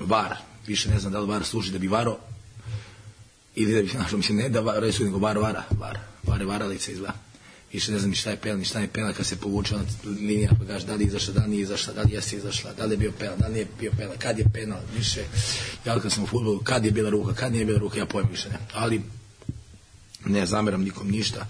VAR. Više ne znam da li VAR služi da bi varo ili da bi našo, mislim, ne da resu, nego VAR vara, VAR, VAR je varalica izgleda. Više ne znam ni šta je penal, ni šta je penal kad se povuče ona linija pa kaže da li je izašla, da li nije izašla, da li jeste izašla, da li je bio penal, da li nije bio penal, kad je penal, više. Ja kad sam u futbolu, kad je bila ruka, kad nije bila ruka, ja pojem više ne. Ali ne zameram nikom ništa.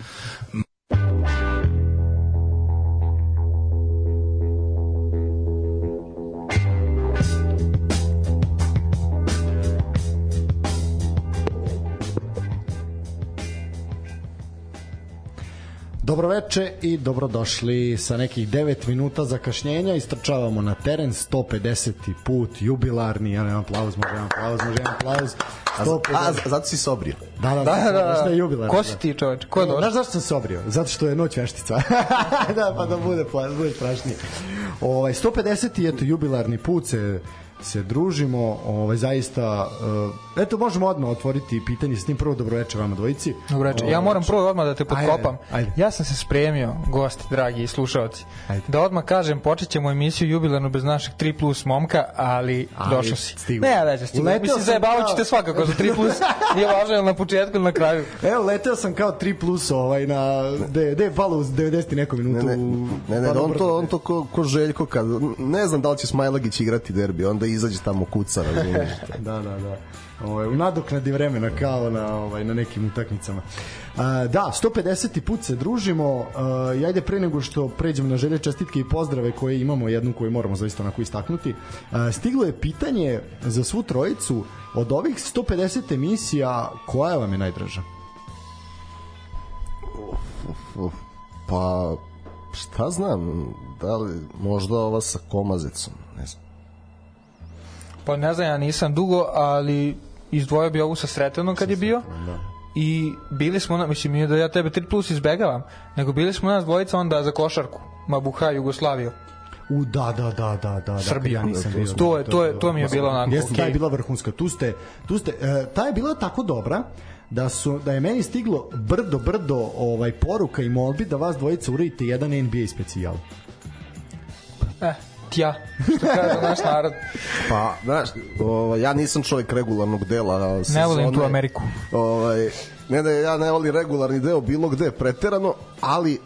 Dobroveče i dobrodošli sa nekih 9 minuta zakašnjenja istrčavamo na teren 150. put jubilarni ja nemam aplauz, može jedan aplauz, može jedan aplauz A, a, zato si sobrio. Da, da, Da, da, da. Jubilarni. Ko si ti čoveč? Ko je Znaš došao? zašto sam se obrio? Zato što je noć veštica. da, pa da bude, pla- bude strašnije. Ovaj, 150. eto, jubilarni put se se družimo, ovaj zaista uh, eto možemo odmah otvoriti pitanje s tim prvo dobroveče vama dvojici. Dobro reče. Ja Ovaj, moram prvo odmah da te potkopam. Ajde, ajde. Ja sam se spremio, gosti, dragi slušalci. Ajde. Da odmah kažem, počet ćemo emisiju jubilarnu bez našeg 3 plus momka, ali, Ali došao si. stigu. Ne, da stigu. Mislim, kao- ćete svakako za 3 plus. Nije važno na početku ili na kraju. Evo, leteo sam kao 3 plus ovaj na de, de palo uz 90 i neku Ne, minutu. ne, u- ne, ne, pa on to, on to ko, ko Željko kad, ne znam da li će Smajlagić igrati derbi, onda izađe tamo kuca, razumiješ. da, da, da. Ovaj, u nadoknadi vremena kao na, ovaj, na nekim utakmicama. A, da, 150. put se družimo a, i ajde pre nego što pređemo na želje čestitke i pozdrave koje imamo, jednu koju moramo zaista onako istaknuti. A, stiglo je pitanje za svu trojicu od ovih 150 emisija koja vam je najdraža? Uf, pa, šta znam, da li, možda ova sa znam. Pa ne znam, ja nisam dugo, ali izdvojio bi ovu sa Sretanom kad je bio. I bili smo, na, mislim, nije da ja tebe 3 plus izbegavam, nego bili smo nas dvojica onda za košarku. Mabuha Jugoslaviju. U, da, da, da, da, da. Srbija. Ja nisam bio. To je- to je- to mi je bilo onako, Jeste, ta je bila vrhunska. Tu ste, tu ste, e, ta je bila tako dobra da su da je meni stiglo brdo brdo ovaj poruka i molbi da vas dvojica uradite jedan NBA specijal. Eh, tja, što kaže naš narod. Pa, znaš, ovaj, ja nisam čovjek regularnog dela sezone. Ne volim tu Ameriku. Ovaj, ne, ne, ja ne volim regularni deo bilo gde preterano, ali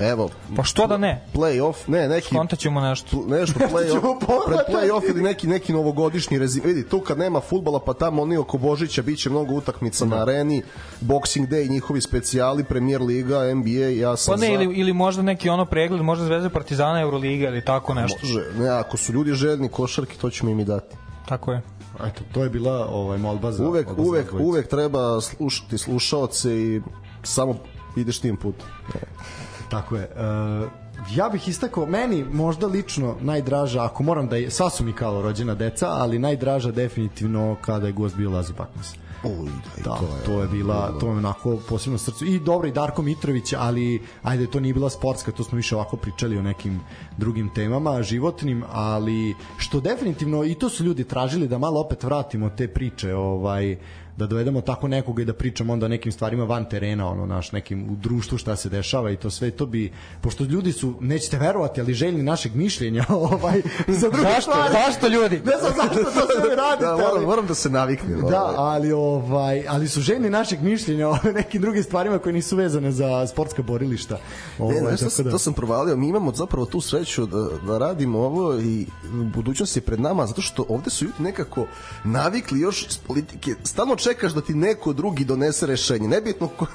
evo, Pa što da ne? play-off, ne, neki Kontat ćemo nešto. nešto play-off, pred play-off ili neki neki novogodišnji rezim. Vidi, tu kad nema fudbala, pa tamo oni oko Božića biće mnogo utakmica na areni, Boxing Day, njihovi specijali, Premier Liga, NBA, ja sam Pa ne, za... ili, ili možda neki ono pregled, možda Zvezda Partizana, Euroliga ili tako nešto. Može, ne, ako su ljudi željni košarke, to ćemo im i dati. Tako je. Eto, to je bila ovaj molba za Uvek, uvek, uvek treba slušati slušaoce i samo ideš tim putem. Tako je. E, ja bih istakao, meni možda lično najdraža, ako moram da je, sva su mi kao rođena deca, ali najdraža definitivno kada je gost bio Lazo Bakmas. Uj, da, Da, to je bila, to je onako posebno srcu. I dobro i Darko Mitrović, ali ajde, to nije bila sportska, to smo više ovako pričali o nekim drugim temama, životnim, ali što definitivno, i to su ljudi tražili da malo opet vratimo te priče, ovaj, da dovedemo tako nekoga i da pričamo onda nekim stvarima van terena, ono, naš, nekim u društvu šta se dešava i to sve, to bi, pošto ljudi su, nećete verovati, ali željni našeg mišljenja, ovaj, za druge Zašto? stvari. Zašto ljudi? Ne znam zašto to sve radite, Da, moram, moram da se naviknem. Da, ovaj. ali ovaj, ali su željni našeg mišljenja o nekim drugim stvarima koje nisu vezane za sportska borilišta. Ovaj, Ne, znaš, sam, to sam provalio, mi imamo zapravo tu sreću da, da radimo ovo i budućnost je pred nama, zato što ovde su ljudi nekako navikli još iz politike, stalno čekaš da ti neko drugi donese rešenje, nebitno ko,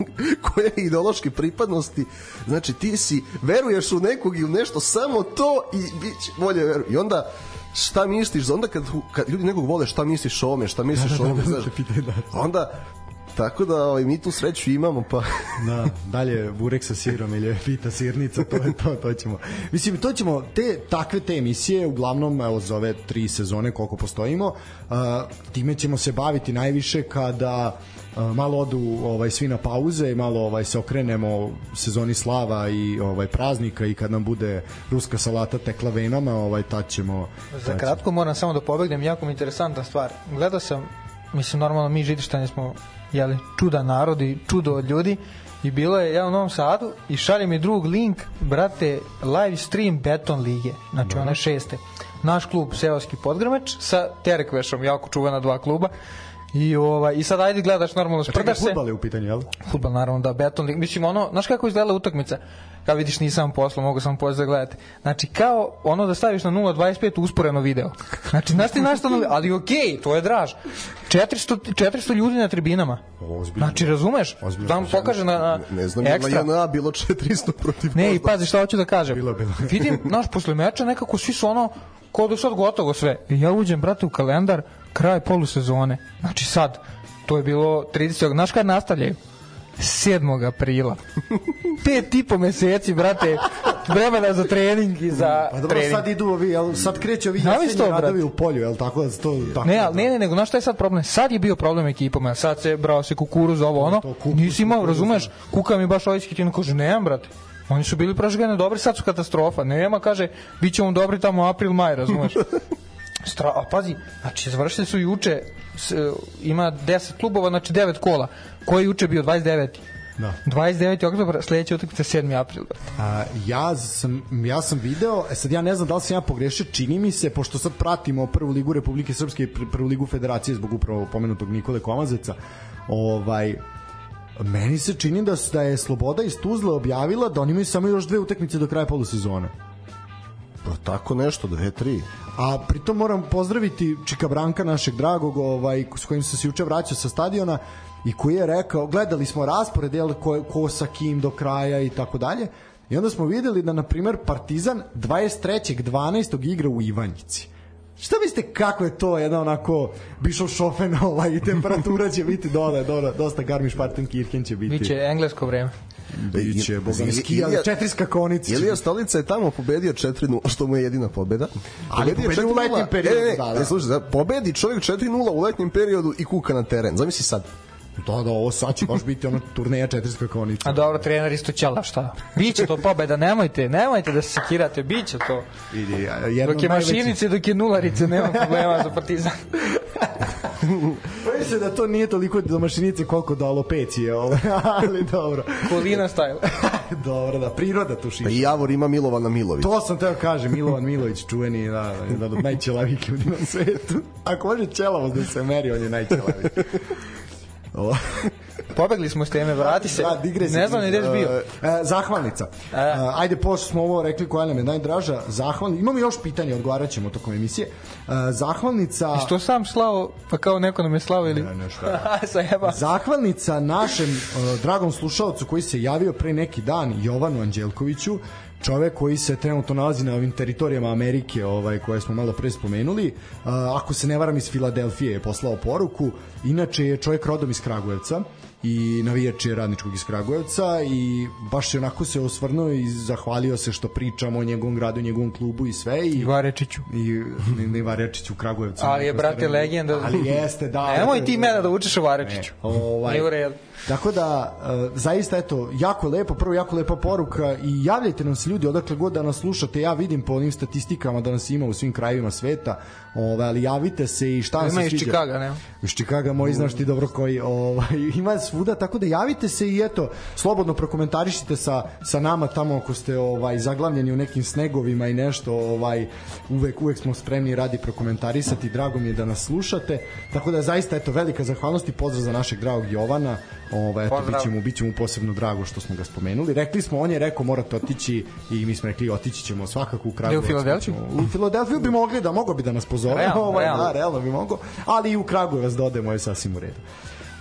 koje ideološke pripadnosti, znači ti si, veruješ u nekog ili nešto, samo to i bit će bolje veru. I onda šta misliš, onda kad, kad ljudi nekog vole, šta misliš o ovome, šta misliš o ovome, znaš, onda Tako da ovaj, mi tu sreću imamo, pa... Da, dalje burek sa sirom ili pita sirnica, to je to, to ćemo. Mislim, to ćemo, te takve te emisije, uglavnom, evo, za ove tri sezone koliko postojimo, uh, time ćemo se baviti najviše kada malo odu ovaj svi na pauze i malo ovaj se okrenemo sezoni slava i ovaj praznika i kad nam bude ruska salata tekla venama, ovaj tad ćemo Za kratko moram samo da pobegnem, jako mi interesantna stvar. Gledao sam mislim normalno mi žitištani smo jeli, čudan narod i čudo od ljudi. I bilo je ja u Novom Sadu i šalje mi drug link brate live stream Beton lige znači one šeste. Naš klub Seoski Podgrmeć sa Terekvešom jako čuvena dva kluba I ovaj i sad ajde gledaš normalno sprdaš se. futbal je u pitanju, jel? Fudbal naravno da beton. Mislim ono, znaš kako izgleda utakmica? Kao vidiš nisam posla, mogu sam pozvati da gledate. Znači kao ono da staviš na 0.25 usporeno video. Znači znaš ti našto, ali okej, to je draž. 400 400 ljudi na tribinama. Ozbiljno. Znači razumeš? Ozbiljno. Vam pokaže na, na Ne znam, je ekstra. na bilo 400 protiv Ne, i pazi šta hoću da kažem. Bilo, bilo. Vidim, znaš, posle meča nekako svi su ono, kao da sad gotovo sve. I ja uđem, brate, u kalendar, kraj polusezone. Znači sad, to je bilo 30. Znaš kad nastavljaju? 7. aprila. Pet i po meseci, brate, vremena za trening i za Pa dobro, trening. sad idu ovi, jel, sad kreće ovi jesenji to, brate? radovi u polju, jel tako da to tako Ne, da- ali, ne, ne, nego znaš šta je sad problem? Sad je bio problem ekipama, sad se brao se kukuruz ovo ono. to, kukuruz, Nisi imao, kukuruz, razumeš? Kuka mi baš ovaj skitino kaže, nemam, brate. Oni su bili prošle godine dobri, sad su katastrofa. Nema, kaže, bit ćemo dobri tamo april, maj, razumeš? Stra, a pazi, znači završili su juče, s, e, ima 10 klubova, znači 9 kola. Koji je juče bio 29. Da. 29. oktobar, sledeća utakmica 7. april. A, ja sam ja sam video, e sad ja ne znam da li sam ja pogrešio, čini mi se pošto sad pratimo prvu ligu Republike Srpske i pr- prvu ligu Federacije zbog upravo pomenutog Nikole Komazeca. Ovaj meni se čini da da je Sloboda iz Tuzle objavila da oni imaju samo još dve utakmice do kraja polusezone. Pa tako nešto, dve, tri. A pritom moram pozdraviti Čika Branka našeg dragog, ovaj s kojim sam se juče vraćao sa stadiona i koji je rekao, gledali smo raspored jel, ko, ko sa kim do kraja i tako dalje. I onda smo videli da na primer Partizan 23.12. igra u Ivanjici. Šta mislite kako je to jedna onako Bišov šofen ovaj, i temperatura će biti dole, dole, dosta Garmisch Partenkirchen će biti. Biće englesko vreme. Biće bogan ski, ali četiri skakonice. Ilija Stolica je tamo pobedio 4-0, što mu je jedina pobeda. Ali Pobedio u 4:0. letnjem periodu, E, ne, da, ne, da. ne, slušaj, da, pobedi čovjek 4-0 u letnjem periodu i kuka na teren. Zamisli sad. Da, da, ovo sad će baš biti ono turneja četiri skakonice. A dobro, trener isto ćela, šta? Biće to pobeda, nemojte, nemojte da se sekirate, biće to. Vidi, a, jedno Dok je od najvećih- mašinice, dok je nularice, nema problema za partizan. Bojim se da to nije toliko do mašinice koliko do alopecije, ovaj, ali dobro. Kolina style. dobro, da, priroda tu Pa šiša. i Javor ima Milovana Milović. To sam teo kaže, Milovan Milović, čuveni, da, da, jedan od najćelavijih ljudi na svetu. Ako može ćelavost da se meri, on je najćelaviji. Pobegli smo s teme, vrati se. Da, ne znam ni bio. E, zahvalnica. E. ajde, pošto smo ovo rekli koja nam je najdraža, zahvalnica. Imamo još pitanja, odgovarat ćemo tokom emisije. E, zahvalnica... Što sam slao, pa kao neko nam je slao ili... Ne, ne, šta. Zahvalnica našem uh, dragom slušalcu koji se javio pre neki dan, Jovanu Anđelkoviću, čovek koji se trenutno nalazi na ovim teritorijama Amerike, ovaj koje smo malo pre spomenuli. Ako se ne varam iz Filadelfije je poslao poruku. Inače je čovjek rodom iz Kragujevca i navijač je radničkog iz Kragujevca i baš je onako se osvrnuo i zahvalio se što pričamo o njegovom gradu, njegovom klubu i sve i Varečiću. i ne, ne Varečić u Kragujevcu. Ali je, brate, stvarno- legenda. Ali jeste, da. Nemoj ti mene da učiš o Varečiću. E, ovaj, Nije u redu. Tako da, e, zaista, eto, jako lepo, prvo jako lepa poruka i javljajte nam se ljudi odakle god da nas slušate, ja vidim po onim statistikama da nas ima u svim krajevima sveta, ovaj, ali javite se i šta vam Ima se iz sviđa. Čikaga, ne? Iz Čikaga, moj znaš ti dobro koji, ovaj, ima svuda, tako da javite se i eto, slobodno prokomentarišite sa, sa nama tamo ako ste ovaj, zaglavljeni u nekim snegovima i nešto, ovaj, uvek, uvek smo spremni radi prokomentarisati, drago mi je da nas slušate, tako da zaista, eto, velika zahvalnost i pozdrav za našeg dragog Jovana, ovaj, eto, Pozdrav. biće mu, biće mu posebno drago što smo ga spomenuli. Rekli smo, on je rekao morate otići i mi smo rekli otići ćemo svakako u Kragujevac. Filadelfiju? pa U Filadelfiju bi mogli da, mogo bi da nas pozove, Realno, ovaj, realno. da, realno bi mogo, ali i u Kragujevac da odemo je sasvim u redu.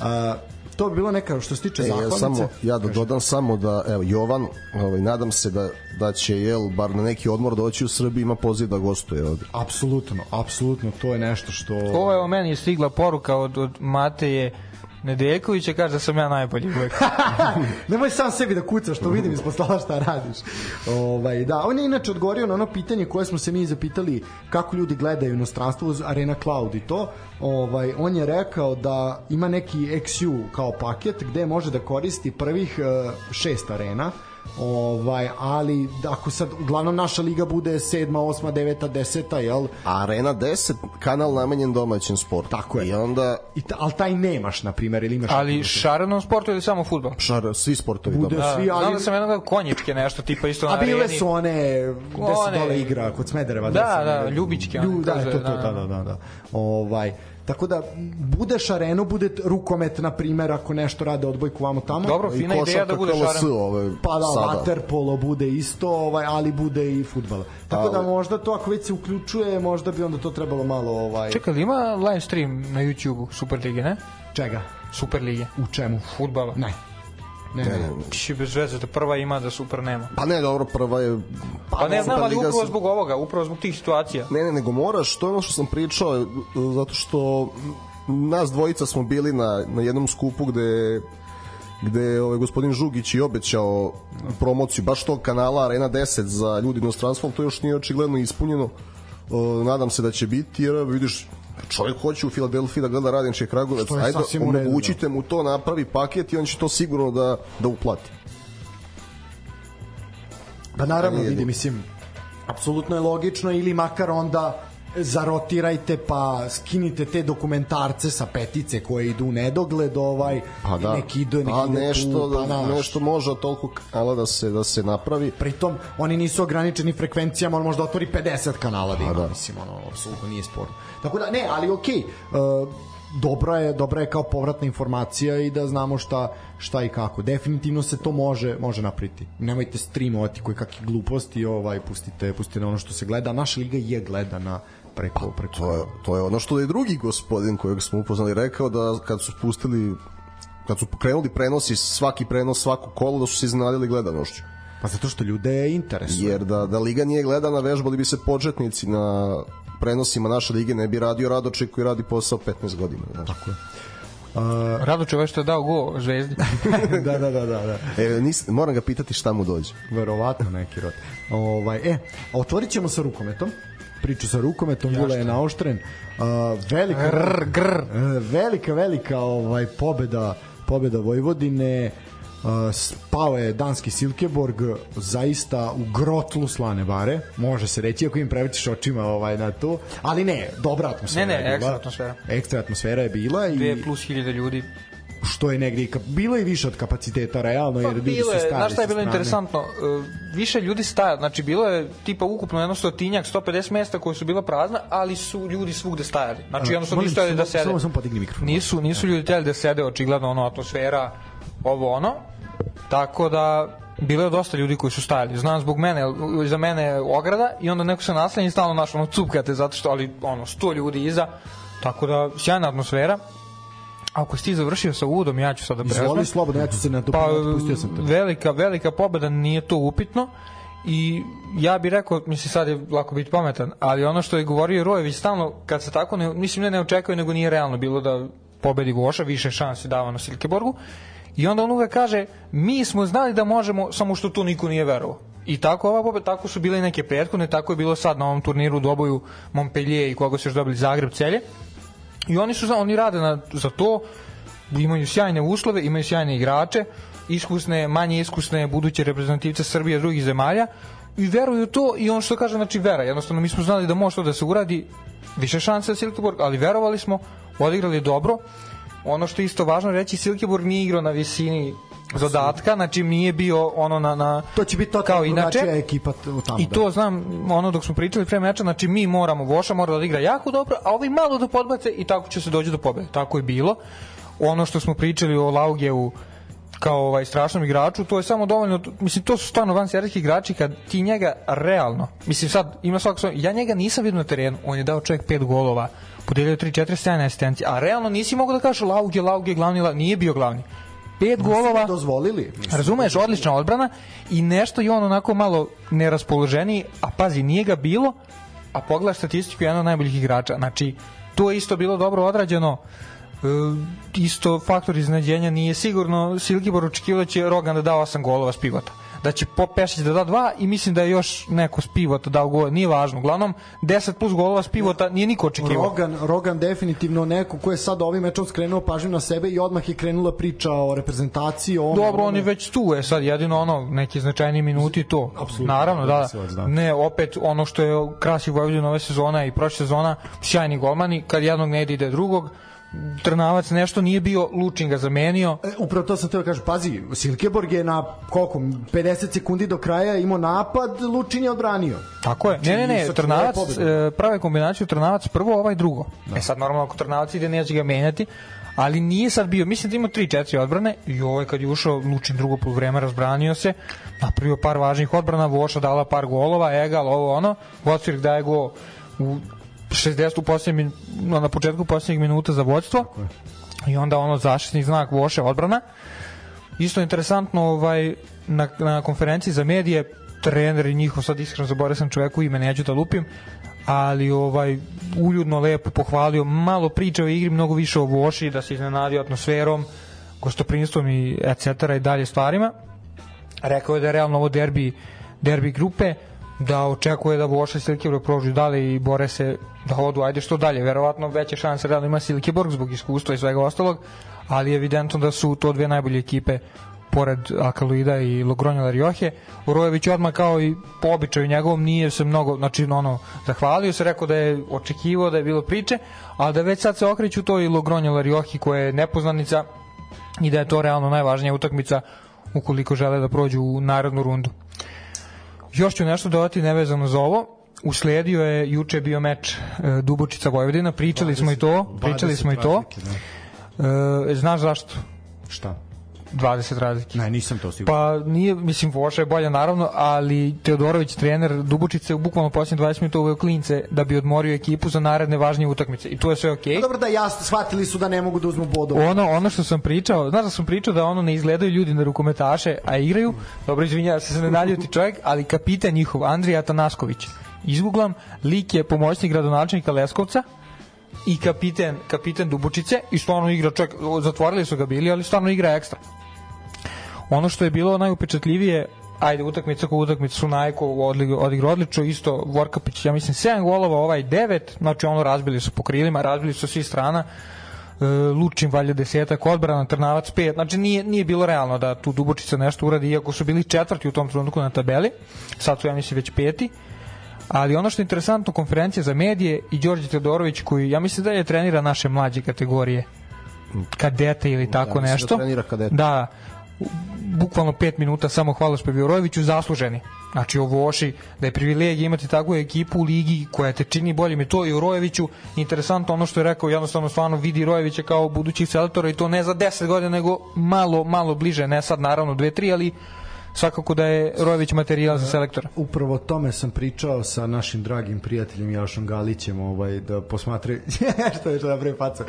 A, to bi bilo neka što se tiče E, ja, zahvalnice. samo, ja da dodam samo da, evo, Jovan, ovaj, nadam se da, da će, jel, bar na neki odmor doći u Srbiji, ima poziv da gostuje ovde. Apsolutno, apsolutno, to je nešto što... Ovo je o meni stigla poruka od, od Mateje Nedeljkovića, kaže da sam ja najbolji uvek. Nemoj sam sebi da kucaš, što vidim ispod stola šta radiš. Ovaj, da, on je inače odgovorio na ono pitanje koje smo se mi zapitali kako ljudi gledaju inostranstvo uz Arena Cloud i to. Ovaj, on je rekao da ima neki XU kao paket gde može da koristi prvih uh, šest arena ovaj, ali ako sad uglavnom naša liga bude 7, 8, 9, 10, jel? Arena 10, kanal namenjen domaćem sportu. Tako je. I onda I ta, ali taj nemaš, na primjer, ili imaš... Ali šarenom sportu ili samo futbol? šar, svi sportovi Bude dobro. svi, Znam ali... da sam jednog konjičke nešto, tipa isto na A bile areni. su one gde se dole igra kod Smedereva. Da, se da, igra. Ljubičke, one Lju, da, to, to, da, da, da, da, da. Ovaj, tako da budeš arenu, bude rukomet na primjer ako nešto rade odbojku vamo tamo. Dobro, I fina ideja da bude KLS, šaren. ovaj, Pa da, sada. vaterpolo bude isto, ovaj, ali bude i fudbal. Tako da Ali- možda to ako već se uključuje, možda bi onda to trebalo malo ovaj Čekaj, ima live stream na YouTube-u Superlige, ne? čega? Superlige. U čemu? Futbala. Ne. Ne, Ne, ne. ne. Či bez veze, da prva ima, da super nema. Pa ne, dobro, prva je... Pa ne znam, ali upravo zbog ovoga, upravo zbog tih situacija. Ne, ne, nego moraš, to je ono što sam pričao, e, zato što nas dvojica smo bili na, na jednom skupu gde gde je ovaj gospodin Žugić i obećao promociju baš tog kanala Arena 10 za ljudi inostranstvo, ali to još nije očigledno ispunjeno. E, nadam se da će biti, jer vidiš, čovjek hoće u Filadelfiji da gleda Radnički Kragujevac, je ajde, redu, da. omogućite mu to, napravi paket i on će to sigurno da, da uplati. Pa naravno, vidi, mislim, apsolutno je logično ili makar onda zarotirajte pa skinite te dokumentarce sa petice koje idu u nedogled ovaj Pa da, neki idu neki pa ide nešto, tu, pa da, nešto može toliko kanala da se, da se napravi. pritom oni nisu ograničeni frekvencijama on možda otvori 50 kanala da ima da. mislim ono apsolutno nije sporno. Tako da ne ali okej uh, dobra je dobra je kao povratna informacija i da znamo šta šta i kako. Definitivno se to može može napriti. Nemojte streamovati koje kakve gluposti ovaj pustite pustite ono što se gleda. Naša liga je gledana preko preko To je, to je ono što je drugi gospodin kojeg smo upoznali rekao da kad su pustili kad su pokrenuli prenosi svaki prenos svako kolo da su se iznenadili gledanošću pa zato što ljude interesuje jer da, da liga nije gledana vežbali bi se početnici na prenosima naše lige ne bi radio Radoček koji radi posao 15 godina znaš. tako je Radoče već što je dao go Zvezdi. da da da da da e, nis, moram ga pitati šta mu dođe verovatno neki rod. Ovaj e, a otvorit ćemo sa rukometom. Priču sa rukometom, Vula je naoštren. Uh, velika, Grr, grr. E, velika, velika ovaj pobeda, pobeda Vojvodine. Uh, spao je danski Silkeborg zaista u grotlu slane bare može se reći ako im prevrtiš očima ovaj na to ali ne dobra atmosfera Ne, ne, je bila. ekstra atmosfera. ekstra atmosfera je bila i 2 plus hiljade ljudi. Što je negdje i bilo je više od kapaciteta realno Pa jer ljudi bilo su stali znaš šta je bilo interesantno? E, više ljudi staja, znači bilo je tipa ukupno jedno stotinjak, 150 mesta koje su bila prazna, ali su ljudi svugde stajali. Znači jednostavno nisu htjeli da sede. Samo, samo podigni mikrofon. Nisu, nisu ljudi htjeli da sede, očigledno ono atmosfera, ovo ono. Tako da bilo je dosta ljudi koji su stajali. Znam zbog mene, za mene je ograda i onda neko se naslanja i stalno naš ono cupkate zato što ali ono 100 ljudi iza. Tako da sjajna atmosfera. Ako si ti završio sa uvodom, ja ću sada da preuzmem. Izvoli slobodno, ja ću se na to Pa, pustio sam te. velika, velika pobeda, nije to upitno. I ja bih rekao, mislim sad je lako biti pametan, ali ono što je govorio Rojević stalno, kad se tako, ne, mislim ne ne očekuje, nego nije realno bilo da pobedi Goša, više šansi dava na Silkeborgu. I onda on uvek kaže, mi smo znali da možemo, samo što tu niko nije verovao. I tako ova pobeda, tako su bile i neke prethodne, tako je bilo sad na ovom turniru u doboju Montpellier i koga su još dobili Zagreb celje. I oni su oni rade na, za to, imaju sjajne uslove, imaju sjajne igrače, iskusne, manje iskusne buduće reprezentativce Srbije i drugih zemalja i veruju to i on što kaže, znači vera. Jednostavno mi smo znali da može to da se uradi, više šanse Silkeborg, ali verovali smo, odigrali dobro. Ono što je isto važno reći, Silkeborg nije igrao na visini zadatka, znači nije bio ono na, na To će biti kao totalno inače. drugačija ekipa tamo. I da. to znam, ono dok smo pričali pre meča, znači mi moramo, Voša mora da odigra jako dobro, a ovi malo da podbace i tako će se doći do pobede. Tako je bilo. Ono što smo pričali o Laugeu kao ovaj strašnom igraču, to je samo dovoljno, mislim to su stvarno vanserijski igrači kad ti njega realno, mislim sad ima svako svoj, ja njega nisam vidio na terenu, on je dao čovjek pet golova, podelio 3-4 sjajne asistencije, a realno nisi mogao da kažeš Lauge, Lauge, glavni, la- nije bio glavni. Pet golova, dozvolili. Razumeš, odlična odbrana i nešto je on onako malo neraspoloženiji, a pazi, nije ga bilo, a pogledaš statistiku jedan od najboljih igrača. Znači, to je isto bilo dobro odrađeno. E, isto faktor iznenađenja nije sigurno Silkibor očekivao da će Rogan da da 8 golova s pivota. Da će Pop Pešić da da dva i mislim da je još neko s pivota dao gol, nije važno. Uglavnom, 10 plus golova s pivota nije niko očekivao. Rogan, Rogan definitivno neko ko je sad ovim mečom skrenuo pažnju na sebe i odmah je krenula priča o reprezentaciji. O Dobro, on je već tu, je sad jedino ono, neki značajni minuti to. Apsolutno, Naravno, da, da. Ne, opet ono što je krasi Vojvodinu ove sezona i prošle sezona, sjajni golmani, kad jednog ne ide drugog. Trnavac nešto nije bio, Lučin ga zamenio. E, upravo to sam teo da kažem, pazi, Silkeborg je na koliko, 50 sekundi do kraja imao napad, Lučin je odbranio. Tako je. Ne, ne, ne, sa Trnavac e, prave kombinaciju Trnavac prvo, ovaj drugo. Da. E sad normalno ako Trnavac ide neće ga menjati, ali nije sad bio, mislim da ima 3-4 odbrane i ovaj kad je ušao Lučin drugo poluvreme razbranio se, napravio par važnih odbrana, Voša dala par golova, Egal, ovo ono, Vocvirk daje go u 60 u posljednjem, min- na početku posljednjeg minuta za vodstvo. I onda ono zaštitni znak Voše odbrana isto interesantno ovaj na, na konferenciji za medije trener i njihov sad iskreno zaboravio sam čoveku ime neću da lupim ali ovaj uljudno lepo pohvalio malo priča o igri mnogo više o Voši da se iznenadio atmosferom gostoprinstvom i etc i dalje stvarima. Rekao je da je realno ovo derbi derbi grupe da očekuje da Voša i Silkeborg prođu dalje i bore se da odu ajde što dalje verovatno veće šanse realno ima Silkeborg zbog iskustva i svega ostalog ali evidentno da su to dve najbolje ekipe pored Akaluida i Logronja Lariohe. Urojević odmah kao i po običaju njegovom nije se mnogo, znači ono, zahvalio se, rekao da je očekivao da je bilo priče, ali da već sad se okreću to i Logronja Lariohi koja je nepoznanica i da je to realno najvažnija utakmica ukoliko žele da prođu u narodnu rundu. Još ću nešto dodati nevezano za ovo. Usledio je, juče bio meč e, Dubočica Vojvodina, pričali smo i to, pričali 20 smo i to. da. E, znaš zašto? Šta? 20 razlike. Ne, nisam to siguran. Pa nije, mislim, Voša je bolja naravno, ali Teodorović, trener Dubočice, u bukvalno posljednje 20 minuta uveo klince da bi odmorio ekipu za naredne važnije utakmice. I to je sve okej. Pa dobro da jasno, shvatili su da ne mogu da uzmu bodove. Ono, ono što sam pričao, znaš da sam pričao da ono ne izgledaju ljudi na rukometaše, a igraju, dobro izvinja se se ne naljuti čovjek, ali kapitan njihov, Andrija Atanasković, izguglam, lik je pomoćnik gradonačelnika Leskovca, i kapiten, kapiten Dubočice i stvarno igra čovjek, zatvorili su ga bili, ali stvarno igra ekstra. Ono što je bilo najupečatljivije, ajde utakmica ko utakmica su Najko odigrao odlično, isto Vorkapić, ja mislim 7 golova, ovaj 9, znači ono razbili su po krilima, razbili su svi strana. E, Lučin valja desetak, odbrana, Trnavac pet, znači nije, nije bilo realno da tu Dubočica nešto uradi, iako su bili četvrti u tom trenutku na tabeli, sad su ja mislim već peti, ali ono što je interesantno, konferencija za medije i Đorđe Teodorović koji, ja mislim da je trenira naše mlađe kategorije, kadete ili tako mislim da nešto. trenira kadete. Da, bukvalno 5 minuta samo hvalospev Joroviću zasluženi. Znači ovo oši da je privilegija imati takvu ekipu u ligi koja te čini boljim i to i u Rojeviću. Interesantno ono što je rekao, jednostavno stvarno vidi Rojevića kao budućih selektora i to ne za 10 godina nego malo malo bliže, ne sad naravno 2-3, ali svakako da je Rojević materijal za selektora. Upravo o tome sam pričao sa našim dragim prijateljem Jašom Galićem, ovaj, da posmatraju... što je što napravi faca?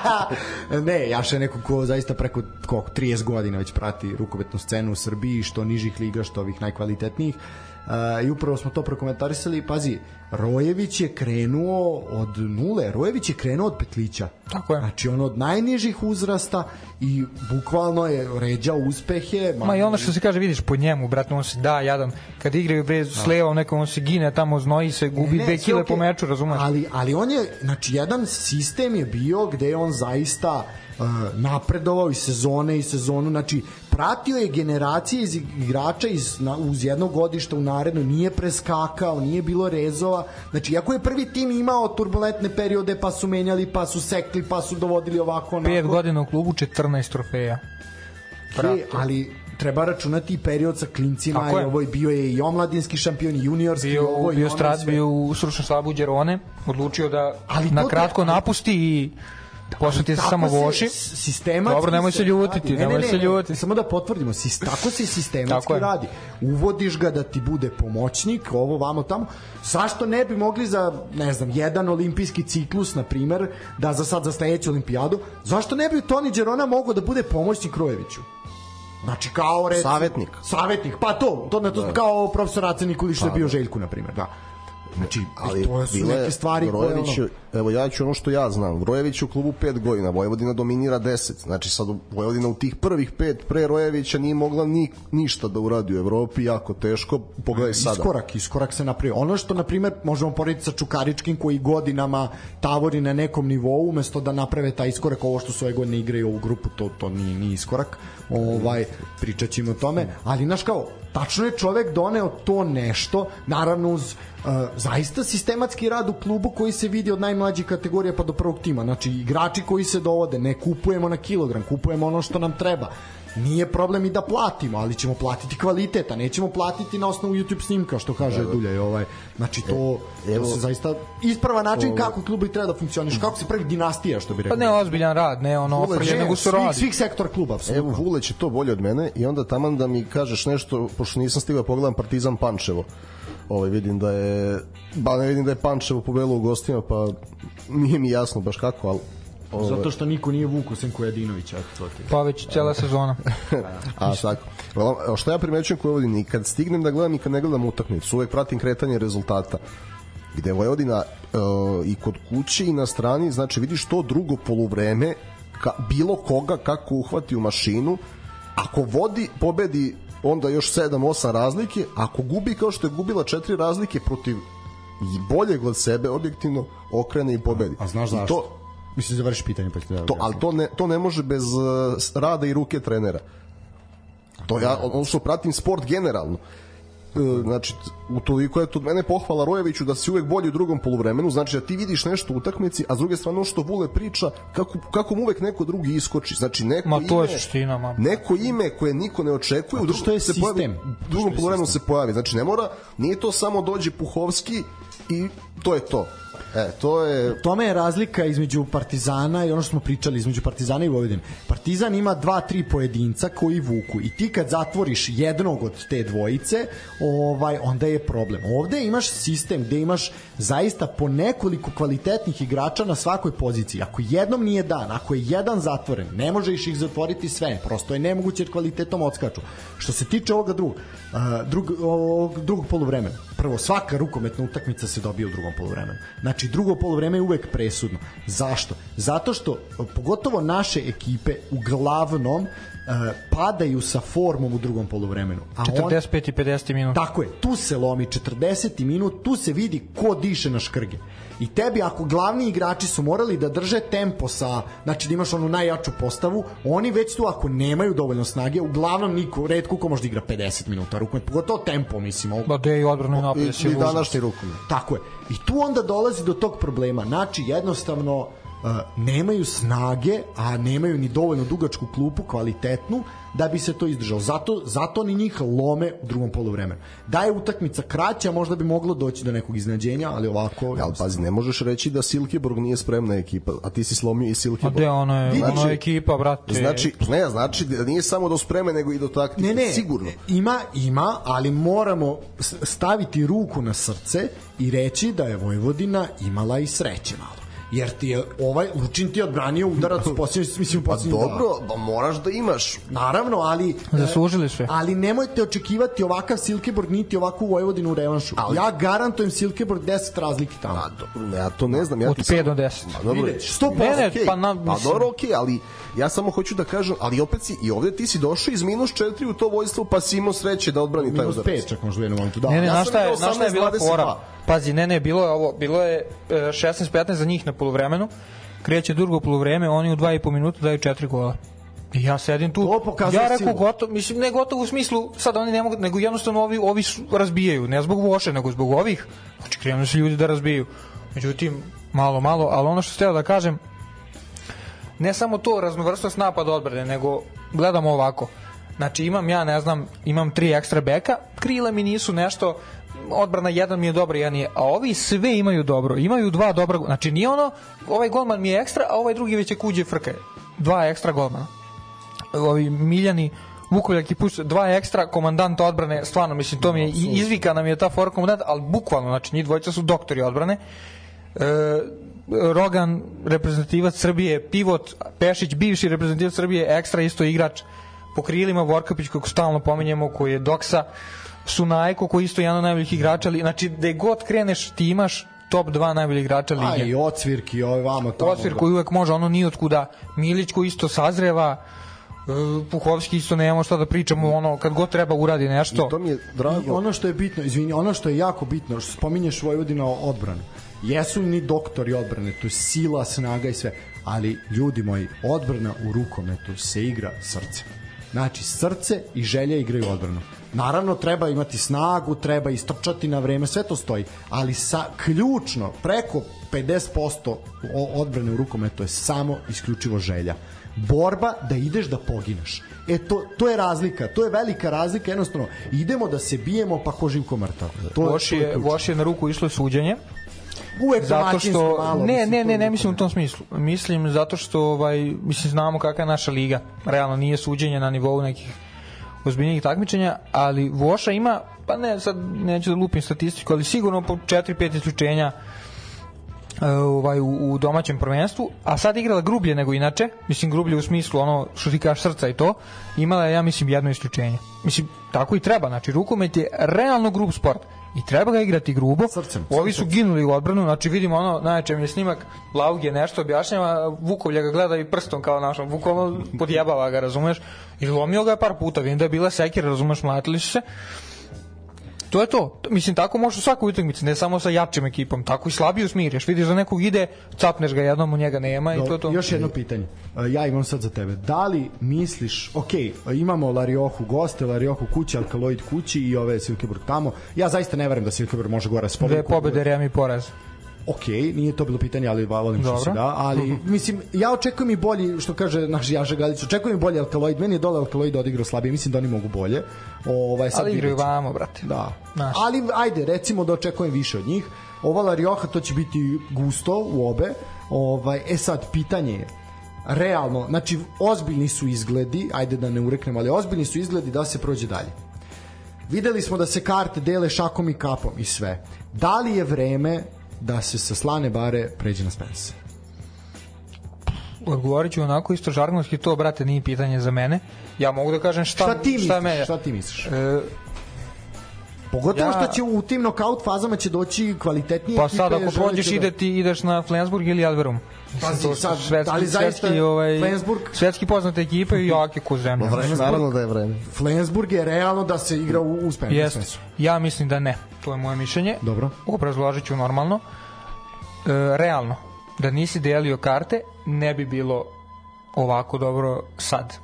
ne, Jaša je neko ko zaista preko koliko, 30 godina već prati rukometnu scenu u Srbiji, što nižih liga, što ovih najkvalitetnijih. I upravo smo to prokomentarisali. Pazi, Rojević je krenuo od nule. Rojević je krenuo od petlića. Tako je. Znači, on od najnižih uzrasta i bukvalno je ređao uspehe. Ma i ono što se kaže, vidiš po njemu, brate, on se da jadan. Kad igraju bre s levom, nekom on se gine tamo, znoji se, gubi Ne, dve kile po okej. meču, razumeš? Ali, ali on je, znači, jedan sistem je bio gde on zaista napredovao iz sezone i sezonu, znači pratio je generacije iz igrača iz, na, uz jedno godište u naredno, nije preskakao, nije bilo rezova, znači iako je prvi tim imao turbulentne periode pa su menjali, pa su sekli, pa su dovodili ovako onako. Pet godina u klubu, 14 trofeja. Je, ali treba računati i period sa klincima Tako i ovo je bio je i omladinski šampion i juniorski bio, ovo bio, ono strat, sve. bio u stručnom slabu Đerone, odlučio da Ali na kratko te- napusti i posveti se samo se Voši. s- sistematski Dobro, nemoj se ljutiti. Ne, nemoj ne, se ne, ljutiti. Samo da potvrdimo, sis, tako se sistematski Tako radi. Uvodiš ga da ti bude pomoćnik, ovo vamo tamo. Zašto ne bi mogli za, ne znam, jedan olimpijski ciklus, na primer, da za sad za sledeću olimpijadu, zašto ne bi Toni Đerona mogao da bude pomoćnik Rojeviću? Znači kao recimo, Savetnik. Savetnik, pa to, to, na to kao profesor Ace Nikolić što je bio Željku na primjer, da. Znači, ali to su bilo je neke stvari koje ono, evo ja ću ono što ja znam, Rojević je u klubu 5 godina, Vojvodina dominira 10, znači sad Vojvodina u tih prvih pet pre Rojevića nije mogla ni, ništa da uradi u Evropi, jako teško, pogledaj sada. Iskorak, iskorak se napravio. Ono što, na primer, možemo porediti sa Čukaričkim koji godinama tavori na nekom nivou, umesto da naprave taj iskorak, ovo što su ove godine igraju ovu grupu, to, to nije, nije iskorak. Ovaj, pričat ćemo o tome. Ali, znaš kao, tačno je čovek doneo to nešto, naravno uz uh, zaista sistematski rad u klubu koji se vidi od najmlađih kategorija pa do prvog tima. Znači, igrači koji se dovode, ne kupujemo na kilogram, kupujemo ono što nam treba nije problem i da platimo, ali ćemo platiti kvalitet, a nećemo platiti na osnovu YouTube snimka, što kaže da, da. Dulja. Ovaj. Znači, to, e, evo, to se zaista isprava način ovo, kako klubi treba da funkcioniš, kako se pravi dinastija, što bi rekao. Pa ne ozbiljan rad, ne ono ofrlje, nego su radi. Svih, svih sektor kluba, apsolutno. Evo, Vuleć je to bolje od mene i onda taman da mi kažeš nešto, pošto nisam stigao da pogledam Partizan Pančevo. Ovaj vidim da je ba ne vidim da je Pančevo pobelo u gostima, pa nije mi jasno baš kako, ali Ovo... Zato što niko nije vuku sem ti. Pa već cela sezona. A tako. Što ja primećujem koje Vojvodini, kad stignem da gledam i kad ne gledam utakmicu, uvek pratim kretanje rezultata gde Vojvodina uh, i kod kuće i na strani, znači vidiš to drugo poluvreme ka, bilo koga kako uhvati u mašinu ako vodi, pobedi onda još 7-8 razlike ako gubi kao što je gubila četiri razlike protiv i boljeg od sebe objektivno okrene i pobedi. A, a znaš zašto? To, Mislim, završi pitanje pa da... To, ali to ne, to ne može bez uh, rada i ruke trenera. To ja, ono što pratim sport generalno. E, znači, u toliko je to od mene pohvala Rojeviću da si uvek bolji u drugom poluvremenu, znači da ti vidiš nešto u utakmici, a s druge strane ono što Vule priča, kako, kako mu uvek neko drugi iskoči. Znači, neko ma, to ime, je ština, ma. neko ime koje niko ne očekuje, u drugom, je se pojavi, u drugom poluvremenu se pojavi. Znači, ne mora, nije to samo dođe Puhovski i to je to E, to je... Tome je razlika između Partizana i ono što smo pričali, između Partizana i Vojvodine. Partizan ima dva, tri pojedinca koji vuku i ti kad zatvoriš jednog od te dvojice, ovaj, onda je problem. Ovde imaš sistem gde imaš zaista po nekoliko kvalitetnih igrača na svakoj poziciji. Ako jednom nije dan, ako je jedan zatvoren, ne možeš ih zatvoriti sve, prosto je nemoguće jer kvalitetom odskaču. Što se tiče ovoga drugog, drug, drugog poluvremena, prvo, svaka rukometna utakmica se dobije u drugom poluvremenu. Znači, drugo poluvreme je uvek presudno. Zašto? Zato što, pogotovo naše ekipe, uglavnom, padaju sa formom u drugom poluvremenu. A 45 i 50 minut. Tako je, tu se lomi 40 minut, tu se vidi ko diše na škrge. I tebi ako glavni igrači su morali da drže tempo sa, znači da imaš onu najjaču postavu, oni već tu ako nemaju dovoljno snage, uglavnom niko, redko ko može da igra 50 minuta rukomet, pogotovo tempo, mislim. Ovo, ba de i odbranu i napad. I, i današnji rukomet. Tako je. I tu onda dolazi do tog problema. Znači, jednostavno, nemaju snage, a nemaju ni dovoljno dugačku klupu, kvalitetnu, da bi se to izdržalo. Zato, zato oni njih lome u drugom poluvremenu. Da je utakmica kraća, možda bi moglo doći do nekog iznenađenja, ali ovako... Ali pazi, ne možeš reći da Silkeborg nije spremna ekipa, a ti si slomio i Silkeborg. A de, ono je, znači, ono je ekipa, brate. Znači, ne, znači da nije samo do spreme, nego i do taktike, ne, ne, sigurno. Ima, ima, ali moramo staviti ruku na srce i reći da je Vojvodina imala i sreće malo jer ti je ovaj Lučin ti je odbranio udarac u posljednjem mislim u pa dobro, pa moraš da imaš. Naravno, ali zaslužili sve. Ali nemojte očekivati ovakav Silkeborg niti ovakvu Vojvodinu u revanšu. Ali, ja garantujem Silkeborg 10 razlike tamo. A, do, ja to ne znam, ja od 5 do 10. Pa dobro, 100%. Ne, ne, okay. pa, na, pa dobro, okej, okay, ali ja samo hoću da kažem, ali opet si i ovde ti si došao iz minus 4 u to vojstvo, pa si imao sreće da odbrani taj udarac. Minus 5 čak možda u jednom momentu. Da. Ne, ne, ja na šta je, na šta je bila fora? Pazi, ne, ne, bilo je ovo, bilo je 16-15 e, za njih na poluvremenu, kreće drugo poluvreme, oni u 2,5 minuta daju 4 gola. I ja sedim tu, ja rekao gotovo, mislim ne gotovo u smislu, sad oni ne mogu, nego jednostavno ovi, ovi razbijaju, ne zbog Voše, nego zbog ovih, znači krenu se ljudi da razbijaju. Međutim, malo, malo, ali ono što ste da kažem, ne samo to raznovrstnost napada odbrane, nego gledamo ovako. Znači imam ja, ne znam, imam tri ekstra beka, krila mi nisu nešto, odbrana jedan mi je dobra, jedan je, a ovi sve imaju dobro, imaju dva dobra, znači nije ono, ovaj golman mi je ekstra, a ovaj drugi već je kuđe frke, dva ekstra golmana. Ovi Miljani, Vukoljak i Puš, dva ekstra komandanta odbrane, stvarno, mislim, to mi je, izvika nam je ta for komandant, ali bukvalno, znači, njih dvojica su doktori odbrane. E, Rogan, reprezentativac Srbije, Pivot, Pešić, bivši reprezentativac Srbije, ekstra isto igrač po krilima, Vorkapić, kako stalno pominjemo, koji je doksa, Sunajko koji isto jedan od najboljih igrača, ali znači da god kreneš ti imaš top 2 najbolji igrača A lige. i Ocvirk i ovaj vamo tamo. Ocvir koji uvek može, ono nije otkuda. Milić koji isto sazreva, e, Puhovski isto nemamo šta da pričamo, ono, kad god treba uradi nešto. I to mi je I drago. ono što je bitno, izvini, ono što je jako bitno, što spominješ Vojvodina odbranu. Jesu ni doktori odbrane, to je sila, snaga i sve, ali ljudi moji, odbrana u rukometu se igra srcem. Znači, srce i želja igraju odbranu. Naravno, treba imati snagu, treba istrčati na vreme, sve to stoji, ali sa ključno, preko 50% o- odbrane u rukometu je samo isključivo želja borba da ideš da pogineš. E to, to je razlika, to je velika razlika, jednostavno idemo da se bijemo pa ko živ ko mrtav. To, Voš to je. Voš je na ruku išlo suđenje. Uvek zato što malo, ne ne ne ne mislim u tom smislu. Mislim zato što ovaj mislim znamo kakva je naša liga. Realno nije suđenje na nivou nekih ozbiljnijih takmičenja ali Voša ima pa ne sad neću da lupim statistiku ali sigurno po 4-5 isključenja e, ovaj u, u domaćem prvenstvu, a sad igrala grublje nego inače, mislim grublje u smislu ono što ti kažeš srca i to, imala je ja mislim jedno isključenje. Mislim tako i treba, znači rukomet je realno grub sport i treba ga igrati grubo. Srcem, Ovi su ginuli u odbranu, znači vidimo ono, najčešće je snimak Laug je nešto objašnjava, Vukovlja ga gleda i prstom kao našom, bukvalno podjebava ga, razumeš? I lomio ga je par puta, vidim da je bila sekira, razumeš, mlatili su se. To je to. Mislim, tako može u svakoj utakmici, ne samo sa jačim ekipom, tako i slabiju smiriš. Vidiš da nekog ide, capneš ga jednom, u njega nema i to je to. Još jedno pitanje. E, Ja imam sad za tebe. Da li misliš, ok, imamo Lariohu goste, Lariohu kući, Alkaloid kući i ove Silkeborg tamo. Ja zaista ne verujem da Silkeborg može gore s Dve pobede, remi poraz. Ok, nije to bilo pitanje, ali volim što se da, ali mislim, ja očekujem i bolji, što kaže naš Jaša Galić, očekujem i bolji Alkaloid, meni je dole Alkaloid odigrao slabije, mislim da oni mogu bolje. Ovaj, sad Ali igraju vamo, brate. Da. Znaš. Ali ajde, recimo da očekujem više od njih. Ova La Rioja to će biti gusto u obe. Ovaj e sad pitanje je realno, znači ozbiljni su izgledi, ajde da ne ureknem, ali ozbiljni su izgledi da se prođe dalje. Videli smo da se karte dele šakom i kapom i sve. Da li je vreme da se sa slane bare pređe na Spence? Odgovorit ću onako isto žargonski, to, brate, nije pitanje za mene. Ja mogu da kažem šta, Šta ti misliš? šta mene... Šta ti misliš? E, Pogotovo ja- što će u tim knockout fazama će doći kvalitetnije pa ekipe, sad ako prođeš da- ide ti ideš na Flensburg ili Alberum. Pazi, to sad, svetski, ali zaista svetski, ovaj, Flensburg- svetski poznate ekipe i jake ko zemlja. Vre, naravno da je vreme. Flensburg je realno da se igra u, u. Jeste. Ja mislim da ne. To je moje mišljenje. Dobro. Obrazložit ću normalno. E, realno, da nisi delio karte, ne bi bilo ovako dobro sad.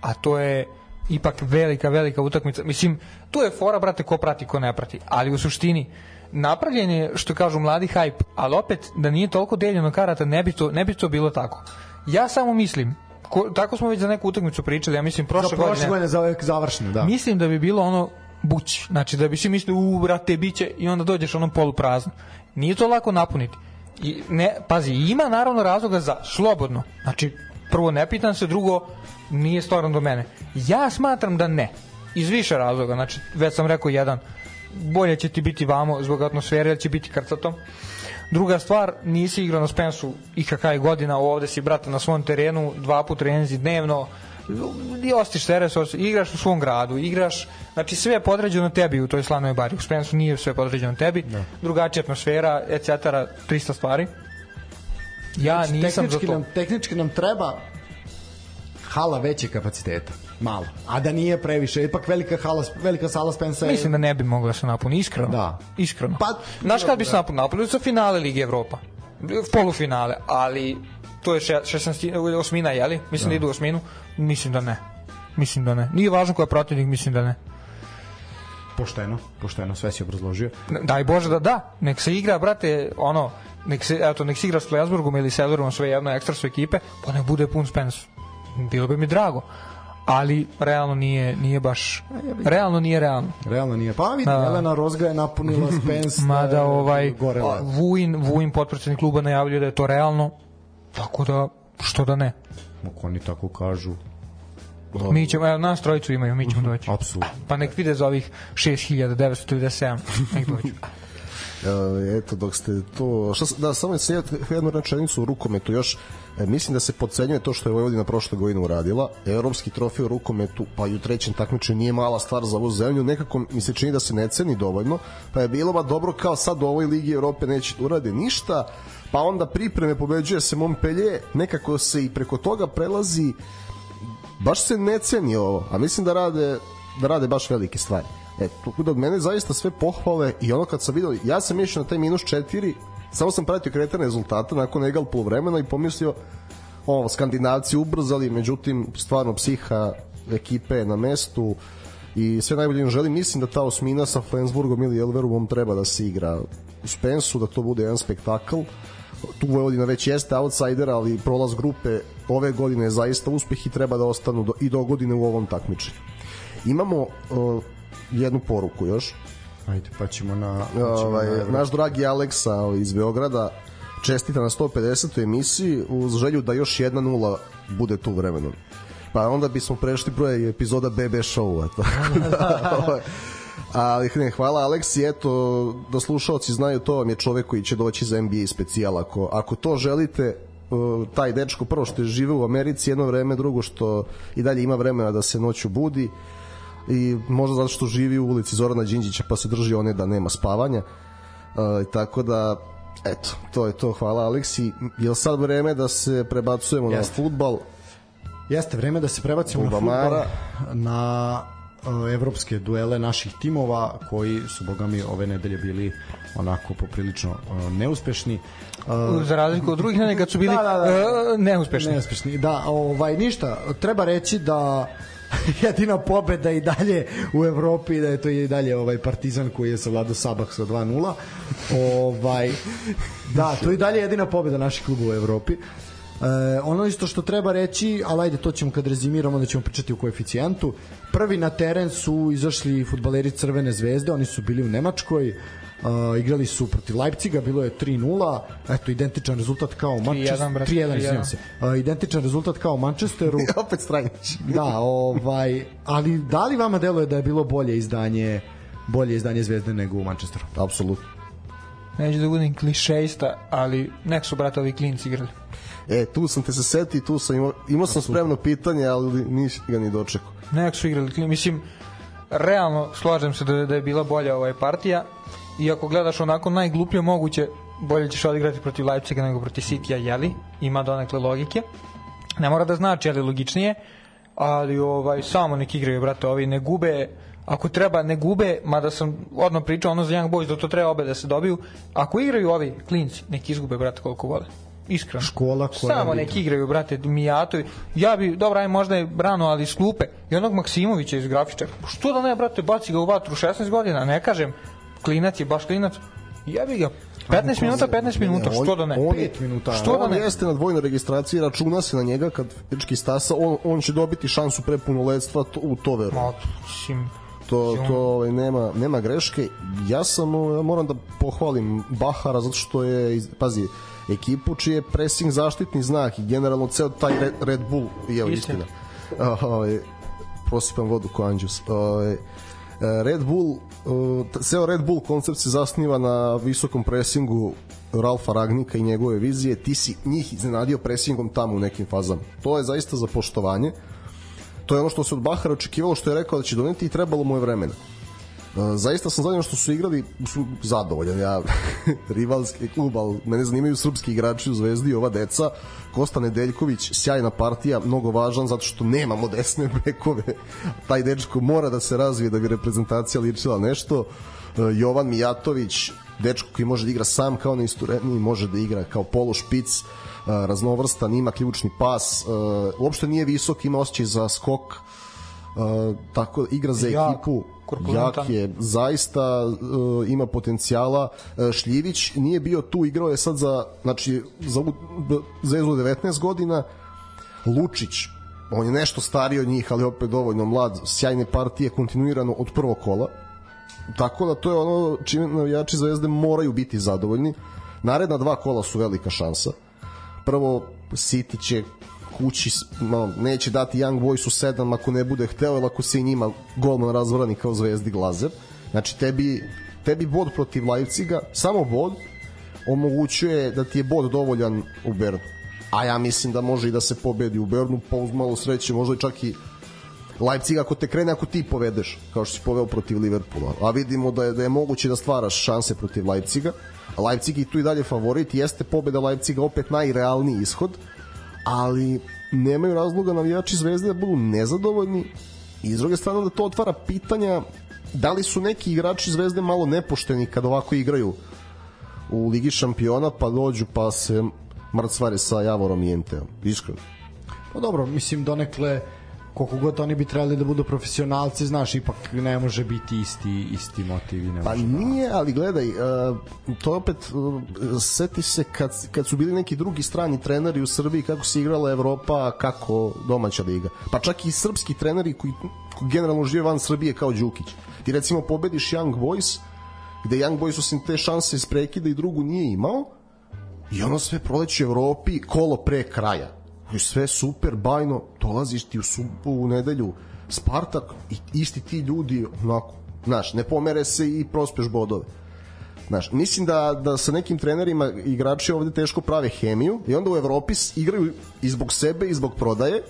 A to je ipak velika, velika utakmica. Mislim, tu je fora, brate, ko prati, ko ne prati. Ali u suštini, napravljen je, što kažu, mladi hype, ali opet, da nije toliko deljeno karata, ne bi to, ne bi to bilo tako. Ja samo mislim, ko, tako smo već za neku utakmicu pričali, ja mislim, Za prošle prošle godine, godine za uvek završeno, da. mislim da bi bilo ono buć, znači da bi svi mislili u brate biće i onda dođeš ono poluprazno. Nije to lako napuniti. I ne, pazi, ima naravno razloga za slobodno. Znači, prvo ne pitam se, drugo nije stvarno do mene. Ja smatram da ne. Iz više razloga, znači već sam rekao jedan, bolje će ti biti vamo zbog atmosfere, jer će biti krcato. Druga stvar, nisi igrao na Spensu IKK je godina, ovde si brate na svom terenu, dva put trenzi dnevno, i ostiš teres, igraš u svom gradu, igraš, znači sve je podređeno tebi u toj slanoj bari. U Spensu nije sve podređeno tebi, drugačija atmosfera, etc. 300 stvari. Ja nisam za to. nam, tehnički nam treba hala veće kapaciteta. Malo. A da nije previše. Ipak velika, hala, velika sala Spensa je... Mislim da ne bi mogla da se napuni, iskreno. Da. Iskreno. Pa, Znaš kad bi se napunio? Napunio sa finale Lige Evropa. Polufinale, ali to je še- 16 osmina, jeli? Mislim da. idu u osminu. Mislim da ne. Mislim da ne. Nije važno ko je protivnik, mislim da ne. Pošteno, pošteno, sve si obrazložio. Daj Bože da da. Nek se igra, brate, ono, nek se, eto, nek se igra s Flensburgom ili Sellerom, sve jedno ekstra su ekipe, pa nek bude pun Spence. Bilo bi mi drago. Ali realno nije, nije baš realno nije realno. Realno nije. Pa vidi, Da. Jelena Rozga je napunila Spence. Mada da je ovaj Gore a, Vujin, Vujin potpredsednik kluba najavljuje da je to realno. Tako da što da ne. Ako oni tako kažu. Mi ćemo, evo, nas trojicu imaju, mi ćemo doći. Apsolutno. Pa nek vide za ovih 6997, nek dođu. E, eto, dok ste to... Šta, da, samo se jednu rečenicu u rukometu još. E, mislim da se podcenjuje to što je Vojvodina prošle godine uradila. Evropski trofej u rukometu, pa i u trećem takmičenju nije mala stvar za ovu zemlju. Nekako mi se čini da se ne ceni dovoljno. Pa je bilo ba dobro kao sad u ovoj Ligi Evrope neće da urade ništa. Pa onda pripreme pobeđuje se Montpellier. Nekako se i preko toga prelazi baš se ne ceni ovo, a mislim da rade da rade baš velike stvari. E, tako da od mene zaista sve pohvale i ono kad sam vidio, ja sam išao na taj minus 4, samo sam pratio kretanje rezultata nakon egal polovremena i pomislio ovo, skandinavci ubrzali, međutim, stvarno psiha ekipe na mestu i sve najbolje im želim. Mislim da ta osmina sa Flensburgom ili Elveruvom treba da se igra u Spensu, da to bude jedan spektakl. Tu Vojvodina već jeste outsider, ali prolaz grupe ove godine je zaista uspeh i treba da ostanu do, i do godine u ovom takmičenju. Imamo uh, jednu poruku još. Ajde, pa ćemo na... pa ćemo Ovaj, na naš dragi Aleksa ovaj, iz Beograda čestita na 150. emisiji uz želju da još jedna nula bude tu vremenom. Pa onda bismo prešli broj epizoda BB show-a. Tako da, ovaj, ali ne, hvala Aleksi, eto, da slušalci znaju to vam je čovek koji će doći za NBA specijal. Ako, ako to želite, uh, taj dečko prvo što je žive u Americi jedno vreme, drugo što i dalje ima vremena da se noću budi i možda zato što živi u ulici Zorana Đinđića pa se drži one da nema spavanja uh, tako da eto, to je to, hvala Aleksi je li sad vreme da se prebacujemo Jeste. na futbal Jeste vreme da se prebacimo na futbol, na uh, evropske duele naših timova koji su bogami ove nedelje bili onako poprilično uh, neuspešni. Uh, Za razliku od drugih nedelja kad su bili Da, da, da. e, neuspešni. neuspešni. Da, ovaj ništa, treba reći da jedina pobeda i dalje u Evropi da je to i dalje ovaj Partizan koji je savladao Sabah sa 2:0. Ovaj da, to je i dalje jedina pobeda naših klubova u Evropi. E, ono isto što treba reći, ali ajde to ćemo kad rezimiramo da ćemo pričati o koeficijentu. Prvi na teren su izašli futbaleri Crvene zvezde, oni su bili u Nemačkoj. Uh, igrali su protiv Leipciga, bilo je 3-0, eto identičan rezultat kao u Manchesteru. 3:1, brate, 3-1, 3:1. izvinjam se. Uh, identičan rezultat kao u Manchesteru. opet Strajnić da, ovaj, ali da li vama deluje da je bilo bolje izdanje bolje izdanje Zvezde nego u Manchesteru? apsolutno Neću da budem klišejista, ali nek su, brate, ovi klinci igrali. e, tu sam te se seti tu sam imao, imao sam spremno pitanje ali nisi ga ni dočekao Nek su igrali klinci. Mislim, realno slažem se da, da je bila bolja ovaj partija i ako gledaš onako najgluplje moguće bolje ćeš odigrati protiv Leipziga nego protiv Citya, jeli? Ima donekle logike. Ne mora da znači, ali logičnije. Ali ovaj, samo nek igraju, brate, ovi ne gube ako treba ne gube, mada sam odmah pričao ono za Young Boys da to treba obe da se dobiju, ako igraju ovi klinci, nek izgube, brate, koliko vole. Iskreno. Škola koja Samo nek igraju, brate, Mijatovi. Ja bi, dobro, aj možda je Brano, ali iz klupe. I onog Maksimovića iz grafičara. Što da ne, brate, baci ga u vatru 16 godina, ne kažem. Klinac je baš klinac. Jebi ga. 15 minuta, 15 minuta, što da ne? on- Pet minuta. Što da on ne? jeste na dvojnoj registraciji računa se na njega kad dečki stasa on, on će dobiti šansu pre punoletstva u to veru Ma, to to ovaj, nema nema greške ja sam ovaj, moram da pohvalim Bahara zato što je pazi ekipu čiji je pressing zaštitni znak i generalno ceo taj Red, Bull je evo Istina. istina ovaj prosipam vodu ko Anđus ovaj Red Bull uh, ceo Red Bull koncept se zasniva na visokom presingu Ralfa Ragnika i njegove vizije. Ti si njih iznenadio presingom tamo u nekim fazama. To je zaista za poštovanje. To je ono što se od Bahara očekivalo što je rekao da će doneti i trebalo mu je vremena zaista sam zadovoljan što su igrali su zadovoljan ja rivalski klub ali mene zanimaju srpski igrači u Zvezdi ova deca. Kosta Nedeljković sjajna partija mnogo važan zato što nemamo desne bekove taj dečko mora da se razvije da bi reprezentacija ličila nešto. Uh, Jovan Mijatović dečko koji može da igra sam kao na istureniji može da igra kao polo špic uh, raznovrstan, ima ključni pas uh, uopšte nije visok, ima osjećaj za skok tako igra za ekipu jak je zaista uh, ima potencijala. Uh, Šljivić nije bio tu igrao je sad za znači za Zvezdu 19 godina. Lučić on je nešto stariji od njih ali opet dovoljno mlad sjajne partije kontinuirano od prvog kola. Tako da to je ono čime navijači Zvezde moraju biti zadovoljni. Naredna dva kola su velika šansa. Prvo City će kući no, neće dati Young Boysu 7 ako ne bude hteo ili ako se i njima golman razvrani kao zvezdi Glazer. Znači tebi tebi bod protiv Leipziga, samo bod, omogućuje da ti je bod dovoljan u Bernu. A ja mislim da može i da se pobedi u Bernu, pa uz malo sreće, možda i čak i Leipzig ako te krene ako ti povedeš kao što si poveo protiv Liverpoola. A vidimo da je, da je moguće da stvaraš šanse protiv Leipziga. Leipzig i tu i dalje favorit jeste pobeda Leipziga opet najrealniji ishod ali nemaju razloga navijači Zvezde da budu nezadovoljni i s druge strane da to otvara pitanja da li su neki igrači Zvezde malo nepošteni kad ovako igraju u Ligi šampiona pa dođu pa se mrcvare sa Javorom i Enteom iskreno. Pa dobro, mislim donekle koliko god oni bi trebali da budu profesionalci, znaš, ipak ne može biti isti isti motiv i ne Pa može. nije, ali gledaj, uh, to opet uh, seti se kad, kad su bili neki drugi strani treneri u Srbiji kako se igrala Evropa, kako domaća liga. Pa čak i srpski treneri koji, koji generalno žive van Srbije kao Đukić. Ti recimo pobediš Young Boys, gde Young Boys osim te šanse iz prekida i drugu nije imao, i ono sve proleće u Evropi kolo pre kraja sve super, bajno, dolaziš ti u subu, u nedelju, Spartak i isti ti ljudi, onako, znaš, ne pomere se i prospeš bodove. Znaš, mislim da, da sa nekim trenerima igrači ovde teško prave hemiju i onda u Evropi igraju i zbog sebe i zbog prodaje,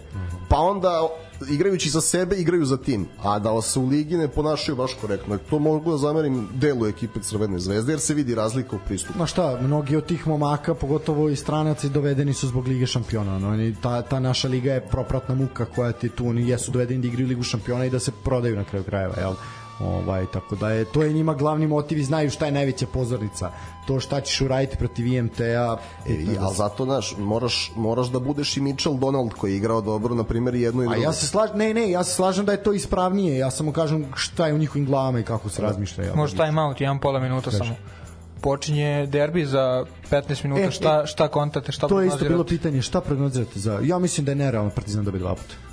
pa onda igrajući za sebe igraju za tim, a da se u ligi ne ponašaju baš korektno. To mogu da zamerim delu ekipe Crvene zvezde jer se vidi razlika u pristupu. Ma šta, mnogi od tih momaka, pogotovo i stranaci, dovedeni su zbog Lige šampiona. ono, Oni, ta, ta naša liga je propratna muka koja ti tu, oni jesu dovedeni da igraju Ligu šampiona i da se prodaju na kraju krajeva, jel? Ovaj, tako da je, to je njima glavni motiv i znaju šta je najveća pozornica. To šta ćeš uraditi protiv IMT-a. E, ali zato, znaš, moraš, moraš da budeš i Mitchell Donald koji je igrao dobro, na primjer, i jedno i A drugo. ja se slažem, ne, ne, ja se slažem da je to ispravnije. Ja samo kažem šta je u njihovim glavama i kako se razmišlja. Jel? Može time out, jedan pola minuta samo. Počinje derbi za 15 minuta, E, šta, šta kontate, šta To je isto bilo pitanje, šta prognozirate za... Ja mislim da je nerealno Partizan dobije dva puta.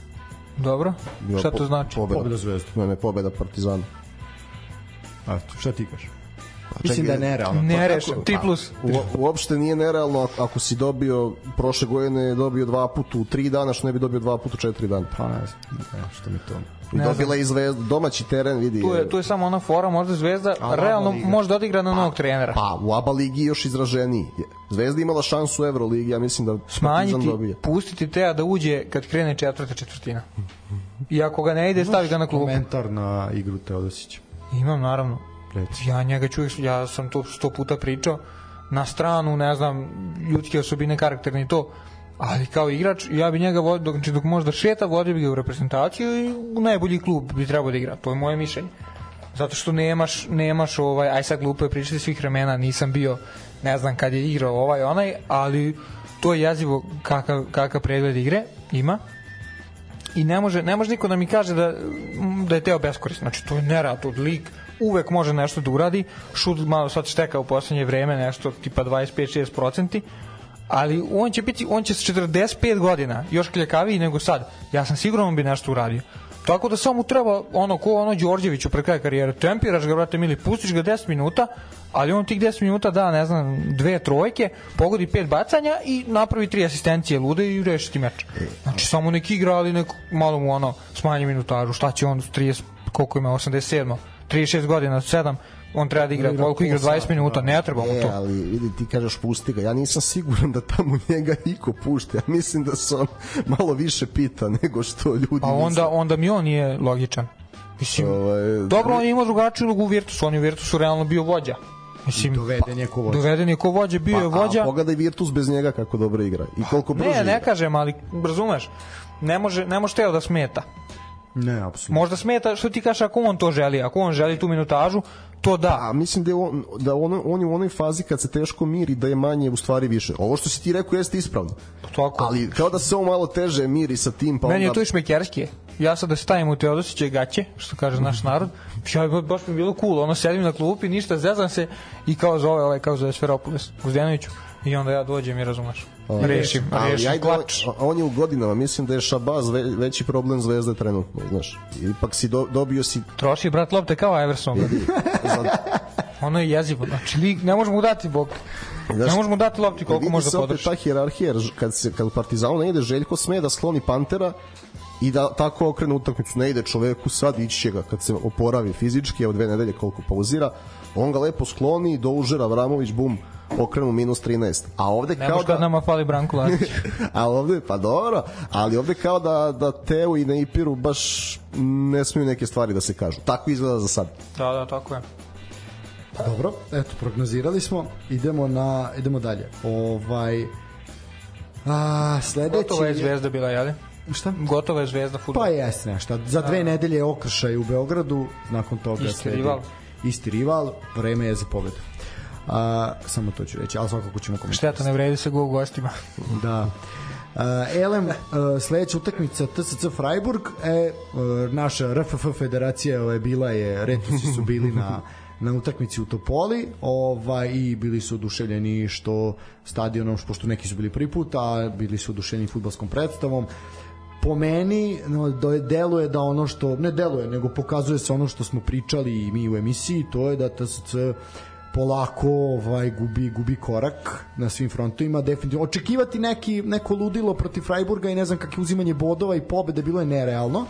Dobro, Ja, šta to znači? Pobeda. Pobeda Zvezde. Ne, ne, pobeda Partizana. A, šta ti kažeš? Mislim da je nerealno. Ne rešim, kako- 3 plus. U, uopšte nije nerealno ako- ako si dobio prošle godine je dobio dva puta u tri dana što ne bi dobio dva puta u četiri dana Pa ne znam, ne, što mi to... I Ne dobila je i Zvezda domaći teren vidi Tu je, tu je samo ona fora, možda Zvezda A, realno Liga. može da odigra na novog trenera. pa u ABA ligi još izraženiji Zvezda imala šansu u Euroligi ja mislim da Smanjiti, dobije pustiti Teja da uđe kad krene četvrta četvrtina. I ako ga ne ide, stavi ga na klupu. Komentar na igru Teodosića. Imam, naravno. Reci. Ja njega čujem, ja sam to sto puta pričao, na stranu, ne znam, ljudske osobine, karakterne i to, ali kao igrač, ja bi njega vodio, dok, znači dok možda šeta, vodio bi ga u reprezentaciju i u najbolji klub bi trebao da igra, to je moje mišljenje. Zato što nemaš, nemaš ovaj, aj sad glupo je pričati svih vremena, nisam bio, ne znam kad je igrao ovaj onaj, ali to je jezivo kakav, kakav pregled igre ima. I ne može, ne može niko da mi kaže da, da je Teo beskoristan. Znači, to je nerad od lik, uvek može nešto da uradi, šut malo sad šteka u poslednje vreme, nešto tipa 25-6%, ali on će biti, on će s 45 godina još kljakaviji nego sad. Ja sam siguran on bi nešto uradio. Tako da samo treba ono ko ono Đorđeviću pre kraja karijere, tempiraš ga brate mili, pustiš ga 10 minuta, ali on tih 10 minuta da, ne znam, dve trojke, pogodi pet bacanja i napravi tri asistencije lude i reši ti meč. Znači samo neki igra, ali nek malo mu ono smanji minutažu, šta će on s 30, koliko ima, 87, 36 godina, 7, on treba da igra, Igra koliko igra, pola 20 sata, minuta, ne treba mu E, to. ali vidi ti kažeš pusti ga. Ja nisam siguran da tamo njega niko pušta. Ja mislim da se on malo više pita nego što ljudi Pa onda, onda mi on nije logičan. Mislim, Ovaj, dobro, on je imao drugačiju ulogu u Virtusu, on je u Virtusu realno bio vođa. Mislim, Doveden je ko vođa. doveden je ko vođa, bio je Pa, vođa. A pogledaj Virtus bez njega kako dobro igra. I koliko brže Ne, ne igra. kažem, ali razumeš, ne može, ne može teo da smeta. Ne, apsolutno. Možda smeta što ti kažeš ako on to želi, ako on želi tu minutažu, to da. A mislim da je on, da on, on je u onoj fazi kad se teško miri da je manje u stvari više. Ovo što si ti rekao jeste ispravno. Tako. Ali kao da se on malo teže miri sa tim pa Meni je onda... to i šmekerski. Ja sad da stavim u Teodosiće gaće, što kaže naš narod, ja, bi- baš mi je bilo cool, ono sedim na klupi, ništa, zezam se i kao zove ovaj, kao zove Sferopolis, Uzdjanoviću, i onda ja dođem i razumeš. Rešim, Ali rešim, ajde, klač. on- je u godinama, mislim da je Šabaz ve, veći problem Zvezde trenutno, znaš. Ipak si do, dobio si Troši brat lopte kao Everson. ono je jezivo. Znači, lig, ne možemo dati bok. Ne možemo dati lopti koliko Vidi može se da opet podrži. ta hjerarhija, jer kad, se, kad Partizanu ne ide Željko sme da sloni Pantera i da tako okrene utakmicu, ne ide čoveku sad, ići će ga kad se oporavi fizički, evo dve nedelje koliko pauzira, on ga lepo skloni, do užera Vramović, bum, okrenu minus 13. A ovde Ne kao da... nama fali Branko Lazić. a ovde, pa dobro, ali ovde kao da, da Teo i Neipiru baš ne smiju neke stvari da se kažu. Tako izgleda za sad. da, da, tako je. Dobro, eto, prognozirali smo. Idemo na idemo dalje. Ovaj a, sledeći Gotova je zvezda bila, jel? Šta? Gotova je zvezda Pa futbola. jeste nešto. Za dve nedelje je okršaj u Beogradu, nakon toga Isti sledi rival. Isti rival, vreme je za pobedu. A, samo to ću reći, ali svakako ćemo komentirati. Šteta, ne vredi se go u gostima. Da. Uh, Elem, uh, sledeća utakmica TSC Freiburg, e, uh, naša RFF federacija ovaj, bila je, Retusi su bili na na utakmici u Topoli ovaj, i bili su oduševljeni što stadionom, pošto neki su bili prvi put, a bili su oduševljeni futbalskom predstavom po meni no, do, deluje da ono što ne deluje, nego pokazuje se ono što smo pričali i mi u emisiji, to je da TSC polako ovaj gubi gubi korak na svim frontovima definitivno. Očekivati neki neko ludilo protiv Freiburga i ne znam kakve uzimanje bodova i pobede bilo je nerealno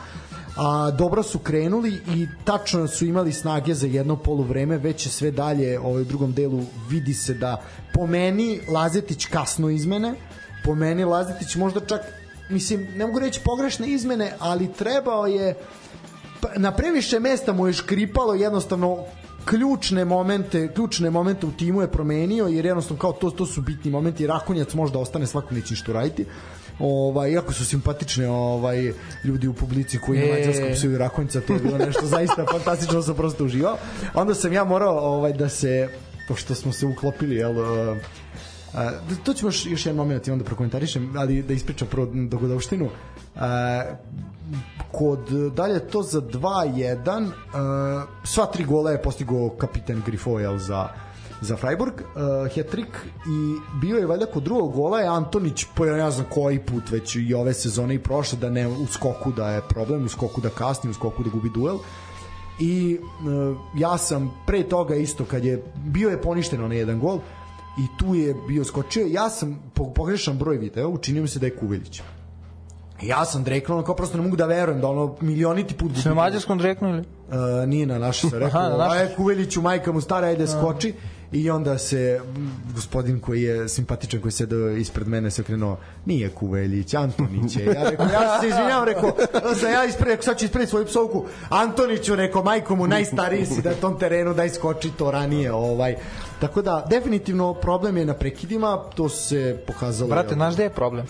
a dobro su krenuli i tačno su imali snage za jedno poluvreme već je sve dalje ovaj, drugom delu vidi se da po meni Lazetić kasno izmene po meni Lazetić možda čak mislim ne mogu reći pogrešne izmene ali trebao je pa, na previše mesta mu je škripalo jednostavno ključne momente, ključne momente u timu je promenio jer jednostavno kao to to su bitni momenti. Rakonjac možda ostane svako neće ništa uraditi. Ovaj iako su simpatične ovaj ljudi u publici koji E. mađarskom psuju Rakonjica, to je bilo nešto zaista fantastično, sam prosto uživao. Onda sam ja morao ovaj da se pošto smo se uklopili, jel, uh, A, to ćemo još, još jedan moment i onda prokomentarišem, ali da ispričam prvo dogodovštinu. A, kod dalje to za 2-1 a, sva tri gola je postigao kapiten Grifo jel, za za Freiburg, uh, hat-trick i bio je valjda kod drugog gola je Antonić po ja ne znam koji put već i ove sezone i prošle da ne u skoku da je problem, u skoku da kasni, u skoku da gubi duel. I uh, ja sam pre toga isto kad je bio je poništen onaj jedan gol i tu je bio skočio. Ja sam po, pogrešan broj video učinio mi se da je Kuvelić ja sam dreknuo kao prosto ne mogu da verujem da ono milioniti put Sve na mađarskom direktno ili? Uh, nije na naše se rekao, Aha, na Aha, naše. je Kuveliću, majka mu stara, ajde skoči i onda se gospodin koji je simpatičan koji sede ispred mene se okrenuo nije Kuvelić, Antonić je ja rekao, ja se izvinjavam rekao, sam ja ispred, rekao, sad ću ispred svoju psovku Antoniću, rekao, majko mu najstariji si na tom terenu, daj skoči to ranije ovaj. tako da, definitivno problem je na prekidima to se pokazalo Brate, znaš gde je problem?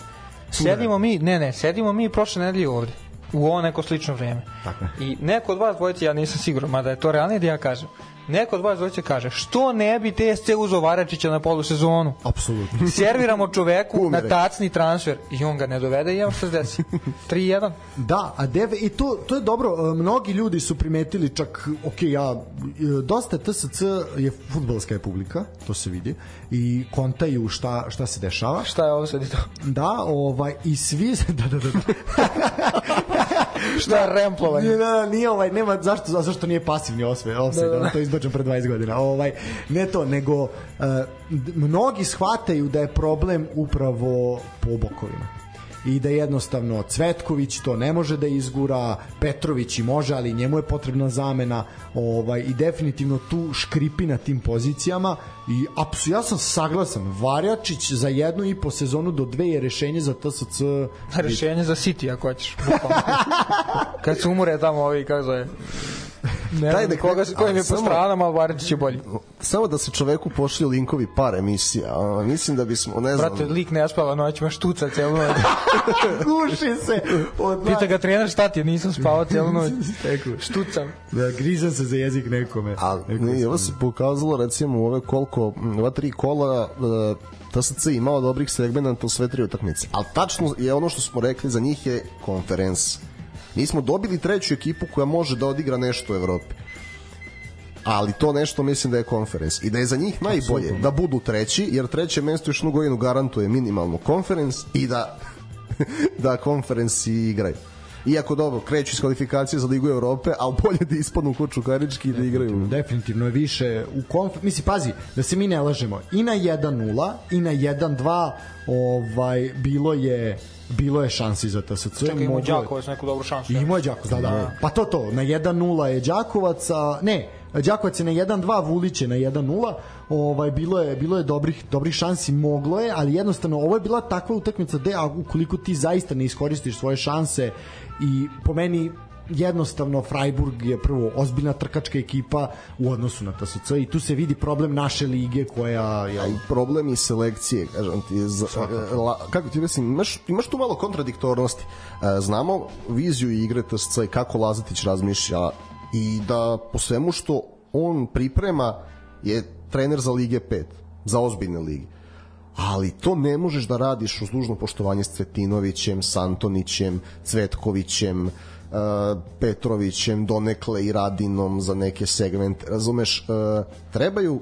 Sedimo mi, ne, ne, sedimo mi prošle nedelje ovde u ovo neko slično vreme. Tako. I neko od vas dvojice, ja nisam siguran, mada je to realnije da ja kažem, neko od vas dvojice kaže, što ne bi TSC uzao Varačića na polusezonu? apsolutno Serviramo čoveku na tacni transfer i on ga ne dovede i evo što se desi. 3-1. Da, a deve, i to, to je dobro, e, mnogi ljudi su primetili čak, ok, ja, e, dosta TSC je futbalska je publika, to se vidi, i kontaju šta, šta se dešava. Šta je ovo sad i to? Da, ovaj, i svi, da, da, da, da. Šta je remplovanje? Nije, da, da, nije ovaj, nema, zašto, zašto nije pasivni osve, osve Da, da, da. da, to izbačam pre 20 godina. Ovaj, ne to, nego uh, mnogi shvataju da je problem upravo po bokovima i da jednostavno Cvetković to ne može da izgura, Petrović i može, ali njemu je potrebna zamena ovaj, i definitivno tu škripi na tim pozicijama i apsu, ja sam saglasan, Varjačić za jednu i po sezonu do dve je rešenje za TSC Rešenje za City, ako hoćeš. Kad se umore tamo ovi, kako zove. Ne Daj znam da koga, kojim je ali po stranama, ali Varačić je bolji. Samo da se čoveku pošli linkovi par emisija. a, Mislim da bismo, ne znam... Brate, lik ne spava noć, ima štuca cijelu noć. guši se od Pita ga trener šta ti je, nisam spavao cijelu noć. Štucam. Da, grizam se za jezik nekome. A Nekome ne, ovo se pokazalo recimo ove koliko, m, ova tri kola uh, TSC imao dobrih segmenta u sve tri utakmice. Ali tačno je ono što smo rekli za njih je konferens. Mi smo dobili treću ekipu koja može da odigra nešto u Evropi. Ali to nešto mislim da je konferens. I da je za njih najbolje da budu treći, jer treće mesto još jednu godinu garantuje minimalno konferens i da da konferensi igraju. Iako dobro, kreću iz kvalifikacije za Ligu Evrope, ali bolje da ispadnu kod Čukarički i da igraju. Definitivno je više u konf... Misli, pazi, da se mi ne lažemo. I na 1-0 i na 1-2 ovaj, bilo je bilo je šansi za TSC. Čekaj, ima je- Đakovac neku dobru šansu. I imao je Đakovac, da, da. Pa to to, na 1-0 je Đakovac, a, ne, Đakovac je na 1-2, Vulić je na 1-0. Ovaj bilo je bilo je dobrih dobrih šansi moglo je, ali jednostavno ovo je bila takva utakmica gde ukoliko ti zaista ne iskoristiš svoje šanse i po meni jednostavno Freiburg je prvo ozbiljna trkačka ekipa u odnosu na TSC i tu se vidi problem naše lige koja je A i problem i selekcije, kažem ti, za, la, kako ti mislim, imaš, imaš tu malo kontradiktornosti. E, znamo viziju igre TSC i kako Lazatić razmišlja i da po svemu što on priprema je trener za Lige 5, za ozbiljne lige. Ali to ne možeš da radiš uz dužno poštovanje s Cvetinovićem, Santonićem, Cvetkovićem, uh, Petrovićem, donekle i Radinom za neke segmente. Razumeš, trebaju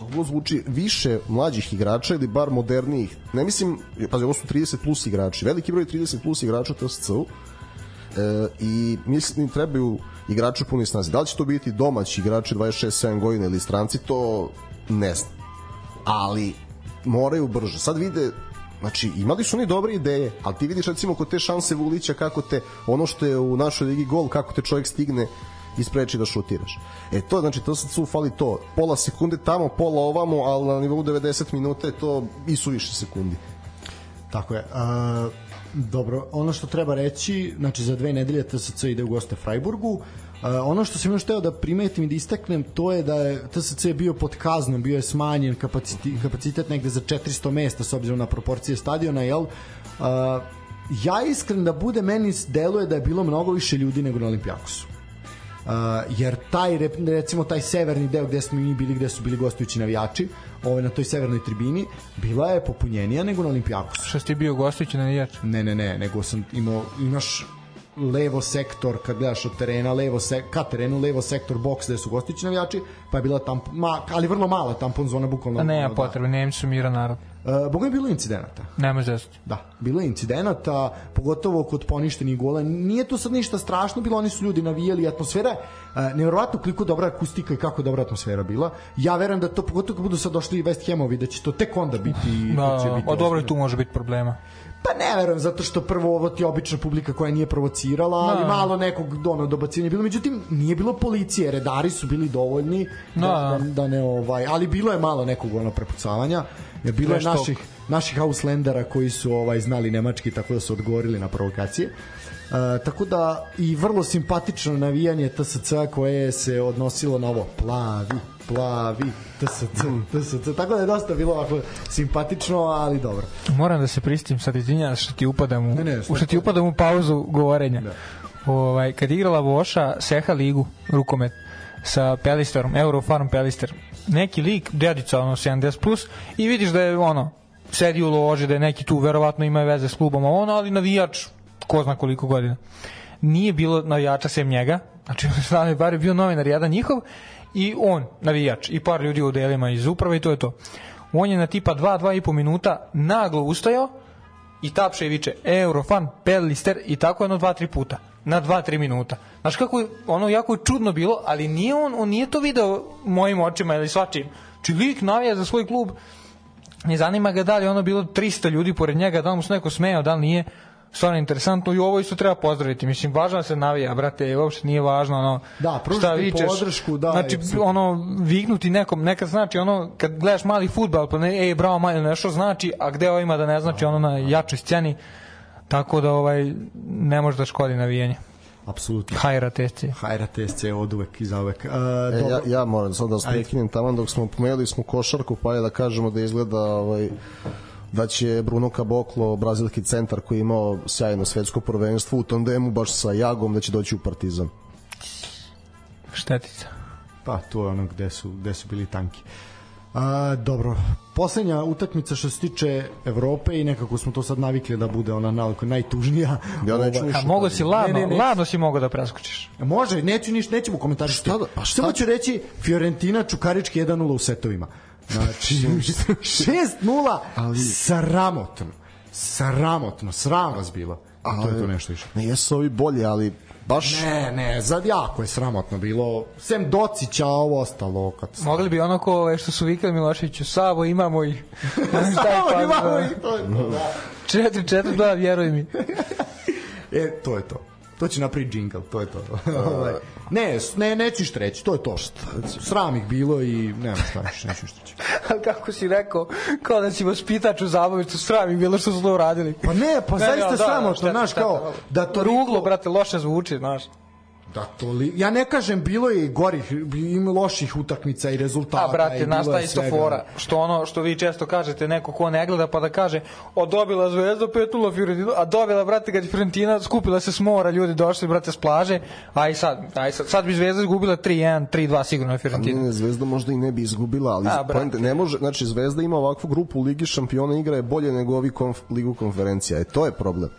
ovo zvuči više mlađih igrača ili bar modernijih. Ne mislim, pazi, ovo su 30 plus igrači. Veliki broj 30 plus igrača u TSC-u e, i mislim im trebaju igrači u punoj snazi. Da li će to biti domaći igrači 26-7 godina ili stranci, to ne znam. Ali moraju brže. Sad vide Znači, imali su oni dobre ideje, ali ti vidiš recimo kod te šanse Vulića kako te, ono što je u našoj ligi gol, kako te čovjek stigne i spreči da šutiraš. E to, znači, to sad su fali to. Pola sekunde tamo, pola ovamo, ali na nivou 90 minuta je to i su više sekundi. Tako je. A, dobro, ono što treba reći, znači za dve nedelje TSC ide u goste Freiburgu. A, ono što sam još teo da primetim i da istaknem, to je da je TSC bio pod kaznom, bio je smanjen kapacitet, kapacitet negde za 400 mesta s obzirom na proporcije stadiona, jel? A, ja iskren da bude, meni deluje da je bilo mnogo više ljudi nego na Olimpijakosu. Uh, jer taj recimo taj severni deo gde smo mi bili gde su bili gostujući navijači ovaj na toj severnoj tribini bila je popunjenija nego na Olimpijakosu Što si bio na navijač? Ne, ne, ne, nego sam imao, imaš levo sektor kad gledaš od terena levo se, ka terenu levo sektor boks gde su gostići navijači pa je bila tampon, ma, ali vrlo mala tampon zona bukvalno A nema ono, potrebe, Nemci su miran narod. Da. Uh, Boga je bilo incidenata Nema zesti. Da, bilo je incidenata, pogotovo kod poništenih gola. Nije to sad ništa strašno, bilo oni su ljudi navijali, atmosfera uh, nevjerovatno koliko dobra akustika i kako dobra atmosfera bila. Ja verujem da to pogotovo kad budu sad došli i West Hamovi da će to tek onda biti da, će Da, biti a dobro tu može biti problema. Pa ne verujem, zato što prvo ovo ti obična publika koja nije provocirala, ali Da. malo nekog ono, dobacivanja bilo. Međutim, nije bilo policije, redari su bili dovoljni da, Da. da, da ne ovaj, ali bilo je malo nekog ono prepucavanja. Jer bilo je naših naših Auslandera koji su ovaj znali nemački tako da su odgovorili na provokacije. E, tako da i vrlo simpatično navijanje TSC koje se odnosilo na ovo plavi, plavi, TSC, TSC. Tako da je dosta bilo ovako simpatično, ali dobro. Moram da se pristim, sad izvinjam što ti upadam u, Ne, ne, što ti upadam u pauzu govorenja. Da. Ovaj, kad je igrala Voša Seha ligu rukomet sa Pelisterom, Eurofarm Pelister, neki lik, dedica ono 70 plus i vidiš da je ono sedi u loži, da je neki tu verovatno ima veze s klubom, ono, ali navijač ko zna koliko godina. Nije bilo navijača sem njega, znači strane bar je bio novinar jedan njihov i on, navijač, i par ljudi u delima iz uprave i to je to. On je na tipa 2, 2 i po minuta naglo ustajao i tapše i viče Eurofan, Pellister i tako jedno dva, tri puta na dva, tri minuta. Znaš kako je, ono jako je čudno bilo, ali nije on, on nije to video mojim očima ili svačim. Či lik navija za svoj klub, ne zanima ga da li je ono bilo 300 ljudi pored njega, da li mu se neko smejao, da li nije stvarno interesantno i ovo isto treba pozdraviti. Mislim, važno da se navija, brate, uopšte nije važno ono Da, šta vičeš. podršku, da, Znači, apsolutno. ono, vignuti nekom, nekad znači ono, kad gledaš mali futbal, pa ne, ej, bravo, mali, nešto znači, a gde ovo ima da ne znači ono na jačoj sceni, tako da ovaj, ne može da škodi navijanje. Apsolutno. Hajra TSC. Hajra TSC od uvek i za uvek. Uh, E, ja, ja moram sad da prekinem tamo dok smo pomenuli smo košarku, pa je da kažemo da izgleda ovaj, da će Bruno Caboclo, brazilski centar koji je imao sjajno svetsko prvenstvo u tandemu baš sa Jagom da će doći u Partizan. Štetica. Pa, to je ono gde su, gde su bili tanki. A, dobro, poslednja utakmica što se tiče Evrope i nekako smo to sad navikli da bude ona nalako najtužnija. Ja neću Ovaj, ništa. A mogo si ladno, Ne, ne, ne. ladno si mogo da preskočiš. Može, neću ništa, nećemo komentarisati. Šta da- pa šta- Samo ću reći Fiorentina Čukarički 1-0 u setovima. Znači 6-0 Ali- sramotno. Sramotno, sram vas bilo. to je to nešto više. Ne, jesu ovi bolji, ali baš... Ne, ne, za jako je sramotno bilo. Sem Docića, a ovo ostalo. Kad sam... Mogli bi ono ko ove što su vikali Miloševiću, Savo imamo ih. Šta je pa, imamo da. ih, to je to, da. 4-4-2, vjeruj mi. E, to je to. To će napraviti džingl, to je to. Ne, ne, neću ništa reći, to je to. Sram ih bilo i nema šta više, neću ništa reći. Ali kako si rekao, kao da si vaspitač u zabavi, što sram ih bilo što su to uradili. Pa ne, pa Ne, zaista ne, da, sramotno, šteta, znaš, kao, da to Ruglo, brate, loše zvuči, znaš. Da to li... Ja ne kažem, bilo je i gorih, ima loših utakmica i rezultata. A, brate, i znaš šta isto svega. fora? Što ono što vi često kažete, neko ko ne gleda pa da kaže odobila Zvezda 5-0 Fiorentinu, a dobila, brate, kad je Fiorentina skupila se s mora, ljudi došli, brate, s plaže, aj sad, aj sad, sad bi Zvezda izgubila 3-1, 3-2 sigurno Fiorentina. ne, Zvezda možda i ne bi izgubila, ali A, brate. ne može, znači Zvezda ima ovakvu grupu u Ligi šampiona igra je bolje nego ovi konf, Ligu konferencija. E, to je problem.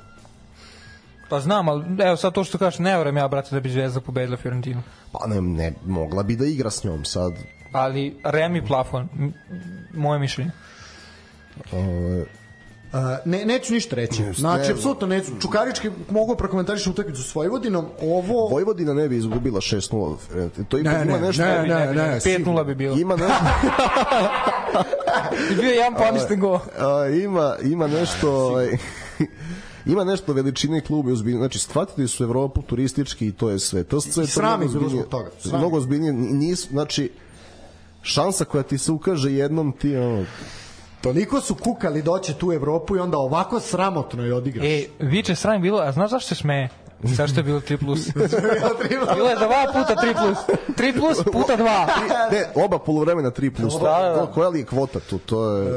Pa znam, ali evo sad to što kažeš, ne vrem ja, brate, da bi Zvezda pobedila Fiorentinu. Pa ne, ne, mogla bi da igra s njom sad. Ali Remi plafon, moje mišljenje. Ove, Uh, ne, neću ništa reći. Ne, Znači, ne. apsolutno neću. Čukarički mogu prokomentarišiti utakmicu s Vojvodinom. Ovo... Vojvodina ne bi izgubila 6-0. E, To ipak Ne, ima ne, nešto... ne, ne, bi, ne, 5-0 bi bilo. Ima nešto, I bio je jedan poništen gol. a, ima, ima nešto... Ovaj, ima nešto veličine kluba i. Znači, shvatili su Evropu turistički i to je sve. To sve je to sram mnogo ozbiljnije. zbog toga. Sram. Mnogo ozbiljnije. Nisu, znači, šansa koja ti se ukaže jednom ti ono, Toliko su kukali doće tu u Evropu i onda ovako sramotno je odigraš. E, viče sram bilo, a znaš zašto se smeje? Zašto je bilo 3 plus? bilo je dva puta 3 plus. 3 plus puta 2. Ne, oba polovremena 3 plus. Da, da, da. Ko- Koja li je kvota tu? To je...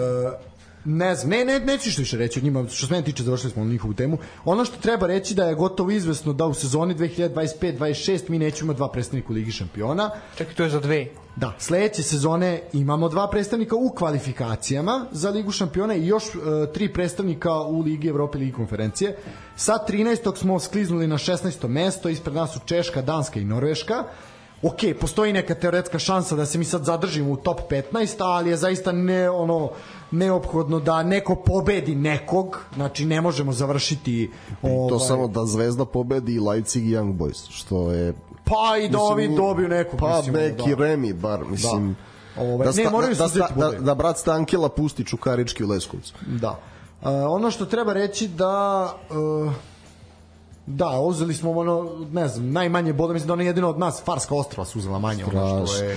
Ne znam, ne, ne, neću što više reći o njima, što se mene tiče, završili smo njihovu temu. Ono što treba reći da je gotovo izvesno da u sezoni 2025-26 mi nećemo imati dva predstavnika u Ligi šampiona. Čekaj, to je za dve. Da, sledeće sezone imamo dva predstavnika u kvalifikacijama za Ligu šampiona i još e, tri predstavnika u Ligi Evrope i Ligi konferencije. Sa 13. smo skliznuli na 16. mesto, ispred nas su Češka, Danska i Norveška. Ok, postoji neka teoretska šansa da se mi sad zadržimo u top 15, ali je zaista ne ono neophodno da neko pobedi nekog, znači ne možemo završiti To ovaj, samo da Zvezda pobedi i Leipzig i Young Boys, što je... pa i da ovi dobiju nekog Pa mislim, neki da. remi bar, mislim... Ovaj, da, ne, sta, moraju da, da, da, bodovi. da brat Stankela pusti Čukarički u Leskovcu. Da. Uh, ono što treba reći da uh, da, uzeli smo ono, ne znam, najmanje boda, mislim da ono jedino od nas, Farska ostrava su uzela manje, ono što je...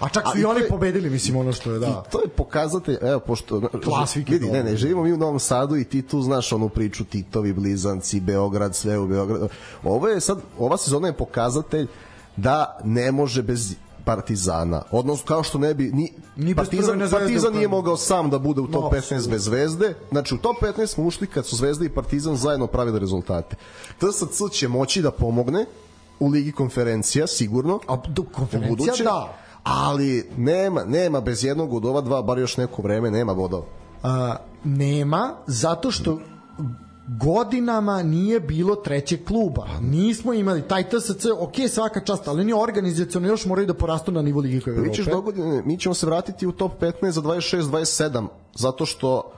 A čak su Ali i oni je- pobedili, mislim, ono što je, da. I to je pokazatelj, evo, pošto... Klasvike vidi, ne, ne, živimo mi u Novom Sadu i ti tu znaš onu priču Titovi, Blizanci, Beograd, sve u Beogradu. Ovo je sad, ova sezona je pokazatelj da ne može bez Partizana. Odnosno, kao što ne bi... Ni, Ni Partizan, Partizan nije mogao sam da bude u top No, 15 bez Zvezde. Znači, u top 15 smo ušli kad su Zvezda i Partizan zajedno pravili rezultate. TSC će moći da pomogne u Ligi konferencija, sigurno. A do, konferencija, buduće, da. ali nema, nema bez jednog od ova dva, bar još neko vreme, nema bodova. A, nema, zato što godinama nije bilo trećeg kluba. Nismo imali taj TSC, ok, svaka čast, ali oni organizacijalno još moraju da porastu na nivo Ligi Evrope. Mi ćeš dogodine, mi ćemo se vratiti u top 15 za 26-27, zato što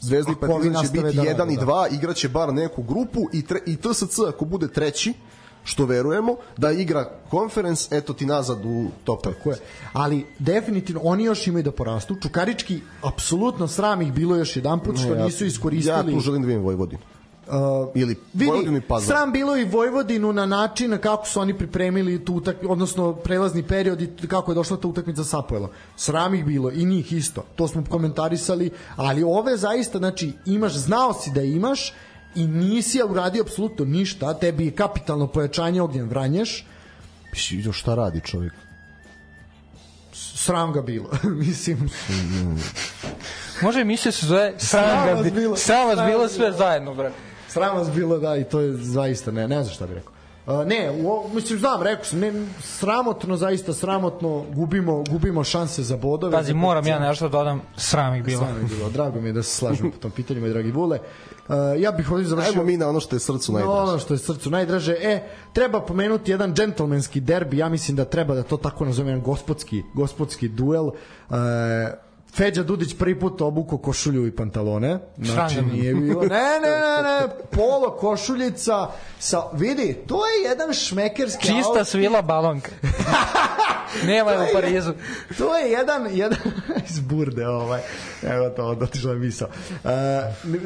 Zvezda i Ako ovi Partizan će biti da 1 rade, i da. 2, igraće bar neku grupu i, tre, i TSC ako bude treći, što verujemo, da igra konferens, eto ti nazad u top 15. Tako je. Ali definitivno oni još imaju da porastu. Čukarički apsolutno sram ih bilo još jedan put što Ja- nisu iskoristili. Ja tu želim da vidim Vojvodinu. Uh, Ili Vojvodinu i vidi, Pazar. sram bilo i Vojvodinu na način kako su oni pripremili tu utak, odnosno prelazni period i kako je došla ta utakmica sa Apoelom. Sram ih bilo i njih isto. To smo komentarisali, ali ove zaista, znači, imaš, znao si da imaš i nisi uradio apsolutno ništa, tebi je kapitalno pojačanje ognjen vranješ, Mislim, vidio šta radi čovjek. sram ga bilo. Mislim, Može emisija se zove Sram Sram vas bilo, sram vas bilo sve zajedno, bre. Sram vas bilo, da, i to je zaista, ne, ne znam šta bih rekao. Uh, ne, u, mislim, znam, rekao sam, ne, sramotno, zaista sramotno, gubimo, gubimo šanse za bodove. Pazi, moram ja nešto da dodam, sram ih bilo. Sram je bilo. Drago mi je da se slažemo po tom pitanju, moj dragi Vule. Uh, ja bih ovdje završio... Ajmo mi na ono što je srcu Na najdraže. ono što je srcu najdraže. E, treba pomenuti jedan džentlmenski derbi, ja mislim da treba da to tako nazovem, jedan gospodski, gospodski duel. E, Feđa Dudić prvi put obuko košulju i pantalone. Znači nije bilo. Ne, ne, ne, ne, polo košuljica sa vidi, to je jedan šmekerski Čista outfit. svila balonka. Nema je u Parizu. To je jedan, jedan iz burde, ovaj. Evo to, otišla je misao. Uh,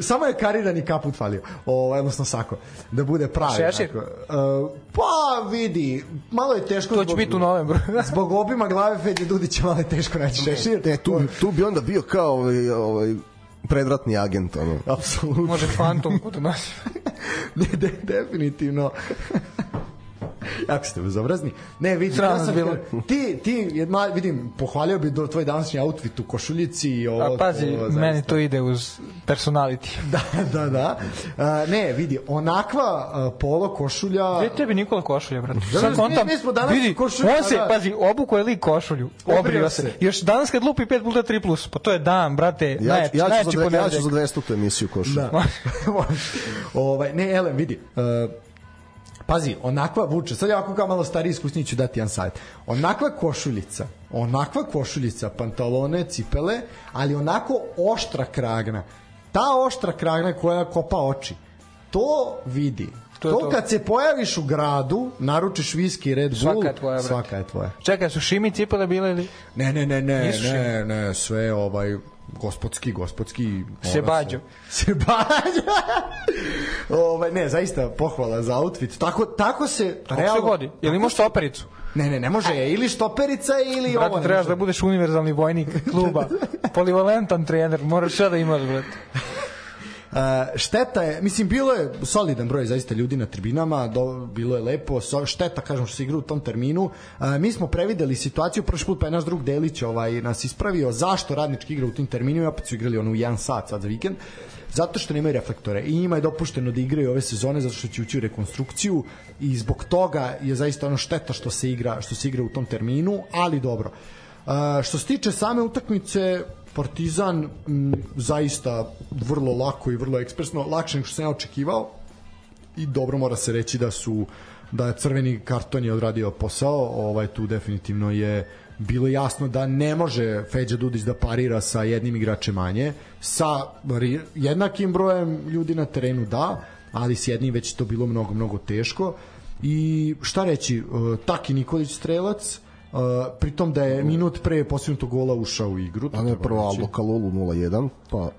samo je karirani kaput falio, ovaj, odnosno sako, da bude pravi. Šešir? Uh, pa vidi, malo je teško. To će zbog- biti u novembru. Zbog obima glave Feđe Dudića malo je teško naći šešir. Ne, tu, tu bi onda bio kao ovaj, ovaj predratni agent, ono. Apsolutno. Može fantom da nosi. ne, de, definitivno. jako ste bezobrazni. Ne, vidi, ja sam, bilo. ti, ti, jedna, vidim, pohvalio bi do tvoj današnji outfit u košuljici i ovo. A pazi, ovo, meni to ide uz personality. Da, da, da. Uh, ne, vidi, onakva polo košulja... Gde tebi Nikola košulja, brate? Da, Sad kontam, mi smo danas vidi, košulju, on se, da. pazi, obuko je lik košulju, obrio se. se. Još danas kad lupi 5 puta 3 plus, pa to je dan, brate, Ja, najjači, ja, ću ja ću za 200 tu emisiju košu. Da. ovaj, ne, Elem, vidi. Uh, pazi, onakva vuče, sad ja ako kao malo stariji iskusniji ću dati jedan savjet. Onakva košuljica, onakva košuljica, pantalone, cipele, ali onako oštra kragna. Ta oštra kragna koja kopa oči, to vidi. To To, kad se pojaviš u gradu, naručiš viski Red Bull, Svaka je tvoja, brate. svaka je tvoja. Čekaj, su šimi cipele bile ili? Ne, ne, ne, ne, Nisu ne, ne, sve ovaj gospodski, gospodski. Se mora bađo. Se bađo. ovaj, ne, zaista pohvala za outfit. Tako, tako se Kako se vodi? Jel imaš stopericu? Ne, ne, ne može. Ili štoperica ili ovo. Brate, ne trebaš da budeš univerzalni vojnik kluba. Polivalentan trener, moraš sve da imaš, brate. Uh, šteta je, mislim, bilo je solidan broj zaista ljudi na tribinama, do, bilo je lepo, so, šteta, kažem, što se igra u tom terminu. Uh, mi smo prevideli situaciju, prošli put pa je naš drug Delić ovaj, nas ispravio zašto radnički igra u tim terminima, opet su igrali ono u jedan sat sad za vikend, zato što nemaju reflektore i njima je dopušteno da igraju ove sezone zato što će ući u rekonstrukciju i zbog toga je zaista ono šteta što se igra što se igra u tom terminu, ali dobro. Uh, što se tiče same utakmice, Partizan m, zaista vrlo lako i vrlo ekspresno, lakše nego što sam ja očekivao i dobro mora se reći da su da je crveni karton je odradio posao, ovaj tu definitivno je bilo jasno da ne može Feđa Dudić da parira sa jednim igračem manje, sa jednakim brojem ljudi na terenu da, ali s jednim već to bilo mnogo, mnogo teško. I šta reći, uh, Taki Nikolić strelac, Uh, pritom da je minut pre posljednutog gola ušao u igru. A ne prvo Aldo Kalulu 0-1, pa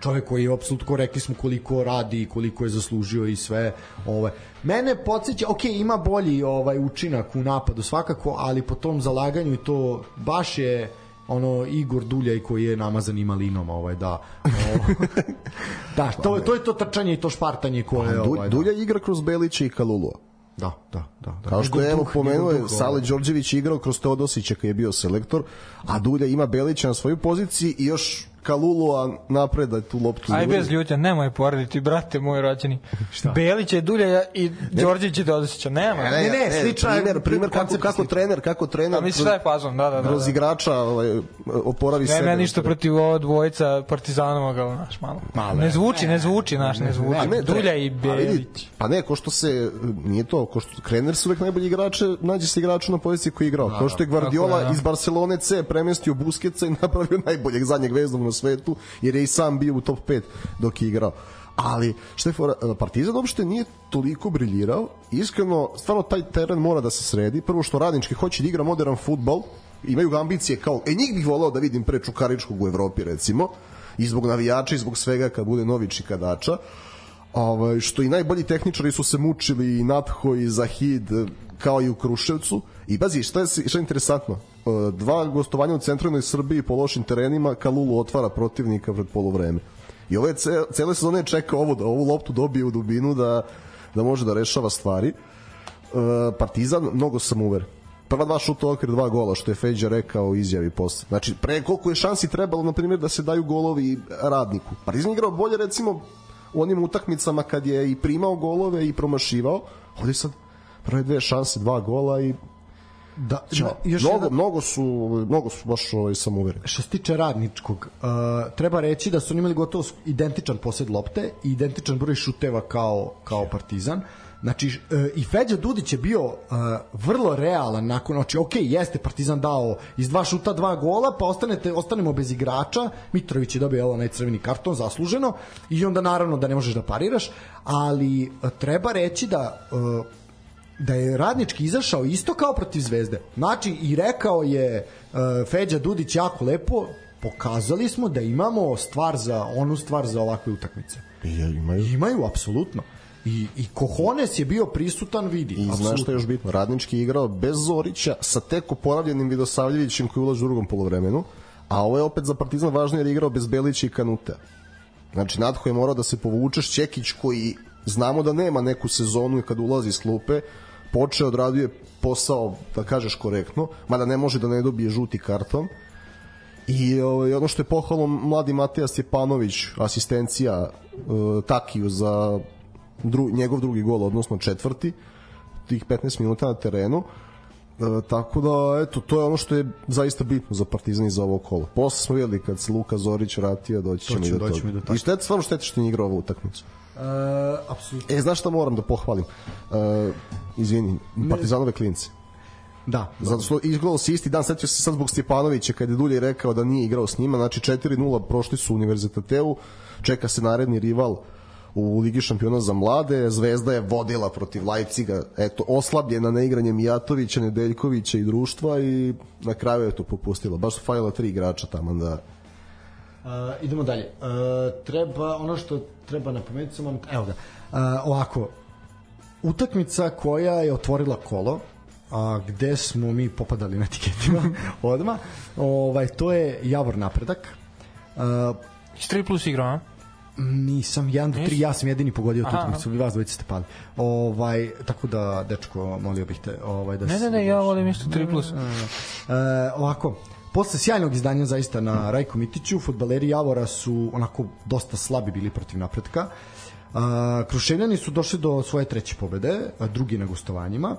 čovek koji je apsolutno rekli smo koliko radi i koliko je zaslužio i sve ovaj mene podsjeća ok ima bolji ovaj učinak u napadu svakako ali po tom zalaganju i to baš je ono Igor Duljaj koji je namazan ima linom ovaj da ovaj, da to, to je to trčanje i to špartanje koje ovaj, da. Dulja igra kroz Belića i Kalulua. Da, da, da, da. Kao što je evo pomenuo je Sale. Đorđević igrao kroz Teodosića kad je bio selektor, a Dulja ima Belića na svojoj poziciji i još Kalulua napred da tu loptu Aj bez ljutja, nemoj porediti, brate moj rođeni. Šta? Belić je Dulja i Đorđević je Dodosića, nema. Ne, ne, sličan je primer, primer kako, koncept kako sličan. trener, kako trener A misliš šta je fazon, da, da, da. kroz da. igrača ovaj, oporavi Ne, sebe. ne, ništa protiv ovo dvojica Partizanova ga, naš, malo. Malo, ne ne. zvuči, ne zvuči, naš, ne zvuči. A ne, tre- Dulja i Belić. Pa ne, ko što se, nije to, ko što trener su uvek najbolji igrače, nađe se igraču na poziciji koji je igrao. Kao što je Guardiola da. iz Barcelone C premestio Busquetsa i napravio najboljeg zadnjeg veznog na svetu, jer je i sam bio u top 5 dok je igrao. Ali, što je fora, Partizan uopšte nije toliko briljirao. Iskreno, stvarno taj teren mora da se sredi. Prvo što radnički hoće da igra modern futbol, imaju ga ambicije kao, e njih bih volao da vidim pre Čukaričkog u Evropi recimo, i zbog navijača i zbog svega kad bude novi čikadača. Ovaj, što i najbolji tehničari su se mučili i Natho i Zahid eh, kao i u Kruševcu i bazi šta je, šta je interesantno dva gostovanja u centralnoj Srbiji po lošim terenima Kalulu otvara protivnika pred polovreme i ove ce, cele sezone čeka ovo da ovu loptu dobije u dubinu da, da može da rešava stvari. E, Partizan mnogo sam uver prva dva šuta okvir dva gola što je Feđa rekao izjavi posle. Znači pre koliko je šansi trebalo na primjer da se daju golovi radniku. Partizan igrao bolje recimo u onim utakmicama kad je i primao golove i promašivao. Ovdje sad prve dve šanse dva gola i da, Ćao. da, još mnogo, jedan- mnogo su mnogo su baš ovaj, samouveren što se tiče radničkog, uh, treba reći da su oni imali gotovo identičan posed lopte i identičan broj šuteva kao, kao Partizan. Znači, e, i Feđa Dudić je bio e, vrlo realan nakon, znači, ok, jeste Partizan dao iz dva šuta dva gola, pa ostanete, ostanemo bez igrača, Mitrović je dobio onaj crveni karton, zasluženo, i onda naravno da ne možeš da pariraš, ali e, treba reći da e, da je radnički izašao isto kao protiv Zvezde. Znači i rekao je uh, Feđa Dudić jako lepo, pokazali smo da imamo stvar za onu stvar za ovakve utakmice. Ja, imaju. Imaju apsolutno. I i Kohones je bio prisutan, vidi. I znaš što je još bitno? Radnički je igrao bez Zorića sa tek oporavljenim Vidosavljevićem koji ulaže u drugom polovremenu, a ovo je opet za Partizan važno jer je igrao bez Belića i Kanuta. Znači, Natko je morao da se povuče Šćekić koji znamo da nema neku sezonu i kad ulazi iz klupe, počeo odradio je posao, da kažeš korektno, mada ne može da ne dobije žuti karton. I ovaj, ono što je pohvalno mladi Mateja Stjepanović, asistencija uh, Takiju za dru, njegov drugi gol, odnosno četvrti, tih 15 minuta na terenu. E, tako da, eto, to je ono što je zaista bitno za Partizan i za ovo kolo. Posle smo videli kad se Luka Zorić vratio, doći ćemo i do toga. I šteta, stvarno šteta što nije igrao ovu utakmicu. Uh, apsolutno. E, znaš šta moram da pohvalim? E, izvini, Partizanove klince. Da. Zato što igrao se isti dan, setio se sad zbog Stjepanovića kad je Dulje rekao da nije igrao s njima, znači 4-0 prošli su u Univerzitateu, čeka se naredni rival u Ligi šampiona za mlade, Zvezda je vodila protiv Leipziga, eto, oslabljena na igranje Mijatovića, Nedeljkovića i društva i na kraju je to popustila. Baš su falila tri igrača tamo da... Uh, idemo dalje. Uh, treba, ono što treba napomenuti, samo, vam- evo ga, uh, ovako, utakmica koja je otvorila kolo, a gde smo mi popadali na etiketima odma, ovaj, to je Javor napredak. Uh, Iz 3 plus igrao, a? nisam 1 do 3, Nisi? ja sam jedini pogodio tu utakmicu, vi vas dvojice ste pali. Ovaj, tako da, dečko, molio bih te ovaj, da Ne, ne, ne, ja volim isto 3 plus. E, ovako, posle sjajnog izdanja zaista na Rajko Mitiću, futbaleri Javora su onako dosta slabi bili protiv napretka. Kruševljani su došli do svoje treće pobede, drugi na gostovanjima.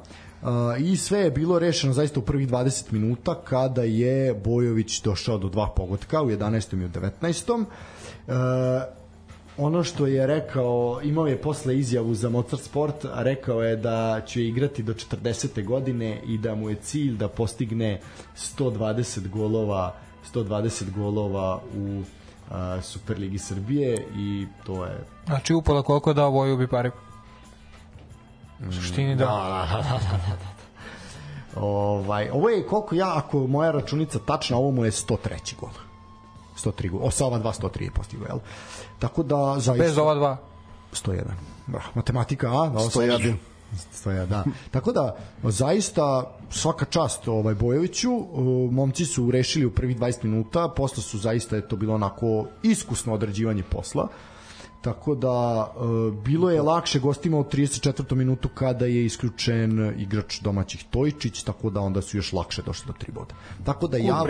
I sve je bilo rešeno zaista u prvih 20 minuta kada je Bojović došao do dva pogotka u 11. i u 19. E, ono što je rekao, imao je posle izjavu za Mozart Sport, a rekao je da će igrati do 40. godine i da mu je cilj da postigne 120 golova 120 golova u a, Superligi Srbije i to je Znači upola koliko dao Voju bi pare. U suštini da. ovaj, ovo je koliko ja, ako moja računica tačna, ovo mu je 103. gol 103 gol, o, sa ova dva 103 je postigao, jel? Tako da, zaista... Bez ova dva. 101. Da, matematika A, da, 101. 101, da. Tako da, zaista, svaka čast ovaj Bojoviću, uh, momci su rešili u prvih 20 minuta, posle su zaista je to bilo onako iskusno odrađivanje posla, tako da uh, bilo je lakše gostima u 34. minutu kada je isključen igrač domaćih Tojčić, tako da onda su još lakše došli do tri boda. Tako da Javor.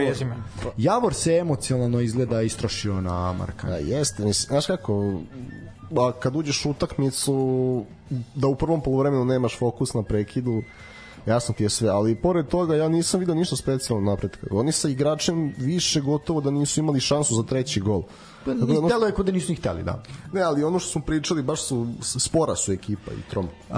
Javor se emocionalno izgleda istrošio na Marka. Da, jeste, mislim, znaš kako, a kad uđeš u utakmicu, da u prvom polovremenu nemaš fokus na prekidu, jasno ti je sve, ali pored toga ja nisam vidio ništa specijalno napretka. Oni sa igračem više gotovo da nisu imali šansu za treći gol. Pa, da ni ono- je kod da nisu ni hteli, da. Ne, ali ono što smo pričali, baš su, spora su ekipa i trom. Uh,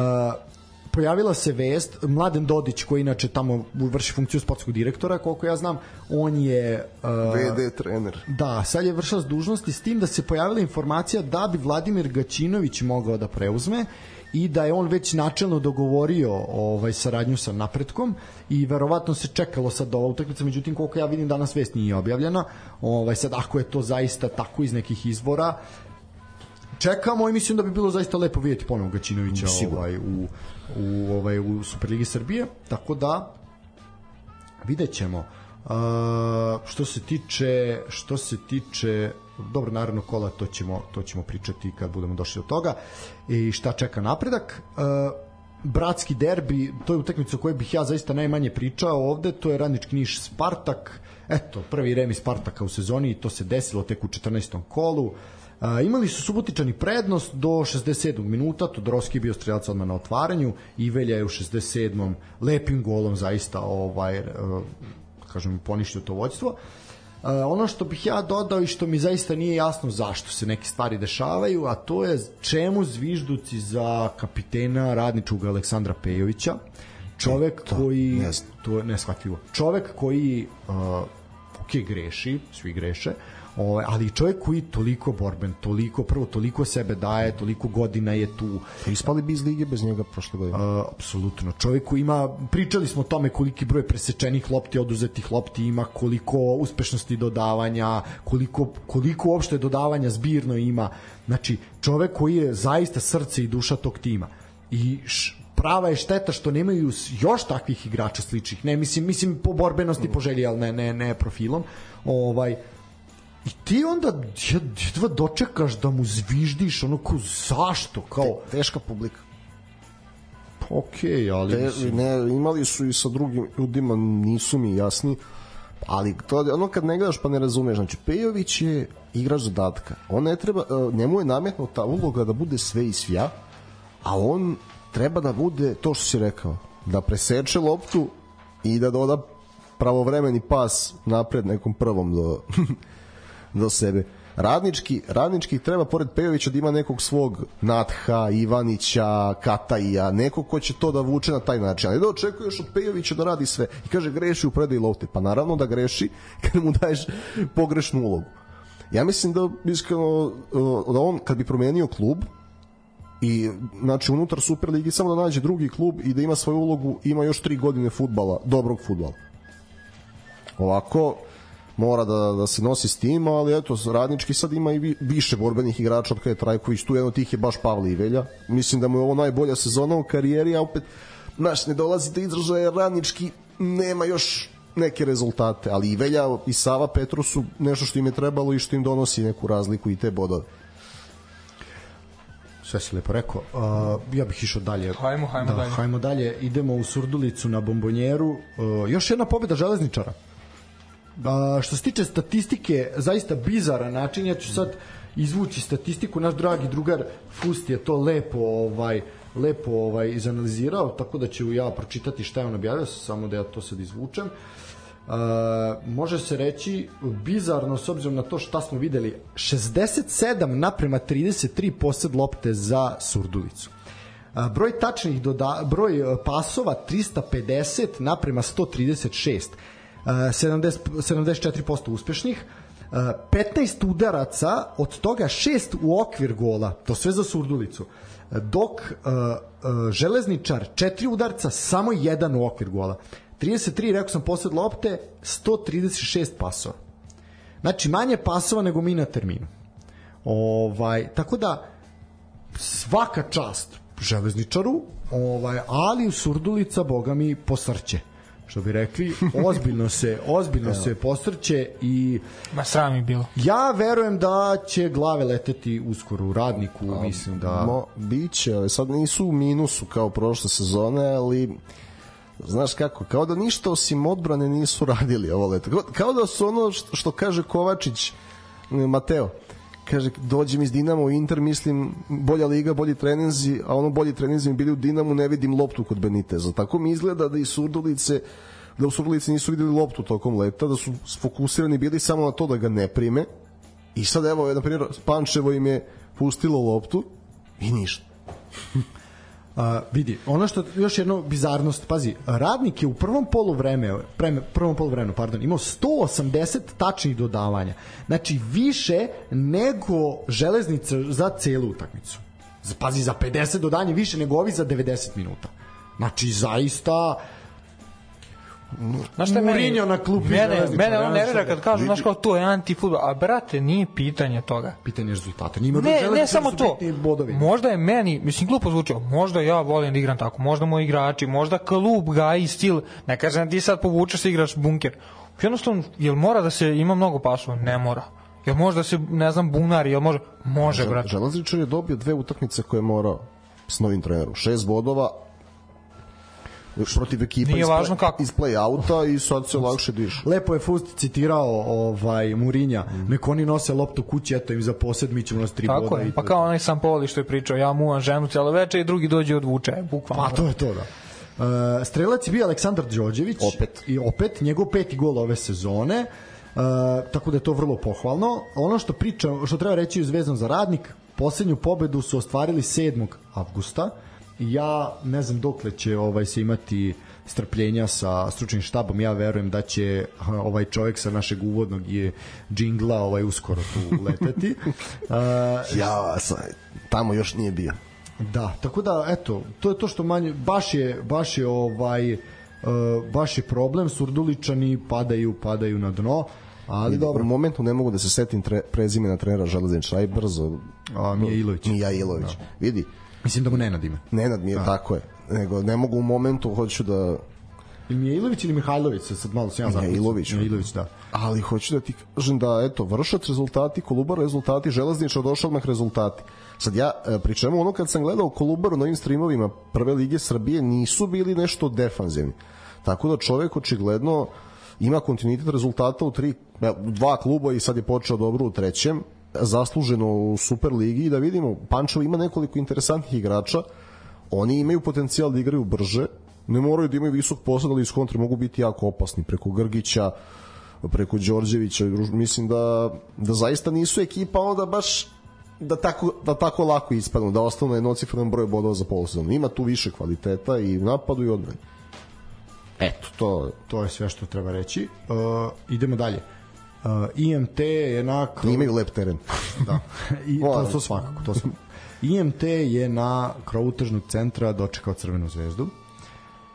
pojavila se vest, Mladen Dodić koji inače tamo vrši funkciju sportskog direktora, koliko ja znam, on je uh, VD trener. Da, sad je vršao dužnosti s tim da se pojavila informacija da bi Vladimir Gaćinović mogao da preuzme i da je on već načelno dogovorio ovaj saradnju sa napretkom i verovatno se čekalo sad ova utakmica međutim koliko ja vidim danas vest nije objavljena. Ovaj sad ako je to zaista tako iz nekih izvora čekamo i mislim da bi bilo zaista lepo vidjeti ponovo Gaćinovića ovaj u u ovaj u Superligi Srbije. Tako da vidjet ćemo. Uh, što se tiče što se tiče dobro naravno kola to ćemo to ćemo pričati kad budemo došli do toga i šta čeka napredak uh, bratski derbi to je utakmica o kojoj bih ja zaista najmanje pričao ovde to je Radnički Niš Spartak eto prvi remi Spartaka u sezoni i to se desilo tek u 14. kolu A, imali su Subotičani prednost do 67. minuta, Todorovski je bio strelac odmah na otvaranju, Ivelja je u 67. lepim golom zaista ovaj, e, kažem, poništio to vođstvo. Ono što bih ja dodao i što mi zaista nije jasno zašto se neke stvari dešavaju, a to je čemu zvižduci za kapitena radničkog Aleksandra Pejovića, čovek to, koji ne to je neshvatljivo. Čovek koji uh, ok greši, svi greše, ovaj, ali čovjek koji toliko borben, toliko prvo toliko sebe daje, toliko godina je tu. Ispali bi iz lige bez njega prošle godine. Uh, apsolutno. Čovjek koji ima, pričali smo o tome koliki broj presečenih lopti, oduzetih lopti ima, koliko uspešnosti dodavanja, koliko, koliko uopšte dodavanja zbirno ima. Znači, čovjek koji je zaista srce i duša tog tima. I š, prava je šteta što nemaju još takvih igrača sličnih. Ne, mislim, mislim po borbenosti, po želji, ali ne, ne, ne profilom. Ovaj, I ti onda jedva dočekaš da mu zviždiš, ono kao zašto, kao... Te, teška publika. Okej, okay, ali... Te, mislim... ne, imali su i sa drugim ljudima, nisu mi jasni, ali to ono kad ne gledaš pa ne razumeš, znači Pejović je igrač zadatka. On ne treba, e, njemu je nametnuta uloga da bude sve i svja, a on treba da bude to što si rekao, da preseče loptu i da doda pravovremeni pas napred nekom prvom do do sebe. Radnički, radnički treba pored Pejovića da ima nekog svog Natha, Ivanića, Kataija, nekog ko će to da vuče na taj način. Ali da očekuješ od Pejovića da radi sve. I kaže greši u predaj lopte. Pa naravno da greši kad mu daješ pogrešnu ulogu. Ja mislim da iskreno da on kad bi promenio klub i znači unutar Superligi samo da nađe drugi klub i da ima svoju ulogu, ima još tri godine futbala, dobrog futbala. Ovako, mora da, da se nosi s tim, ali eto, radnički sad ima i više borbenih igrača od kada je Trajković, tu jedan od tih je baš Pavle Ivelja. Mislim da mu je ovo najbolja sezona u karijeri, a opet, znaš, ne dolazi do izražaja radnički nema još neke rezultate, ali Ivelja i Sava Petru su nešto što im je trebalo i što im donosi neku razliku i te bodove. Sve si lepo rekao. Uh, ja bih išao dalje. Hajmo, hajmo da, dalje. Hajmo dalje. Idemo u Surdulicu na bombonjeru. Uh, još jedna pobjeda železničara. A, što se tiče statistike, zaista bizaran način, ja ću sad izvući statistiku, naš dragi drugar Fust je to lepo ovaj lepo ovaj izanalizirao, tako da ću ja pročitati šta je on objavio, samo da ja to sad izvučem. Uh, može se reći bizarno s obzirom na to šta smo videli 67 naprema 33 posed lopte za Surdulicu. Broj tačnih doda, broj pasova 350 naprema 136 70, 74% uspešnih, 15 udaraca, od toga 6 u okvir gola, to sve za Surdulicu, dok Železničar 4 udarca, samo jedan u okvir gola. 33, rekao sam, posled lopte, 136 pasova. Znači, manje pasova nego mi na terminu. Ovaj, tako da, svaka čast železničaru, ovaj, ali u Surdulica, boga mi, posrće što bi rekli, ozbiljno se ozbiljno se posrće i ma sram je bilo. Ja verujem da će glave leteti uskoro u radniku, A, mislim da mo, biće, sad nisu u minusu kao prošle sezone, ali znaš kako, kao da ništa osim odbrane nisu radili ovo leto. Kao, da su ono što, što kaže Kovačić Mateo, kaže dođem iz Dinamo u Inter mislim bolja liga, bolji treninzi a ono bolji treninzi mi bili u Dinamu ne vidim loptu kod Beniteza. Tako mi izgleda da i Surdulice da u Surdulice nisu videli loptu tokom leta da su sfokusirani bili samo na to da ga ne prime. I sad evo na primjer Pančevo im je pustilo loptu i ništa Uh, vidi, ono što još jedno bizarnost, pazi, radnik je u prvom poluvreme, preme, prvom poluvremenu, pardon, imao 180 tačnih dodavanja. Znači više nego železnica za celu utakmicu. Pazi, za 50 dodanja više nego ovi za 90 minuta. Znači, zaista Znaš šta Mourinho na klupi mene, mene on nervira kad kažu, znaš kao to je antifutbol, a brate, nije pitanje toga. Pitanje rezultata. Njima ne, ne samo to. Bodovi. Možda je meni, mislim, glupo zvučio, možda ja volim da igram tako, možda moji igrači, možda klub gaji stil, ne kažem da ti sad povučeš da igraš bunker. Jednostavno, jel mora da se ima mnogo pasova? Ne mora. Jel može da se, ne znam, bunari, jel može? Može, brate. Železničar je dobio dve utakmice koje je morao s novim trenerom. Šest bodova, protiv ekipa Nije iz, važno kako. iz play-outa i sad se lakše diše. Lepo je Fust citirao ovaj Murinja, mm. nek oni nose loptu kući, eto im za posed, mi ćemo nas tri Tako boda. Je, pa kao onaj sam Poli što je pričao, ja muvam ženu cijelo veče i drugi dođe odvuče, bukvalno. Pa to je to, da. Uh, strelac je bio Aleksandar Đorđević opet i opet njegov peti gol ove sezone tako da je to vrlo pohvalno. Ono što priča, što treba reći vezano za radnik, poslednju pobedu su ostvarili 7. avgusta. Ja ne znam dokle će ovaj se imati strpljenja sa stručnim štabom. Ja verujem da će ovaj čovjek sa našeg uvodnog je džingla ovaj uskoro tu leteti. Uh, ja, sam, tamo još nije bio. Da, tako da eto, to je to što manje baš je baš je ovaj uh, baš je problem surduličani padaju padaju na dno. Ali dobro. U momentu ne mogu da se setim tre, prezimena trenera Železniča, aj brzo. A, Mija Ilović. Mija Ilović. Da. Vidi. Mislim da mu Nenad ime. Nenad mi je, da. tako je. Nego, ne mogu u momentu, hoću da Ili Mijailović ili Mihajlović, sad malo sam ja Mijailović. Mijailović, da. Ali hoću da ti kažem da, eto, vršac rezultati, Kolubar rezultati, Železničar došao odmah rezultati. Sad ja, e, pri čemu ono kad sam gledao Kolubaru na ovim streamovima prve lige Srbije nisu bili nešto defanzivni. Tako da čovek očigledno ima kontinuitet rezultata u tri, dva kluba i sad je počeo dobro u trećem, zasluženo u Super ligi i da vidimo, Pančevo ima nekoliko interesantnih igrača, oni imaju potencijal da igraju brže, ne moraju da imaju visok posad, ali iz kontra mogu biti jako opasni preko Grgića, preko Đorđevića, mislim da, da zaista nisu ekipa onda baš da tako, da tako lako ispadnu, da ostanu na jednocifrenom broju bodova za polusezonu. Ima tu više kvaliteta i u napadu i odbrani. Eto, to, to je sve što treba reći. Uh, idemo dalje. Uh, IMT je na... Imaju lep teren. da, I, to, to svakako. To svakako. IMT je na krovu tržnog centra dočekao Crvenu zvezdu.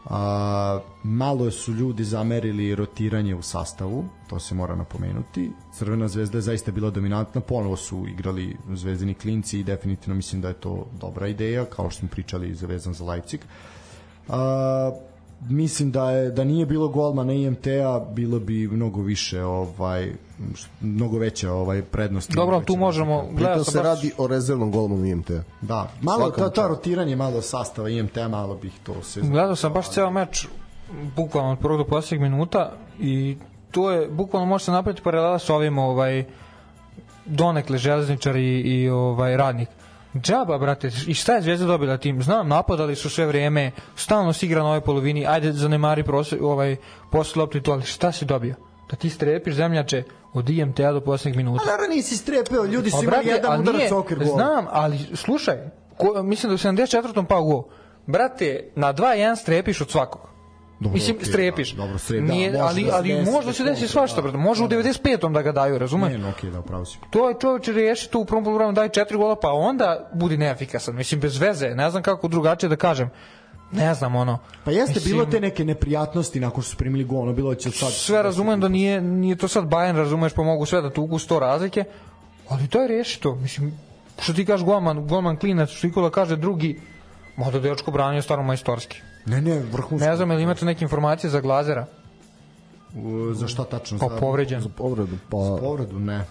A, malo su ljudi zamerili rotiranje u sastavu, to se mora napomenuti. Crvena zvezda je zaista bila dominantna, ponovo su igrali zvezdini klinci i definitivno mislim da je to dobra ideja, kao što smo pričali za vezan za Leipzig. A, mislim da je da nije bilo golmana IMT-a bilo bi mnogo više ovaj mnogo veća ovaj prednost. Dobro, tu možemo gledati se baš... radi o rezervnom golmanu IMT-a. Da, malo ta, ta rotiranje malo sastava IMT-a malo bih to se Gledao sam baš ceo meč bukvalno od prvog do poslednjeg minuta i to je bukvalno može se napraviti paralela sa ovim ovaj donekle železničar i, i ovaj radnik Džaba, brate, i šta je Zvezda dobila tim? Znam, napadali su sve vreme, stalno se igra na ovoj polovini, ajde zanemari prosje, ovaj, posle loptu i to, ali šta si dobio? Da ti strepiš zemljače od IMT-a do poslednjeg minuta. A naravno nisi strepeo, ljudi su imali jedan udarac okir gol. Znam, ali slušaj, ko, mislim da u 74. pao gol. Brate, na 2-1 strepiš od svakog. Dobro, Mislim, okay, strepiš. Da, dobro, strep, Nije, da, ali, da ali možda se desi svašta, brate. Može u 95. da ga daju, razumeš? Ne, no, okay, da, pravo si. To je čovječ reši to u prvom poluvremenu daje četiri gola, pa onda budi neefikasan. Mislim, bez veze. Ne znam kako drugačije da kažem. Ne znam, ono. Pa jeste mislim, bilo te neke neprijatnosti nakon što su primili gol, ono bilo će sad... Sve razumem da nije, nije to sad Bayern, razumeš, pa mogu sve da tuku sto razlike, ali to je reši to. Mislim, što ti kažeš golman, golman klinac, što Nikola kaže drugi, možda dečko branio stvarno majstorski. Ne, ne, vrhunsko. Ne znam, ili imate neke informacije za Glazera? U, za šta tačno? Pa povređen. Za povredu, pa... Za povredu, ne.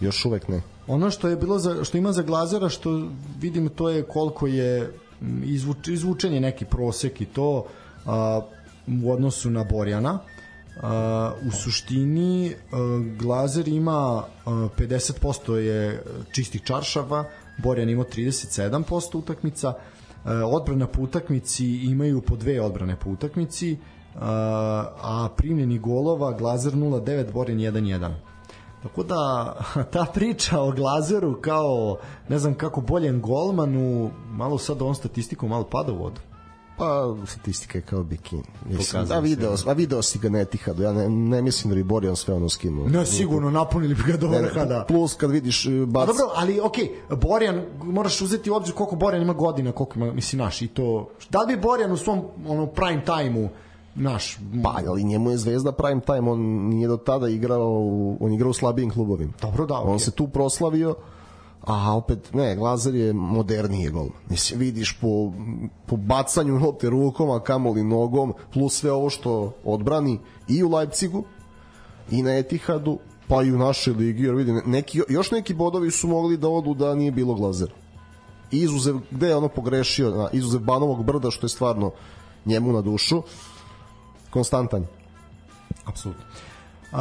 Još uvek ne. Ono što je bilo za, što ima za Glazera, što vidim to je koliko je izvuč, izvučenje neki prosek i to a, u odnosu na Borjana. A, u suštini a, Glazer ima a, 50% je čistih čaršava, Borjan ima 37% utakmica, odbrana po utakmici imaju po dve odbrane po utakmici, e, a primljeni golova Glazer 0-9, Borin 1-1. Tako da ta priča o Glazeru kao ne znam kako boljem golmanu malo sad on statistiku malo pada u vodu. Pa, statistika je kao bikini. Mislim, a video, a video si ga ne Etihadu, ja ne, ne mislim da bi Borjan sve ono skinuo. Ne, sigurno, napunili bi ga do vrha, da. Plus kad vidiš e, bac... A dobro, ali okej, okay, Borjan, moraš uzeti u obzir koliko Borjan ima godina, koliko ima, mislim, naš, i to... Da li bi Borjan u svom ono, prime time-u naš. Pa, ali njemu je zvezda prime time, on nije do tada igrao, on igrao u slabijim klubovima. Dobro, da, okay. On se tu proslavio, a opet ne, Glazar je moderniji gol. Mislim, vidiš po, po bacanju lopte rukom, a kamoli nogom, plus sve ovo što odbrani i u Leipzigu, i na Etihadu, pa i u našoj ligi, jer vidi, neki, još neki bodovi su mogli da odu da nije bilo Glazera. Izuzev, gde je ono pogrešio, na, izuzev Banovog brda, što je stvarno njemu na dušu, konstantan. Apsolutno. Uh,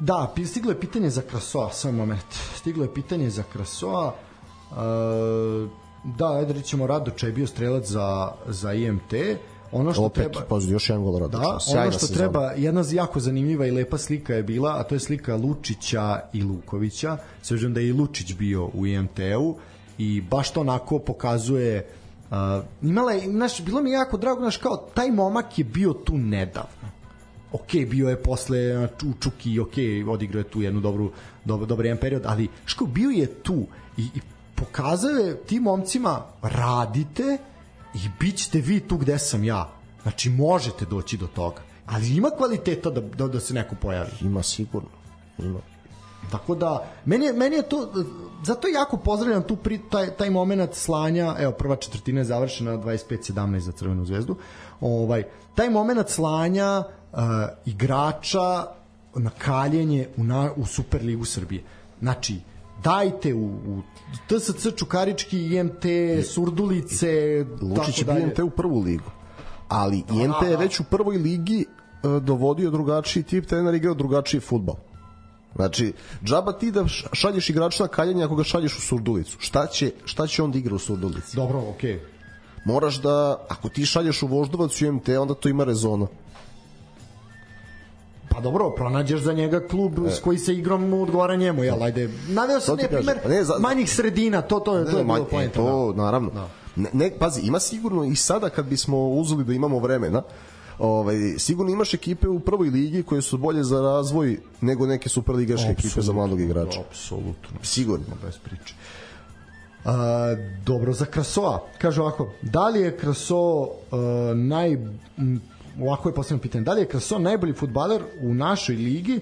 Da, stiglo je pitanje za Krasoa, samo moment. Stiglo je pitanje za Krasoa. Uh, da, ajde rećemo Radoča je bio strelac za, za IMT. ono što Opet, treba pazi, još jedan gol rada. Da, ono što treba, jedna jako zanimljiva i lepa slika je bila, a to je slika Lučića i Lukovića. Svežem da je i Lučić bio u IMT-u i baš to onako pokazuje uh, imala je, znaš, bilo mi jako drago, znaš, kao taj momak je bio tu nedavno. Ok, bio je posle u Čuki, ok, odigrao je tu jednu dobru, dobar, dobar jedan period, ali ško, bio je tu i, i pokazao je tim momcima radite i bit ćete vi tu gde sam ja. Znači, možete doći do toga. Ali ima kvaliteta da, da, da se neko pojavi. Ima sigurno. Ima. Tako da, meni je, meni je to, zato jako pozdravljam tu pri, taj, taj moment slanja, evo, prva četvrtina je završena 25-17 za Crvenu zvezdu, ovaj, taj moment slanja uh, igrača na kaljenje u, na, u Superligu Srbije. Znači, dajte u, u TSC Čukarički, IMT, Surdulice, Lučić je. IMT u prvu ligu. Ali IMT je već u prvoj ligi e, dovodio drugačiji tip trener igrao drugačiji futbal. Znači, džaba ti da šalješ igrača na kaljanje ako ga šalješ u surdulicu. Šta će, šta će on da igra u surdulici? Dobro, okej. Okay. Moraš da, ako ti šalješ u voždovac u IMT, onda to ima rezona. Pa dobro, pronađeš za njega klub e. s koji se igrom odgovara njemu, jel, ajde. Naveo sam ne primer ne, za- manjih sredina, to, to, je to je bilo e, poenta. to, naravno. Ne, ne, pazi, ima sigurno i sada kad bismo uzeli da imamo vremena, ovaj, sigurno imaš ekipe u prvoj ligi koje su bolje za razvoj nego neke superligaške ekipe za mladog igrača. Apsolutno. Sigurno. bez priče. A, dobro, za Krasoa. Kaže ovako, da li je Kraso uh, naj... m, Ovako je posljedno pitanje. Da li je Kraso najbolji futbaler u našoj ligi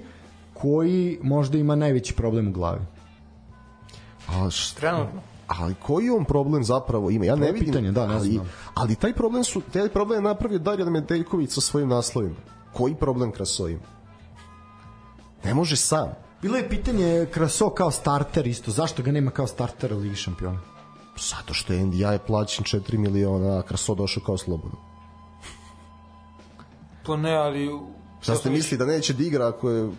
koji možda ima najveći problem u glavi? A šta? Trenutno. Ali koji on problem zapravo ima? Ja ne vidim. pitanje, da, ne ali, znam. ali taj problem su taj problem je napravio Darjan Medeljković sa svojim naslovima. Koji problem Kraso ima? Ne može sam. Bilo je pitanje Kraso kao starter isto. Zašto ga nema kao starter u Ligi šampiona? Zato što je NDI je plaćen 4 miliona, a Kraso došao kao slobodno. To ne, ali... Šta ste misli da neće da igra ako je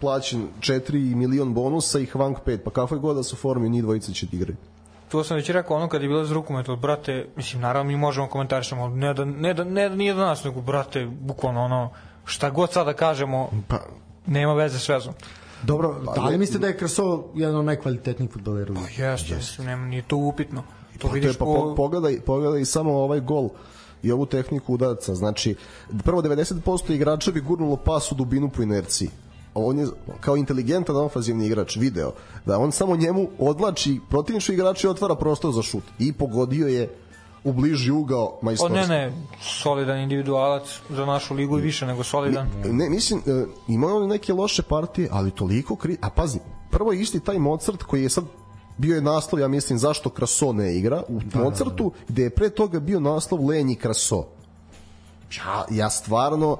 plaćen 4 milion bonusa i Hvank 5, pa kakve god da su formi, njih dvojica će da igraju. To sam već rekao ono kad je bilo za rukomet, brate, mislim, naravno mi možemo komentarišemo, ali ne da, ne da, ne da nije da nas, nego, brate, bukvalno ono, šta god sada kažemo, Pa, nema veze s vezom. Dobro, da li mislite da je Kraso jedan od najkvalitetnijih futbalera u Ligi? Jeste, mislim, nema, nije to upitno. To Pa, to je, vidiš pa, po... po, pogledaj, pogledaj samo ovaj gol i ovu tehniku udarca. Znači, prvo 90% igrača bi gurnulo pas u dubinu po inerciji. On je kao inteligentan ofanzivni igrač video da on samo njemu odlači protivnički igrač i otvara prostor za šut. I pogodio je u bliži ugao O, majstorski. ne, ne, solidan individualac za našu ligu i više nego solidan. Ne, mislim, e, imao on neke loše partije, ali toliko kri... A pazi, prvo je isti taj Mozart koji je sad bio je naslov, ja mislim, zašto Kraso ne igra u da, Mozartu, gde je pre toga bio naslov Lenji Kraso. Ja, ja stvarno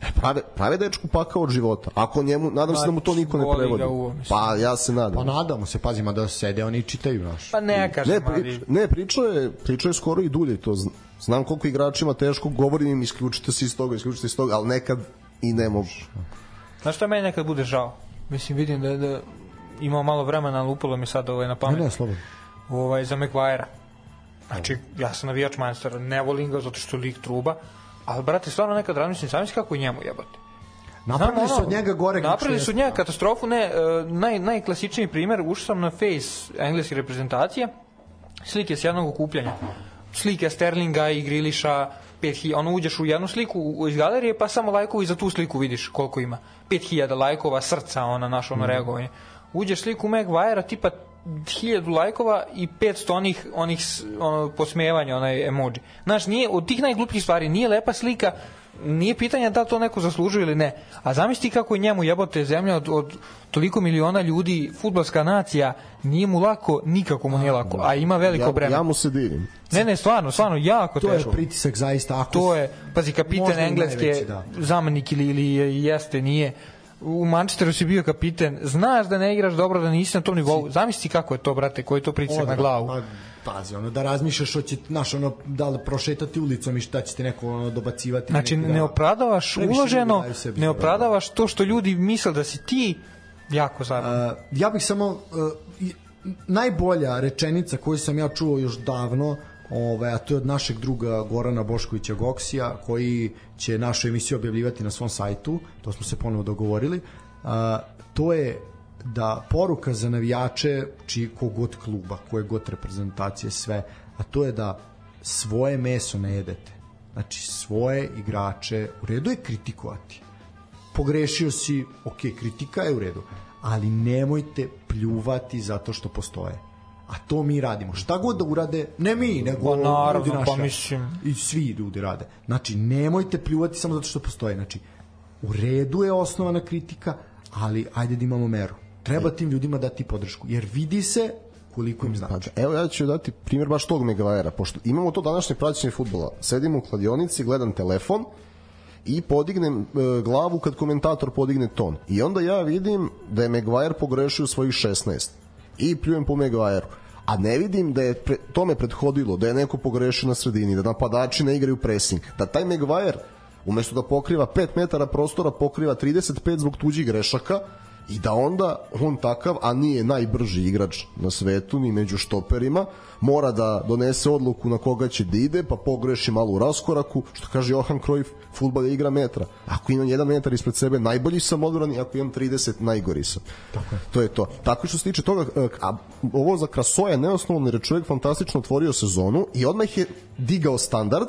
e, prave, prave dečku pakao od života. Ako njemu, nadam se da mu to niko ne prevodi. uvo. Pa ja se nadam. Pa nadamo se, pazimo da sede oni čitaju naš. Pa ne, kažem, Ne, prič, ne pričao je, pričao je skoro i dulje to. zn- Znam koliko igračima teško, govorim im isključite se iz toga, isključite se iz toga, ali nekad i ne mogu. Znaš šta meni nekad bude žao? Mislim, vidim da, da imao malo vremena, ali upalo mi sad ovaj na Ne, pamet. ne, slobodno. ovaj, za Maguire. Znači, ja sam navijač Manchestera, ne volim ga zato što je lik truba, ali, brate, stvarno nekad razmišljam, sami kako je njemu jebate. Napravili su od njega gore Napravili su od njega katastrofu, ne, e, naj, najklasičniji primer, ušao sam na face engleske reprezentacije, slike s jednog okupljanja. Slike Sterlinga i Griliša, 5000, ono uđeš u jednu sliku iz galerije, pa samo lajkovi za tu sliku vidiš koliko ima. 5000 lajkova, srca, ona naša ono reagovanje. Uđeš sliku Maguire-a, tipa 1000 lajkova i 500 onih, onih ono, posmevanja, onaj emoji. Znaš, nije, od tih najglupljih stvari, nije lepa slika, nije pitanje da to neko zaslužuje ili ne. A zamisli kako je njemu jebote zemlja od, od toliko miliona ljudi, futbalska nacija, nije mu lako, nikako mu nije lako, a ima veliko Ja, breme. ja mu se divim. Ne, ne, stvarno, stvarno, jako To je teško. pritisak zaista. Ako To je, pazi, kapiten engleske, najveći, da. zamenik ili, ili je- jeste, nije. U Manchesteru si bio kapiten, znaš da ne igraš dobro, da nisi na tom nivou. Zamisli kako je to, brate, koji je to pritisak na glavu. Pa, pazi, ono, da razmišljaš hoće, znaš, ono, da li prošetati ulicom i šta će te neko ono, dobacivati. Znači, neki, da- ne opravdavaš uloženo, sebi ne opravdavaš to što ljudi misle da si ti jako zaradno. Uh, ja bih samo uh, najbolja rečenica koju sam ja čuo još davno ovaj, a to je od našeg druga Gorana Boškovića Goksija, koji će našu emisiju objavljivati na svom sajtu, to smo se ponovo dogovorili. A, to je da poruka za navijače čiji kogod kluba, koje god reprezentacije, sve, a to je da svoje meso ne jedete. Znači, svoje igrače, u redu je kritikovati. Pogrešio si, ok, kritika je u redu, ali nemojte pljuvati zato što postoje. A to mi radimo. Šta god da urade, ne mi, nego Pa naravno, ljudi naša. pa mislim. I svi ljudi rade. Znači, nemojte pljuvati samo zato što postoje. Znači, u redu je osnovana kritika, ali ajde da imamo meru. Treba tim ljudima dati podršku, jer vidi se koliko im Pa, znači. evo ja ću dati primjer baš tog Megavajera, pošto imamo to današnje praćenje futbola. Sedim u kladionici, gledam telefon i podignem e, glavu kad komentator podigne ton. I onda ja vidim da je Megavajer pogrešio svojih 16 i pljujem po Megavajeru. A ne vidim da je pre, tome prethodilo, da je neko pogrešio na sredini, da napadači ne igraju pressing, da taj Megavajer umesto da pokriva 5 metara prostora pokriva 35 zbog tuđih grešaka i da onda on takav, a nije najbrži igrač na svetu ni među štoperima, mora da donese odluku na koga će da ide, pa pogreši malo u raskoraku, što kaže Johan Cruyff, futbol je igra metra. Ako imam jedan metar ispred sebe, najbolji sam odbran i ako imam 30, najgori sam. Tako je. To je to. Tako što se tiče toga, e, a ovo za Krasoja neosnovno, jer je čovjek fantastično otvorio sezonu i odmah je digao standard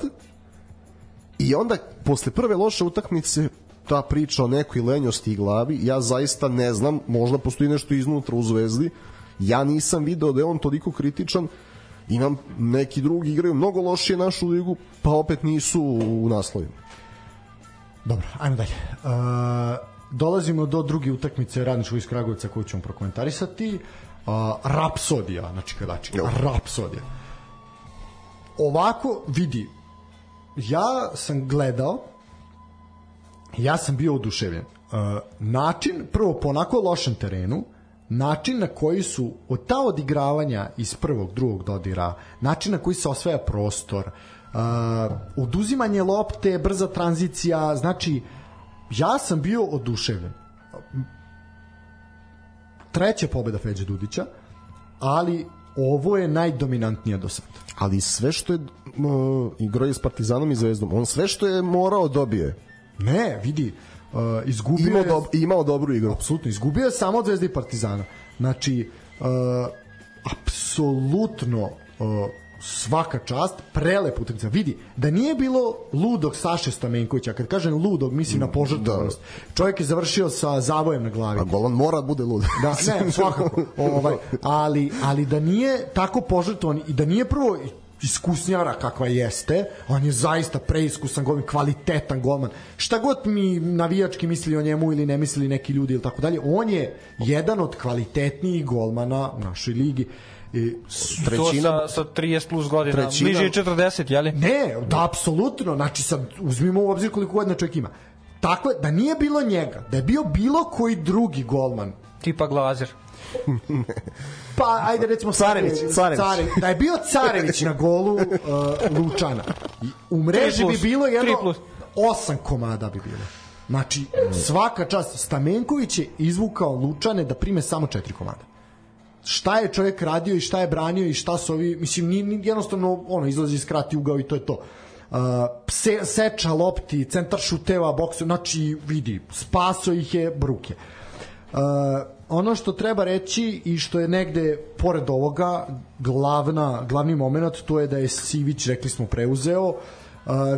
I onda, posle prve loše utakmice, ta priča o nekoj lenjosti i glavi, ja zaista ne znam, možda postoji nešto iznutra u Zvezdi, ja nisam video da je on toliko kritičan, imam neki drugi igraju mnogo lošije našu ligu, pa opet nisu u naslovima. Dobro, ajmo dalje. Uh, dolazimo do druge utakmice Radničkog iz Kragovica koju ćemo prokomentarisati. Uh, Rapsodija, znači kadači. Rapsodija. Ovako, vidi, ja sam gledao ja sam bio oduševljen. Uh, način, prvo po onako lošem terenu, način na koji su od ta odigravanja iz prvog, drugog dodira, način na koji se osvaja prostor, uh, oduzimanje lopte, brza tranzicija, znači ja sam bio oduševljen. Treća pobeda Feđe Dudića, ali ovo je najdominantnija do sada. Ali sve što je uh, igrao je s Partizanom i Zvezdom, on sve što je morao dobije. Ne, vidi, uh, izgubio Imao, je... dob, imao dobru igru. Apsolutno, izgubio je samo od Zvezde i Partizana. Znači, uh, apsolutno uh, svaka čast, prelep utakmica. Vidi, da nije bilo ludog Saše Stamenkovića, kad kažem ludog, mislim na požrtvovanost. Čovjek je završio sa zavojem na glavi. A Golan mora da bude lud. Da, ne, svakako. Ovaj, ali, ali da nije tako požrtvovan i da nije prvo iskusnjara kakva jeste, on je zaista preiskusan golman, kvalitetan golman. Šta god mi navijački mislili o njemu ili ne mislili neki ljudi ili tako dalje, on je jedan od kvalitetnijih golmana u našoj ligi. I, Trećina, To sa, sa 30 plus godina. Trećina- Bliže je 40, jeli? Ne, da, apsolutno. Znači, sad, uzmimo u obzir koliko godina čovjek ima. Tako je, da nije bilo njega, da je bio bilo koji drugi golman, Tipa Glazer. pa ajde recimo Carević, Carević. Care, da je bio Carević na golu uh, Lučana. U mreži bi bilo jedno plus. osam komada bi bilo. Znači, svaka čast. Stamenković je izvukao Lučane da prime samo četiri komada šta je čovjek radio i šta je branio i šta su ovi, mislim, ni, ni, jednostavno ono, izlazi iz krati ugao i to je to. Uh, pse, seča lopti, centar šuteva, boksu, znači vidi, spaso ih je bruke. Uh, ono što treba reći i što je negde pored ovoga glavna, glavni moment to je da je Sivić, rekli smo, preuzeo uh,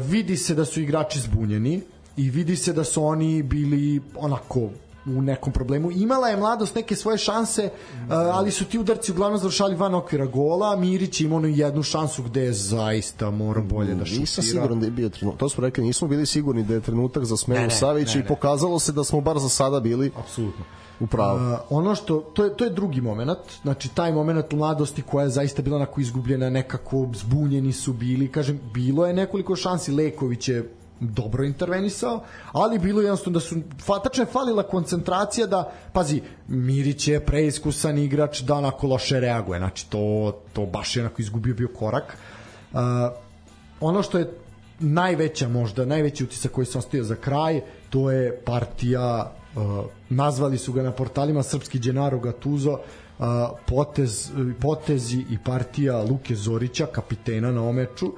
vidi se da su igrači zbunjeni i vidi se da su oni bili onako u nekom problemu. Imala je mladost neke svoje šanse, uh, ali su ti udarci uglavnom završali van okvira gola. Mirić je imao onu jednu šansu gde je zaista mora bolje da šutira. Nisam siguran da je bio trenutak. To smo rekli, nismo bili sigurni da je trenutak za smenu Savića i pokazalo se da smo bar za sada bili Apsolutno. U pravu. Uh, ono što to je to je drugi momenat, znači taj momenat mladosti koja je zaista bila onako izgubljena, nekako zbunjeni su bili, kažem, bilo je nekoliko šansi, Leković je dobro intervenisao, ali bilo je jednostavno da su fa, tačno je falila koncentracija da, pazi, Mirić je preiskusan igrač da onako loše reaguje, znači to, to baš je onako izgubio bio korak. Uh, ono što je najveća možda, najveći utisak koji se ostavio za kraj, to je partija nazvali su ga na portalima srpski Gennaro Gattuso uh, potez, potezi i partija Luke Zorića, kapitena na omeču.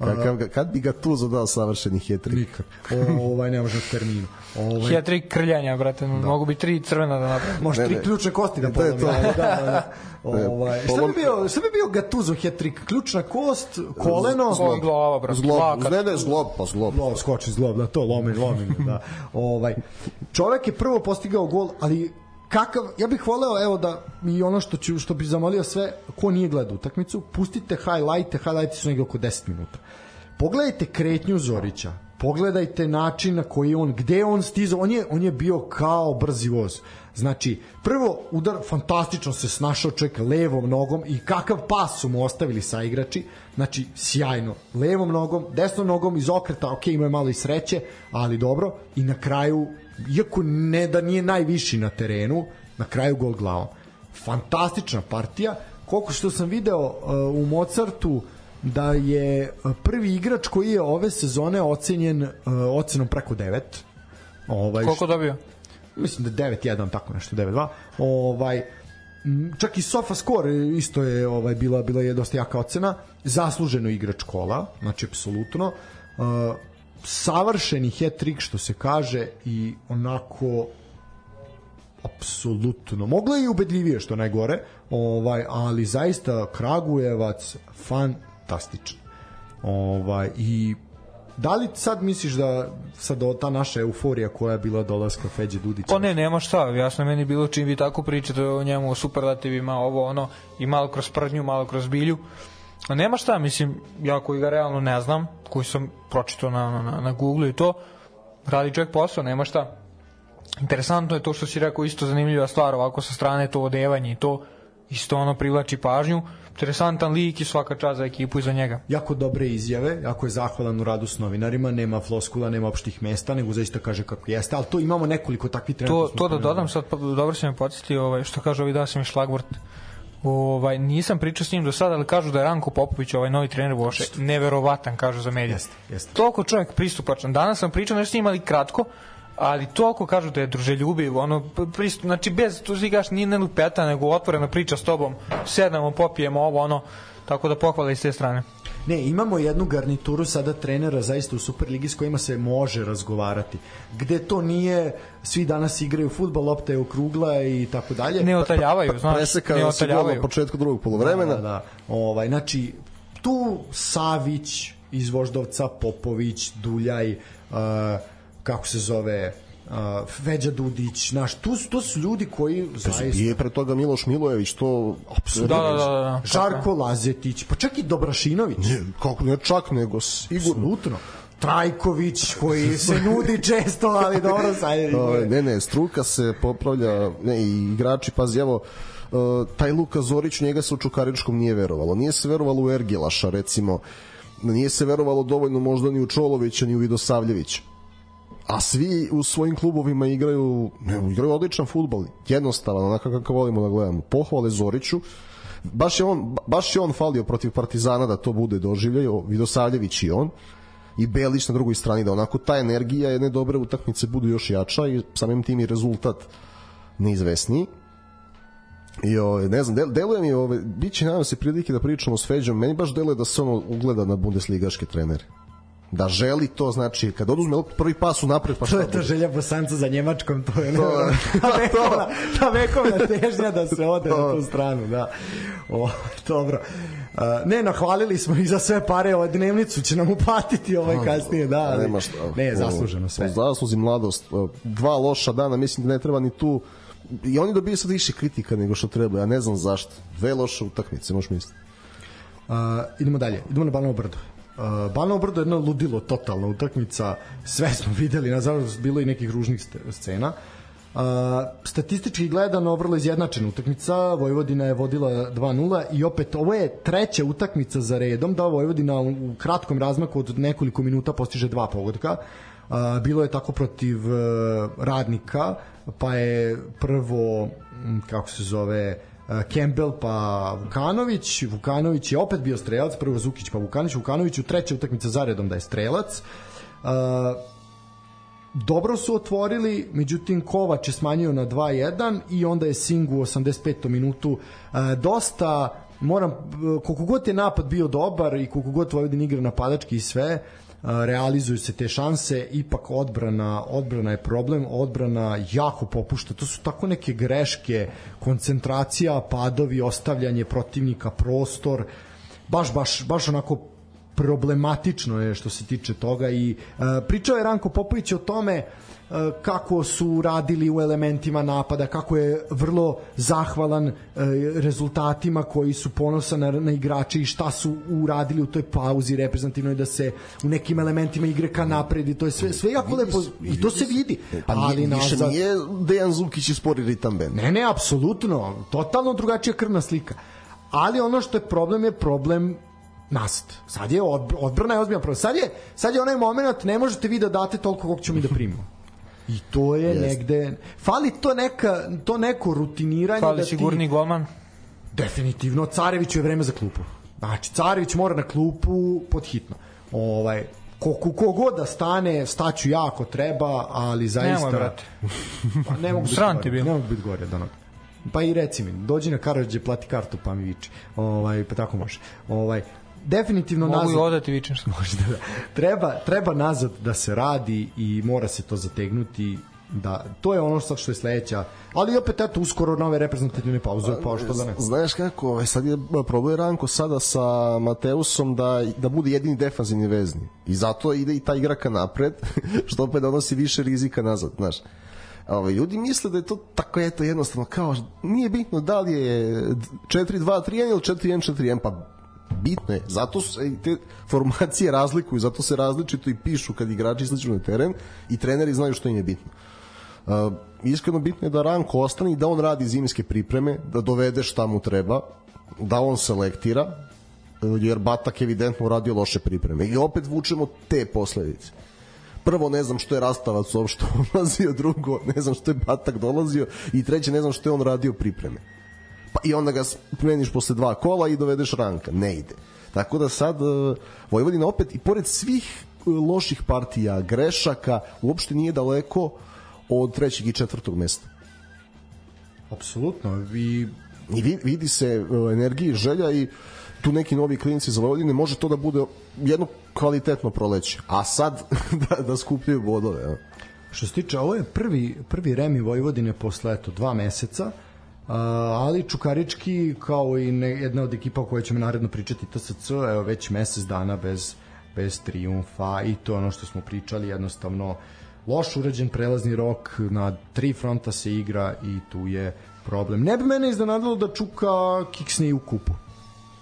Kakav, ga- kad bi ga tu zadao savršeni hetrik? Nikak. O, ovaj, ne može na terminu. Ovaj, Ja tri krljanja, brate, da. mogu bi tri crvena da napravim. Može tri ne. ključne kosti da To je to. ali Da, da, da. Ovaj, šta bi bio, šta bi bio Gattuso hat-trick? Ključna kost, koleno, Zglob. Glava, brate, Zglob, ne, ne, zglob, pa zglob. Zlob, skoči zlob, da to lomi, lomi, da. Ovaj, čovek je prvo postigao gol, ali kakav, ja bih voleo, evo da mi ono što ću, što bih zamolio sve, ko nije gledao utakmicu, pustite highlighte, highlighte su negde oko 10 minuta. Pogledajte kretnju Zorića, pogledajte način na koji on, gde je on stizao, on je, on je bio kao brzi voz. Znači, prvo udar, fantastično se snašao čovjek levom nogom i kakav pas su mu ostavili sa igrači, znači sjajno, levom nogom, desnom nogom iz okreta, ok, imao je malo i sreće, ali dobro, i na kraju, iako ne da nije najviši na terenu, na kraju gol glavom. Fantastična partija, koliko što sam video uh, u Mozartu, da je uh, prvi igrač koji je ove sezone ocenjen uh, ocenom preko 9. Ovaj, Koliko dobio? mislim da je 9-1 tako nešto 9-2 ovaj čak i Sofa Score isto je ovaj bila bila je dosta jaka ocena zasluženo igrač kola znači apsolutno uh, savršeni hat-trick što se kaže i onako apsolutno moglo je i ubedljivije što najgore ovaj ali zaista Kragujevac fantastičan ovaj i Da li sad misliš da sad o- ta naša euforija koja je bila dolaska Feđe Dudića? Pa ne, nema šta, jasno meni bilo čim vi tako pričate o njemu, o superlativima, ovo ono, i malo kroz prdnju, malo kroz bilju. A nema šta, mislim, ja koji ga realno ne znam, koji sam pročitao na, na, na, Google i to, radi čovjek posao, nema šta. Interesantno je to što si rekao, isto zanimljiva stvar, ovako sa strane to odevanje i to, isto ono privlači pažnju. Interesantan lik i svaka čast za ekipu i za njega. jako dobre izjave, jako je zahvalan u radu s novinarima, nema floskula, nema opštih mesta, nego zaista kaže kako jeste, ali to imamo nekoliko takvih trenera. to, to da dodam sad, dobro si me podsjetio, ovaj, što kaže ovaj da sam i šlagvort. Ovaj, nisam pričao s njim do sada, ali kažu da je Ranko Popović, ovaj novi trener Voše, neverovatan, kažu za medije. Jeste, jeste. Toliko čovjek pristupačan. Danas sam pričao nešto s njim, ali kratko, ali toliko kažu da je druželjubiv, ono, pristup, znači bez, tu si gaš, nije ne lupeta, nego otvorena priča s tobom, sednemo, popijemo ovo, ono, tako da pohvala i s te strane. Ne, imamo jednu garnituru sada trenera zaista u Superligi s kojima se može razgovarati. Gde to nije, svi danas igraju futbol, lopta je okrugla i tako dalje. Ne otaljavaju, znaš, ne Presekao se gol na otaljavaju. početku drugog polovremena. Da, da. Ovaj, znači, tu Savić iz Voždovca, Popović, Duljaj, uh, kako se zove, uh, Feđa Dudić, znaš, tu, su- to su ljudi koji zaista... I je pre toga Miloš Milojević, to apsolutno. Da, da, da, da. Žarko Lazetić, pa čak i Dobrašinović. Ne, kako ne čak, nego sigurno. Apsolutno. Trajković koji se nudi često, ali dobro sad je. Ne, ne, struka se popravlja, ne, i igrači, pazi, evo, uh, taj Luka Zorić, njega se u Čukaričkom nije verovalo. Nije se verovalo u Ergilaša, recimo. Nije se verovalo dovoljno možda ni u Čolovića, ni u Vidosavljevića. A svi u svojim klubovima igraju, ne, igraju odličan futbol. Jednostavan, onako kako volimo da gledamo. Pohvale Zoriću. Baš je on, baš je on falio protiv Partizana da to bude doživljaj, o, Vidosavljević i on i Belić na drugoj strani da onako ta energija jedne dobre utakmice budu još jača i samim tim i rezultat neizvesniji. I ovaj, ne znam, del, deluje mi, ovaj, bit će nadam se prilike da pričamo s Feđom, meni baš deluje da se ono ugleda na bundesligaške trenere. Da želi to, znači, kad oduzme loptu, prvi pas u napred, pa To šta je ta želja Bosanca za Njemačkom, to je To- ta, vekovna, ta vekovna težnja da se ode na tu stranu, da. O, dobro. Uh, ne, nahvalili smo ih za sve pare, ovaj dnevnicu će nam uplatiti ovaj kasnije, da. Ali, Nema šta. Ne, zasluženo sve. Zasluzi mladost. Dva loša dana, mislim da ne treba ni tu i oni dobiju sad više kritika nego što treba, ja ne znam zašto. Dve loše utakmice, možeš misliti. Uh, idemo dalje, idemo na Banovo brdo. Uh, Banovo brdo je jedno ludilo, totalna utakmica, sve smo videli, nažalost bilo i nekih ružnih scena. Uh, statistički gledano vrlo izjednačena utakmica, Vojvodina je vodila 2-0 i opet ovo je treća utakmica za redom da Vojvodina u kratkom razmaku od nekoliko minuta postiže dva pogotka. Uh, bilo je tako protiv uh, radnika, pa je prvo, kako se zove, Campbell pa Vukanović, Vukanović je opet bio strelac, prvo Zukić pa Vukanović, Vukanović u treća utakmica zaredom da je strelac. Uh, dobro su otvorili, međutim Kovač je smanjio na 2-1 i onda je Singu u 85. minutu e, dosta moram, koliko god je napad bio dobar i koliko god Vojvodin igra napadački i sve, e, realizuju se te šanse, ipak odbrana, odbrana je problem, odbrana jako popušta, to su tako neke greške, koncentracija, padovi, ostavljanje protivnika, prostor, baš, baš, baš onako problematično je što se tiče toga i pričao je Ranko Popović o tome uh, kako su radili u elementima napada, kako je vrlo zahvalan uh, rezultatima koji su ponosa na, na igrače i šta su uradili u toj pauzi reprezentativnoj da se u nekim elementima igre ka napred i to je sve, sve jako lepo i to se vidi. Pa ali nije, više nije Dejan Zukić i spori ritam band. Ne, ne, apsolutno. Totalno drugačija krvna slika. Ali ono što je problem je problem nast. Sad je odbrana je ozbiljna problem. Sad je, sad je onaj moment, ne možete vi da date toliko koliko ćemo mi da primimo. I to je yes. negde... Fali to, neka, to neko rutiniranje. Fali da sigurni ti, golman. Definitivno. Carević je vreme za klupu. Znači, Carević mora na klupu pod hitno. Ovaj, koliko kogod da stane, staću ja ako treba, ali zaista... Nemoj, brate. pa ne mogu Sran ti Ne mogu biti gore od. Pa i reci mi, dođi na Karadže, plati kartu, pa mi viči. Ovaj, pa tako može. Ovaj, definitivno Mogu nazad. Mogu i odati vičničko. Možda da. Treba, treba nazad da se radi i mora se to zategnuti da to je ono što je sledeća ali opet eto uskoro nove reprezentativne pauze pa što da ne znaš kako ovaj sad je problem Ranko sada sa Mateusom da da bude jedini defanzivni vezni i zato ide i ta igra ka napred što opet donosi više rizika nazad znaš Ovaj ljudi misle da je to tako eto jednostavno kao nije bitno da li je 4-2-3-1 ili 4-1-4-1 pa bitno je, zato se te formacije razlikuju, zato se različito i pišu kad igrači isliču na teren i treneri znaju što im je bitno. Uh, iskreno bitno je da Ranko ostane i da on radi zimske pripreme, da dovede šta mu treba, da on selektira, jer Batak evidentno uradio loše pripreme. I opet vučemo te posledice. Prvo, ne znam što je Rastavac uopšte dolazio, drugo, ne znam što je Batak dolazio i treće, ne znam što je on radio pripreme pa i onda ga promeniš posle dva kola i dovedeš ranka. Ne ide. Tako da sad uh, Vojvodina opet i pored svih uh, loših partija, grešaka, uopšte nije daleko od trećeg i četvrtog mesta. Apsolutno. Vi I vidi se uh, energija i želja i tu neki novi klinici za Vojvodine može to da bude jedno kvalitetno proleće. A sad da, da skupljaju bodove. Ja. Što se tiče, ovo je prvi, prvi remi Vojvodine posle eto, dva meseca ali Čukarički kao i ne, jedna od ekipa o kojoj ćemo naredno pričati TSC, evo već mesec dana bez, bez triumfa i to ono što smo pričali jednostavno loš urađen prelazni rok na tri fronta se igra i tu je problem. Ne bi mene iznenadilo da Čuka kiksne u kupu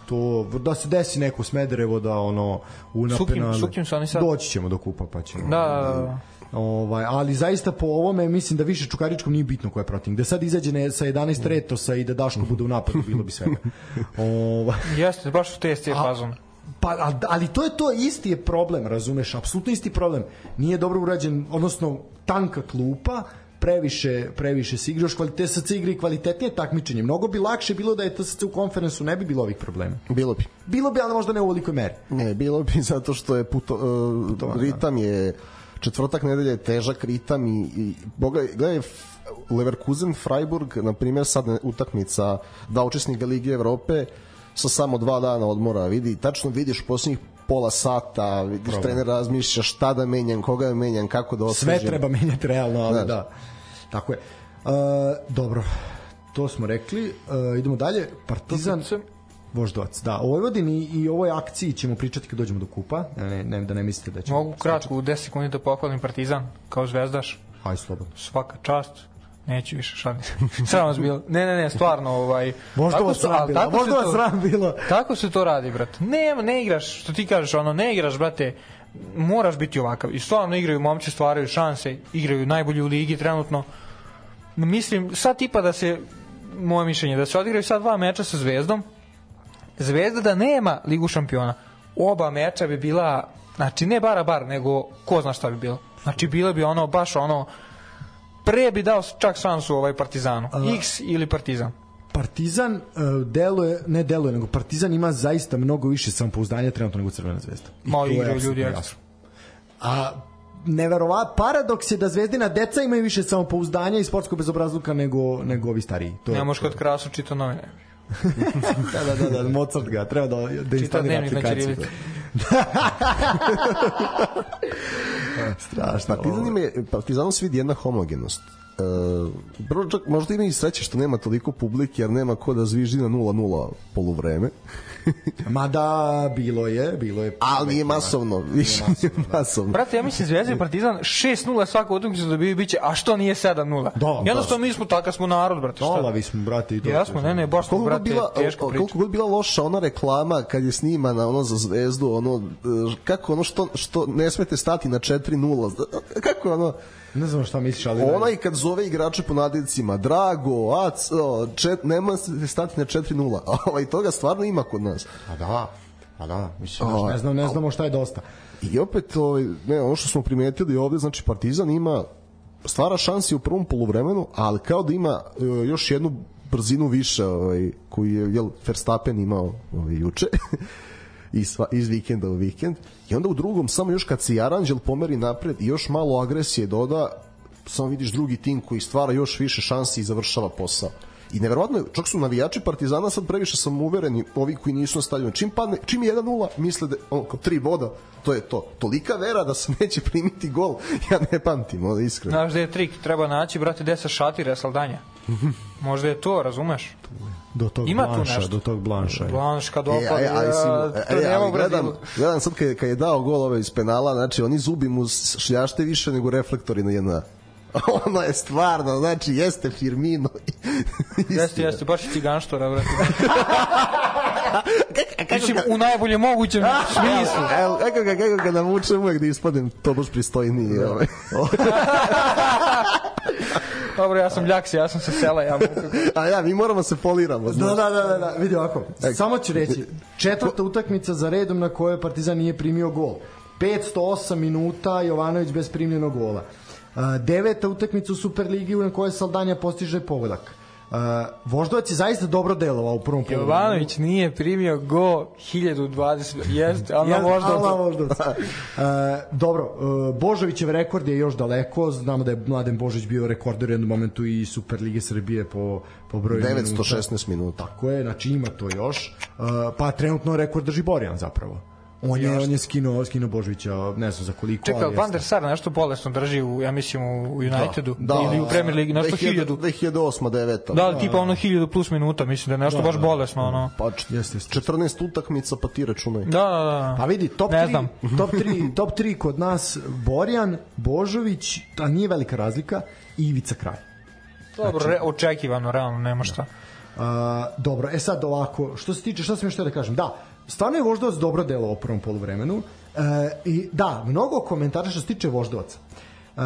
to da se desi neko Smederevo da ono u napenale. Sukim, sukim su oni sad. Doći ćemo do kupa pa ćemo. Da, da, da. Ovaj, ali zaista po ovome mislim da više Čukaričkom nije bitno ko je protivnik. Da sad izađe ne, sa 11 retosa i da Daško bude u napadu, bilo bi svega. Ovaj, Jeste, baš u test je fazon. Pa, ali to je to, isti je problem, razumeš, apsolutno isti problem. Nije dobro urađen, odnosno tanka klupa, previše, previše se igraš, kvalitet TSC igra i kvalitetnije takmičenje. Mnogo bi lakše bilo da je TSC u konferensu, ne bi bilo ovih problema. Bilo bi. Bilo bi, ali možda ne u ovolikoj meri. Ne, bilo bi zato što je puto, uh, Putovan, ritam da. je četvrtak nedelje je težak ritam i, i boga, gledaj, Leverkusen, Freiburg, na primjer, sad utakmica da učesnika Lige Evrope sa samo dva dana odmora, vidi, tačno vidiš posljednjih pola sata, vidiš Problem. trener razmišlja šta da menjam, koga da menjam, kako da osvežim. Sve treba menjati realno, ali da. da. Tako je. Uh, dobro, to smo rekli. Uh, idemo dalje. Partizan... Voždovac, da. O Vojvodini i ovoj akciji ćemo pričati kad dođemo do kupa, ne, ne, da ne mislite da ćemo... Mogu kratko, u 10 sekundi da pohvalim Partizan kao zvezdaš. Aj, slobodno. Svaka čast. Neću više šalim se. Sram vas bilo. Ne, ne, ne, stvarno, ovaj... Možda vas sram bilo. Možda vas sram bilo. Tako se to radi, brat. Ne, ne igraš, što ti kažeš, ono, ne igraš, brate, moraš biti ovakav. I stvarno igraju momci, stvaraju šanse, igraju najbolji u ligi trenutno. Mislim, sad tipa da se, moje mišljenje, da se odigraju sad dva meča sa Zvezdom, Zvezda da nema Ligu šampiona, oba meča bi bila, znači ne bara bar, nego ko zna šta bi bilo. Znači bilo bi ono, baš ono, pre bi dao čak šansu ovaj Partizanu. A, X ili Partizan. Partizan uh, deluje, ne deluje, nego Partizan ima zaista mnogo više samopouzdanja trenutno nego Crvena zvezda. I Ma igraju ljudi ekstra. A neverovat paradoks je da Zvezdina deca imaju više samopouzdanja i sportskog bezobrazluka nego nego ovi stariji. To Ne možeš kod krasu čito novine. da, da, da, da, Mozart ga treba da da instalira dnevnik na aplikaciju. Strašno. Partizan ima, Partizanom se vidi jedna homogenost. E, prvo čak možda ima i sreće što nema toliko publike jer nema ko da zviždi na 0-0 poluvreme Mada bilo je, bilo je. ali nije masovno više nije masovno Brate, ja mislim Zvezda i Partizan 6-0 svaku utakmicu da dobiju biće, a što nije 7-0? Da, Jednostavno mi smo takav smo narod, brate. Šta? Olavi smo, brate, i to. Jesmo, ne, ne, baš smo, brate, bila, teška priča. koliko god bila loša ona reklama kad je snimana ono za zvezdu ono e, kako ono što, što ne smete stati na 4-0 kako ono Ne znam šta misliš, ali... Onaj kad zove igrače po nadjecima, Drago, Ac, o, čet, nema se stati na 4-0. A ovaj toga stvarno ima kod nas. A da, a da, mislim, O, ne, znam, ne znamo šta je dosta. I opet, ovaj, ne, ono što smo primetili ovde, znači Partizan ima stvara šansi u prvom poluvremenu, ali kao da ima e, još jednu brzinu više ovaj, koju je jel, Verstappen imao ovaj, juče iz, iz vikenda u vikend i onda u drugom samo još kad se i Aranđel pomeri napred i još malo agresije doda samo vidiš drugi tim koji stvara još više šansi i završava posao I neverovatno, čak su navijači Partizana sad previše sam uvereni, ovi koji nisu na stadionu. Čim padne, čim je 1-0, misle da on kao tri boda, to je to. Tolika vera da se neće primiti gol, ja ne pamtim, ono iskreno. Znaš da je trik, treba naći, brate, gde se šatira Saldanja. Možda je to, razumeš? Do tog Ima tu blanša, nešto. do tog blanša. je. Blanš kad E, opali, aj, aj, si, to e, ali u gledam, gledam sad kad, kad je dao gol ove iz penala, znači oni zubi mu šljašte više nego reflektori na jedna. ono je stvarno, znači jeste Firmino. Jeste, jeste, baš je ciganštora, brate. Mislim, u najboljem mogućem smislu. Evo, kako ga, kako ga navučem uvek da ispadem to baš pristojniji. Ovaj. Dobro, ja sam ljaks, ja sam sa sela, ja mogu. A ja, mi moramo se poliramo. Da, znaš. da, da, da, da, vidi ovako. Samo ću reći, četvrta utakmica za redom na kojoj Partizan nije primio gol. 508 minuta Jovanović bez primljenog gola. Uh, deveta utakmica u Superligi na kojoj Saldanja postiže pogodak. Uh, Voždovac je zaista dobro delovao u prvom poluvremenu. Jovanović nije primio go 1020, jeste, ali na Voždovac. E, dobro, e, Božovićev rekord je još daleko, znamo da je Mladen Božić bio rekorder u jednom momentu i Superlige Srbije po, po broju minuta. 916 minuta. Tako je, znači ima to još. E, pa trenutno rekord drži Borjan zapravo. On je, on je skinuo, skinuo Božovića, ne znam za koliko. Čekaj, ali Van der. Sar nešto bolesno drži, u, ja mislim, u Unitedu. Da, ili u Premier Ligi, nešto 2000 hiljadu. 2008 9 Da, ali tipa ono hiljadu plus minuta, mislim da je nešto baš bolesno, ono. Pa Jeste, jeste. 14 utakmica, pa ti računaj. Da, da, da. Pa vidi, top Ne 3, znam. top 3, top 3 kod nas Borjan, Božović, a nije velika razlika, i Ivica Kralj. Dobro, re, očekivano, realno, nema šta. A, dobro, e sad ovako, što se tiče, šta sam još da kažem, da, stvarno je Voždovac dobro delo u prvom poluvremenu e, i da, mnogo komentara što se tiče Voždovaca. E,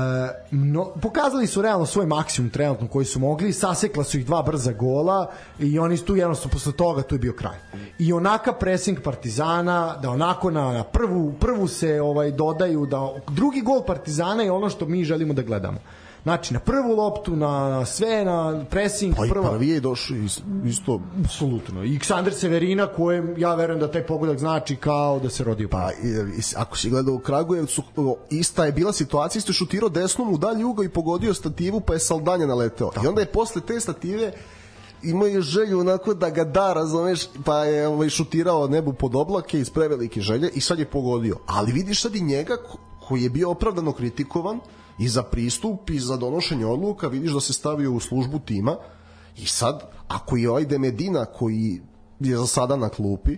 mno, pokazali su realno svoj maksimum trenutno koji su mogli, sasekla su ih dva brza gola i oni su tu jednostavno posle toga tu je bio kraj. I onaka pressing Partizana, da onako na, na prvu, prvu se ovaj dodaju, da drugi gol Partizana je ono što mi želimo da gledamo. Znači, na prvu loptu, na, sve, na pressing, Pa i prva... prvi je došao is- isto Apsolutno. I Ksandar Severina kojem ja verujem da taj pogodak znači kao da se rodio Pa, ako si gledao u Kragujevcu, ista je bila situacija, isto je šutirao desnom u dalji ugao i pogodio stativu, pa je Saldanja naleteo. I onda je posle te stative imao je želju onako da ga da, razumeš, pa je ovaj, šutirao nebu pod oblake iz prevelike želje i sad je pogodio. Ali vidiš sad i njega ko- koji je bio opravdano kritikovan i za pristup i za donošenje odluka, vidiš da se stavio u službu tima i sad, ako je ovaj Demedina koji je za sada na klupi,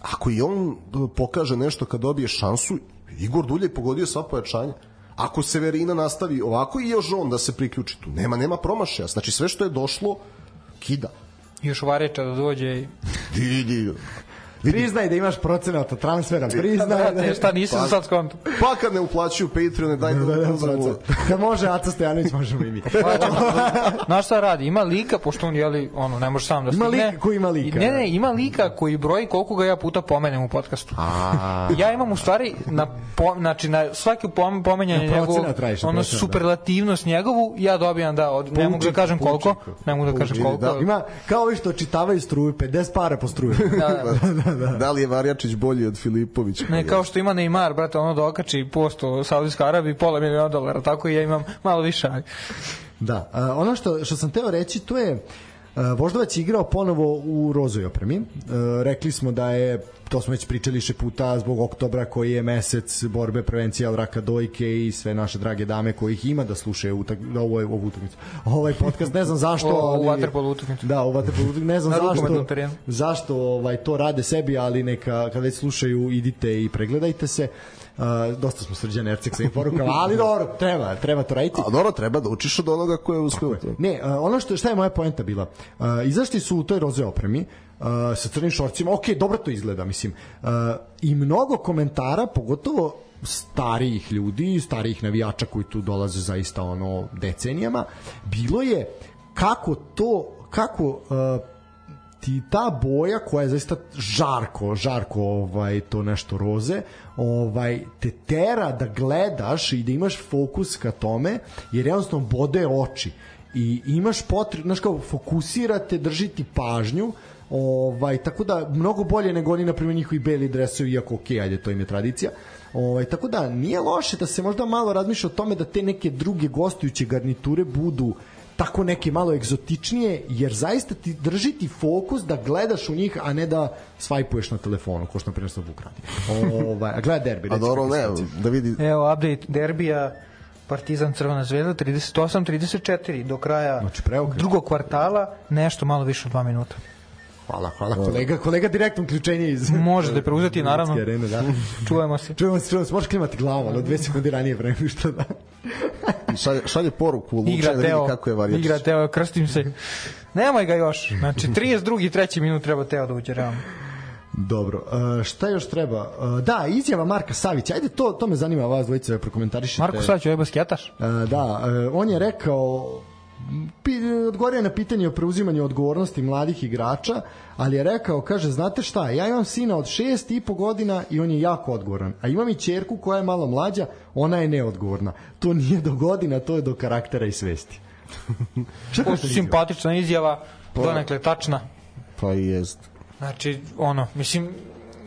ako i on e, pokaže nešto kad dobije šansu, Igor Dulje je pogodio sva pojačanja. Ako Severina nastavi ovako i još on da se priključi tu, nema nema promašaja. Znači sve što je došlo kida. Još Vareča da dođe i... Priznaj da imaš procenata transfera, priznaj da... Šta nisam sad skonto. Pa kad ne uplaćuju Patreon, daj da, Da, da, uzmemo. procent. Kad može Aca Stojanović, možemo i mi. Znaš šta radi? Ima lika, pošto on, jeli, ono, ne može sam da Ima stigne. lika koji ima lika, Ne, da. ne, ima lika koji broji koliko ga ja puta pomenem u podcastu. ja imam u stvari, na, po, znači, na svaki pom, pomenjanje Na procenat na ono, procenat, da. superlativnost njegovu, ja dobijam da, od, ne mogu da kažem koliko, ne mogu da kažem koliko. Da, ima kao ovi što čitavaju struju, 50 para po struju. Da, da. da li je Varjačić bolji od Filipovića? Ne, kao što ima Neymar, brate, ono da okači posto u Saudijskoj Arabiji pola miliona dolara, tako i ja imam malo više. Da, a, ono što, što sam teo reći, to je Voždovac je igrao ponovo u rozoj opremi. E, rekli smo da je, to smo već pričali više puta, zbog oktobra koji je mesec borbe prevencija od raka dojke i sve naše drage dame kojih ima da slušaju utak, ovo, je, ovu utakmicu. Ovaj podcast, ne znam zašto. O, u ali- waterpolo utakmicu. Da, u vaterpolu utakmicu. Ne znam Na zašto, zašto ovaj, to rade sebi, ali neka, kada već slušaju, idite i pregledajte se. Uh, dosta smo srđan Ercek sa porukama, ali dobro, treba, treba to raditi. A dobro, treba da učiš od onoga ko je uspeo. Ne, uh, ono što šta je moja poenta bila? Uh, izašli su u toj roze opremi uh, sa crnim šorcima. Ok, dobro to izgleda, mislim. Uh, I mnogo komentara, pogotovo starijih ljudi, starijih navijača koji tu dolaze zaista ono decenijama, bilo je kako to, kako uh, ti ta boja koja je zaista žarko, žarko ovaj to nešto roze, ovaj te tera da gledaš i da imaš fokus ka tome, jer jednostavno bode oči i imaš potrebu, znaš kao fokusirate, držiti pažnju, ovaj tako da mnogo bolje nego oni na primjer njihovi beli dresovi iako okej, ajde to im je tradicija. Ovaj tako da nije loše da se možda malo razmišlja o tome da te neke druge gostujuće garniture budu tako neke malo egzotičnije, jer zaista ti drži ti fokus da gledaš u njih, a ne da svajpuješ na telefonu, ko što na primjer sad Vuk radi. Ovaj, a gleda derbi. A dobro, ne, da vidi Evo, update derbija Partizan Crvena zvezda 38-34 do kraja Znači, drugog kvartala, nešto malo više od 2 minuta. Hvala, hvala kolega, kolega direktno uključenje iz Možete preuzeti, naravno. Arene, da. Čujemo se. Čujemo se, čujemo se, možeš klimati glavu, ali dve sekunde ranije nego što da. šalje, šalje poruku Lučan Igra da vidi Teo, kako je Varjačić. igra Teo, krstim se. Nemoj ga još. Znači, 32. treći minut treba Teo da uđe, realno. Dobro, uh, šta još treba? Uh, da, izjava Marka Savića, ajde to, to me zanima vas dvojice da prokomentarišete. Marko Sać, ovaj basketaš? Uh, da, uh, on je rekao odgovorio je na pitanje o preuzimanju odgovornosti mladih igrača, ali je rekao, kaže, znate šta, ja imam sina od šest i po godina i on je jako odgovoran, a imam i čerku koja je malo mlađa, ona je neodgovorna. To nije do godina, to je do karaktera i svesti. Izjava? simpatična izjava, donekle tačna. Pa i jest. Znači, ono, mislim,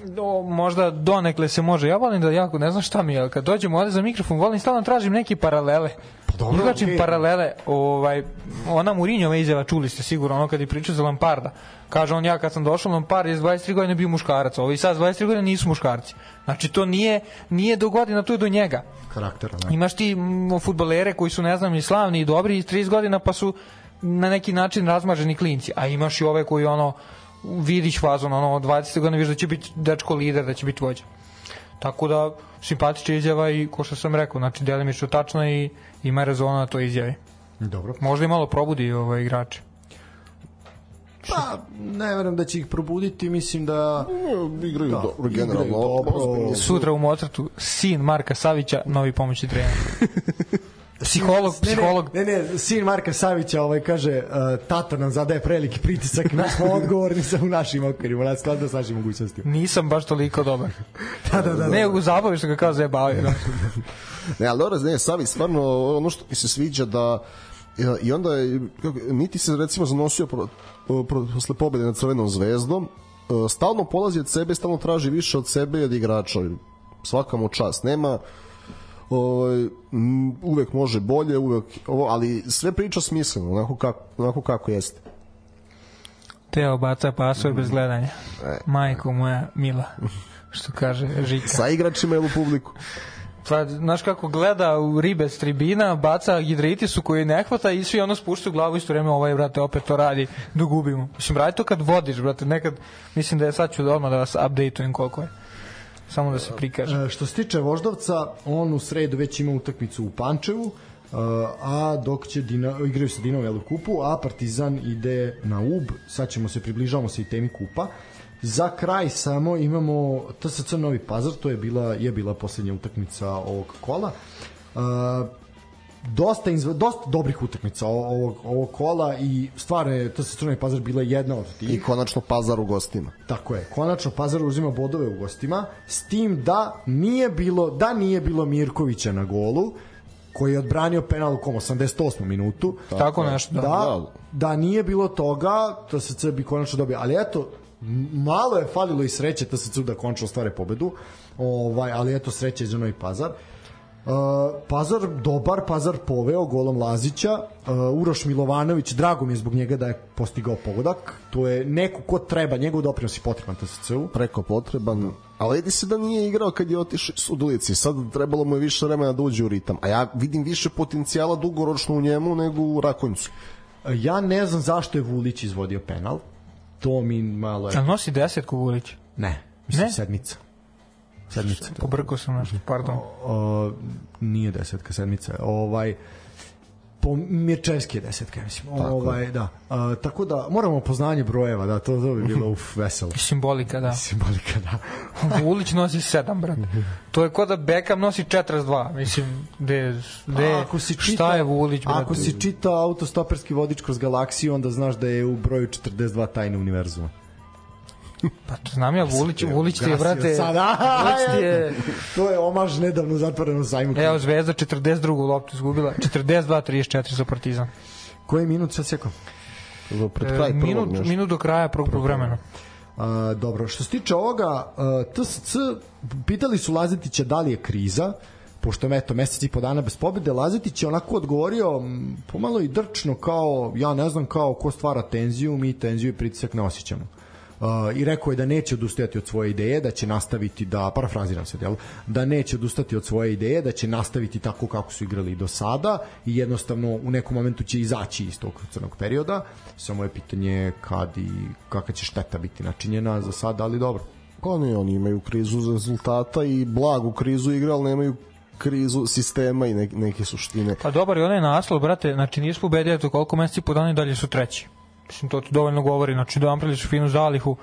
do, možda donekle se može. Ja volim da jako, ne znam šta mi je, kad dođem ovde za mikrofon, volim stalno tražim neke paralele. Pa dobro, Izvlačim okej. paralele. Ovaj, ona Mourinhova izjava, čuli ste sigurno, ono kad je pričao za Lamparda. Kaže on, ja kad sam došao, Lampard je s 23 godine bio muškarac, ovi sad s 23 godine nisu muškarci. Znači, to nije, nije do godina, to je do njega. Karaktera, da. Imaš ti futbolere koji su, ne znam, i slavni i dobri iz 30 godina, pa su na neki način razmaženi klinci. A imaš i ove koji, ono, vidiš fazon, ono, od 20 godina vidiš da će biti dečko lider, da će biti vođa. Tako da, simpatična izjava i, ko što sam rekao, znači, delimično tačna i ima rezona na toj izjavi. Dobro. Možda i malo probudi ovaj igrače. Pa, ne verujem da će ih probuditi, mislim da... Igraju Da, dobro, igraju generalno. dobro. ozbiljno. Sutra u Mozartu, sin Marka Savića, novi pomoćni trener. Psiholog, psiholog. Ne, ne, ne, sin Marka Savića ovaj kaže, uh, tata nam zadaje preliki pritisak, mi smo odgovorni sa u našim okvirima, na skladu sa našim mogućnostima. Nisam baš toliko dobar. Da, da, da. Ne, u zabavi što ga kao zajebavaju. da. Ne, ali dobro, ne, Savić, stvarno, ono što mi se sviđa da e, i onda je, kako, niti se recimo zanosio pro, pro, posle pobede nad Crvenom zvezdom, e, stalno polazi od sebe, stalno traži više od sebe i od igrača. Svaka mu čast. Nema ovaj, uvek može bolje, uvek ovo, ali sve priča smisleno, onako kako, onako kako jeste. Teo baca pasove bez gledanja. E. Majko moja mila. Što kaže Žika. Sa igračima ili u publiku. Pa, znaš kako gleda u ribe s tribina, baca hidritisu koji ne hvata i svi ono spuštaju glavu isto vreme, ovaj, brate, opet to radi, da gubimo. Mislim, radi to kad vodiš, brate, nekad, mislim da je sad ću da odmah da vas updateujem koliko je. Samo da se prikaže. E, što se tiče Voždovca, on u sredu već ima utakmicu u Pančevu, e, a dok će Dina, igraju se Dinamo u kupu, a Partizan ide na UB, sad ćemo se približavamo se i temi kupa. Za kraj samo imamo TSC Novi Pazar, to je bila je bila poslednja utakmica ovog kola. Dosta izva, dosta dobrih utakmica ovog ovog kola i stvarno je TSC Novi Pazar bila jedna od tih. I konačno pazar u gostima. Tako je. Konačno Pazar uzima bodove u gostima s tim da nije bilo da nije bilo Mirkovića na golu koji je odbranio penal u kom 88. minutu. Tako nešto, da. Da, da nije bilo toga, to se bi konačno dobio. Ali eto, malo je falilo i sreće TSC da končno ostvare pobedu, ovaj, ali eto sreće za Novi Pazar. Uh, Pazar dobar, Pazar poveo golom Lazića, uh, Uroš Milovanović, drago mi je zbog njega da je postigao pogodak, to je neko ko treba, njegov doprinos je potreban TSC-u. preko potreban, ali vidi se da nije igrao kad je otišao iz Udulici. Sad trebalo mu je više vremena da uđe u ritam. A ja vidim više potencijala dugoročno u njemu nego u Rakonjcu. Ja ne znam zašto je Vulić izvodio penal, to mi malo je... A nosi desetku Vulić? Ne, mislim Ne? sedmica. Sedmica. Pobrkao sam nešto, pardon. O, nije desetka, sedmica. Ovaj, po Mirčevski je desetka, mislim. ovaj, da. A, tako da, moramo poznanje brojeva, da, to, to bi bilo uf, veselo. Simbolika, da. Simbolika, da. Vulić nosi 7, brat. To je ko da Beckham nosi 42. Mislim, de, de, ako si čita, šta je Vulić, brat? Ako si čitao autostoperski vodič kroz galaksiju, onda znaš da je u broju 42 tajne univerzuma. Pa to znam ja, Vulić, Vulić ti je, brate, sad, je, to je omaž nedavno zatvorenom sajmu. evo, Zvezda 42. loptu izgubila, 42-34 za Partizan. Koji minut sad sekao? Za Pred E, kraj prvog minut, minut do kraja prvog vremena. A, dobro, što se tiče ovoga, a, TSC, pitali su Lazetića da li je kriza, pošto je eto mesec i po dana bez pobede, Lazetić je onako odgovorio pomalo i drčno kao, ja ne znam kao ko stvara tenziju, mi tenziju i pritisak ne osjećamo. Uh, i rekao je da neće odustajati od svoje ideje, da će nastaviti da, parafraziram se, jel, da neće odustati od svoje ideje, da će nastaviti tako kako su igrali do sada i jednostavno u nekom momentu će izaći iz tog crnog perioda. Samo je pitanje kad i kakva će šteta biti načinjena za sada, ali dobro. Pa ne, oni imaju krizu rezultata i blagu krizu igre, ali nemaju krizu sistema i ne, neke suštine. Pa dobar je onaj naslov, brate, znači nisu pobedili to koliko meseci po dana i dalje su treći. Mislim, to ti dovoljno govori, znači da su finu zalihu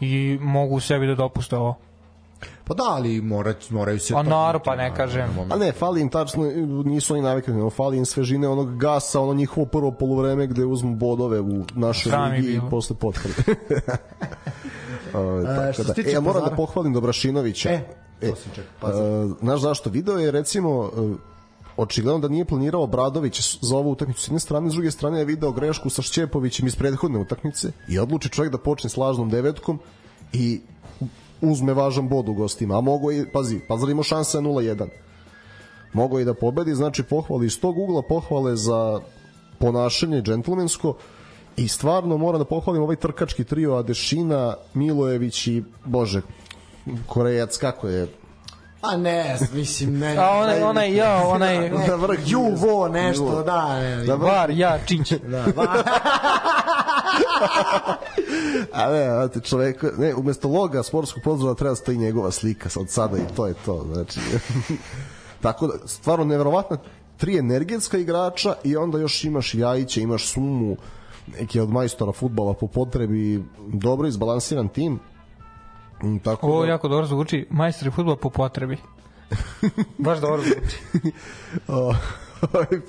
i mogu sebi da dopuste ovo. Pa da, ali mora, moraju se... A to- naravno, pa ne kažem. A ne, fali im tačno, nisu oni navikli, nego fali im svežine onog gasa, ono njihovo prvo polovreme gde uzmu bodove u našoj ligi i posle potvrde. Ove, tako da. tiče E, ja moram da pohvalim Dobrašinovića. E, to sam čekao, e, znaš zašto? Video je recimo e, očigledno da nije planirao Bradović za ovu utakmicu. S jedne strane, s druge strane je video grešku sa Šćepovićem iz prethodne utakmice i odluči čovjek da počne s lažnom devetkom i uzme važan bod u gostima, a mogo i, pazi, Pazar imao šanse 0-1 mogo i da pobedi, znači pohvali iz tog ugla, pohvale za ponašanje džentlmensko i stvarno moram da pohvalim ovaj trkački trio Adešina, Milojević i Bože, Korejac, kako je A ne, mislim, ne. A onaj, onaj, ja, onaj, Da vrh Juvo, nešto, Juvo. da, ne, Da, var, ja, Čić. da, ba, A ne, a te čovek, ne, umesto loga sportskog pozora treba da stoji njegova slika od sada i to je to, znači. Tako da, stvarno neverovatna tri energetska igrača i onda još imaš Jajića, imaš Sumu, neki od majstora futbala po potrebi, dobro izbalansiran tim. Mm, Tako Ovo da, jako dobro zvuči, majstori futbola po potrebi. Baš dobro zvuči.